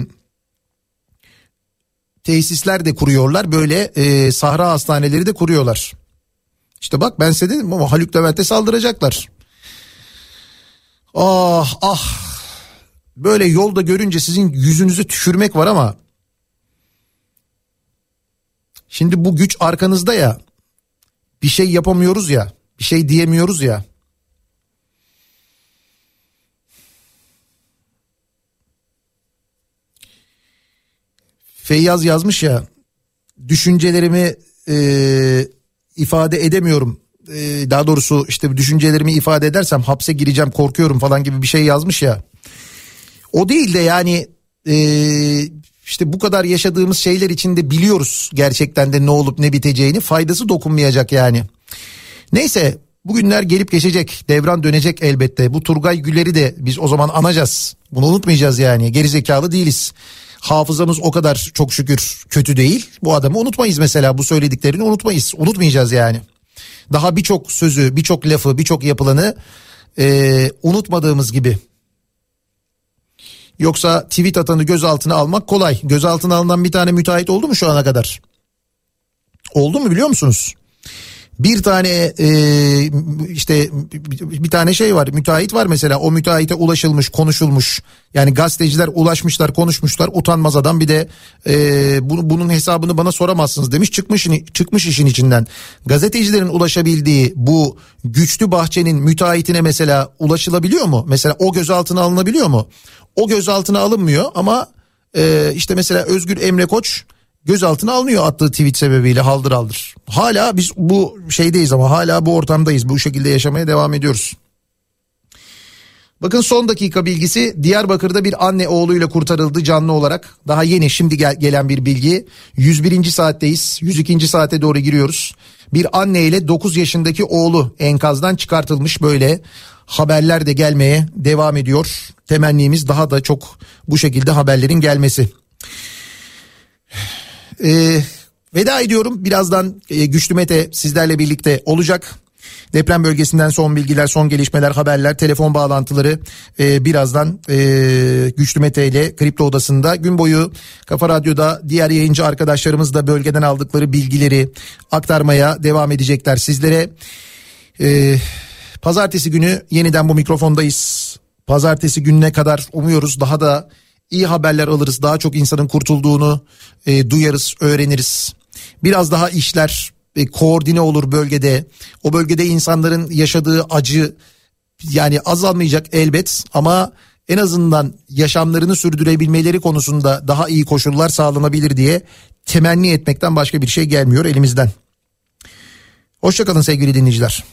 Speaker 1: tesisler de kuruyorlar böyle e, sahra hastaneleri de kuruyorlar. İşte bak ben size dedim ama Haluk Levent'e saldıracaklar. Ah ah böyle yolda görünce sizin yüzünüzü tükürmek var ama şimdi bu güç arkanızda ya bir şey yapamıyoruz ya bir şey diyemiyoruz ya. Feyyaz yazmış ya düşüncelerimi e, ifade edemiyorum. E, daha doğrusu işte düşüncelerimi ifade edersem hapse gireceğim korkuyorum falan gibi bir şey yazmış ya. O değil de yani e, işte bu kadar yaşadığımız şeyler içinde biliyoruz gerçekten de ne olup ne biteceğini faydası dokunmayacak yani. Neyse bugünler gelip geçecek devran dönecek elbette bu Turgay Güler'i de biz o zaman anacağız bunu unutmayacağız yani gerizekalı değiliz. Hafızamız o kadar çok şükür kötü değil. Bu adamı unutmayız mesela bu söylediklerini unutmayız. Unutmayacağız yani. Daha birçok sözü, birçok lafı, birçok yapılanı e, unutmadığımız gibi. Yoksa tweet atanı gözaltına almak kolay. Gözaltına alınan bir tane müteahhit oldu mu şu ana kadar? Oldu mu biliyor musunuz? Bir tane e, işte bir tane şey var müteahhit var mesela o müteahhite ulaşılmış konuşulmuş yani gazeteciler ulaşmışlar konuşmuşlar utanmaz adam bir de e, bunu, bunun hesabını bana soramazsınız demiş çıkmış, çıkmış işin içinden. Gazetecilerin ulaşabildiği bu güçlü bahçenin müteahhitine mesela ulaşılabiliyor mu? Mesela o gözaltına alınabiliyor mu? O gözaltına alınmıyor ama Ee, işte mesela Özgür Emre Koç gözaltına alınıyor attığı tweet sebebiyle haldır haldır. Hala biz bu şeydeyiz ama hala bu ortamdayız. Bu şekilde yaşamaya devam ediyoruz. Bakın son dakika bilgisi Diyarbakır'da bir anne oğluyla kurtarıldı canlı olarak. Daha yeni şimdi gel- gelen bir bilgi. 101. saatteyiz. 102. saate doğru giriyoruz. Bir anne ile 9 yaşındaki oğlu enkazdan çıkartılmış böyle haberler de gelmeye devam ediyor. Temennimiz daha da çok bu şekilde haberlerin gelmesi. Ee, veda ediyorum. Birazdan e, Güçlü Mete sizlerle birlikte olacak. Deprem bölgesinden son bilgiler, son gelişmeler, haberler, telefon bağlantıları e, birazdan e, Güçlü Mete ile Kripto Odası'nda gün boyu Kafa Radyo'da diğer yayıncı arkadaşlarımız da bölgeden aldıkları bilgileri aktarmaya devam edecekler sizlere. E, pazartesi günü yeniden bu mikrofondayız. Pazartesi gününe kadar umuyoruz daha da iyi haberler alırız. Daha çok insanın kurtulduğunu e, duyarız, öğreniriz. Biraz daha işler e, koordine olur bölgede. O bölgede insanların yaşadığı acı yani azalmayacak elbet ama en azından yaşamlarını sürdürebilmeleri konusunda daha iyi koşullar sağlanabilir diye temenni etmekten başka bir şey gelmiyor elimizden. Hoşçakalın sevgili dinleyiciler.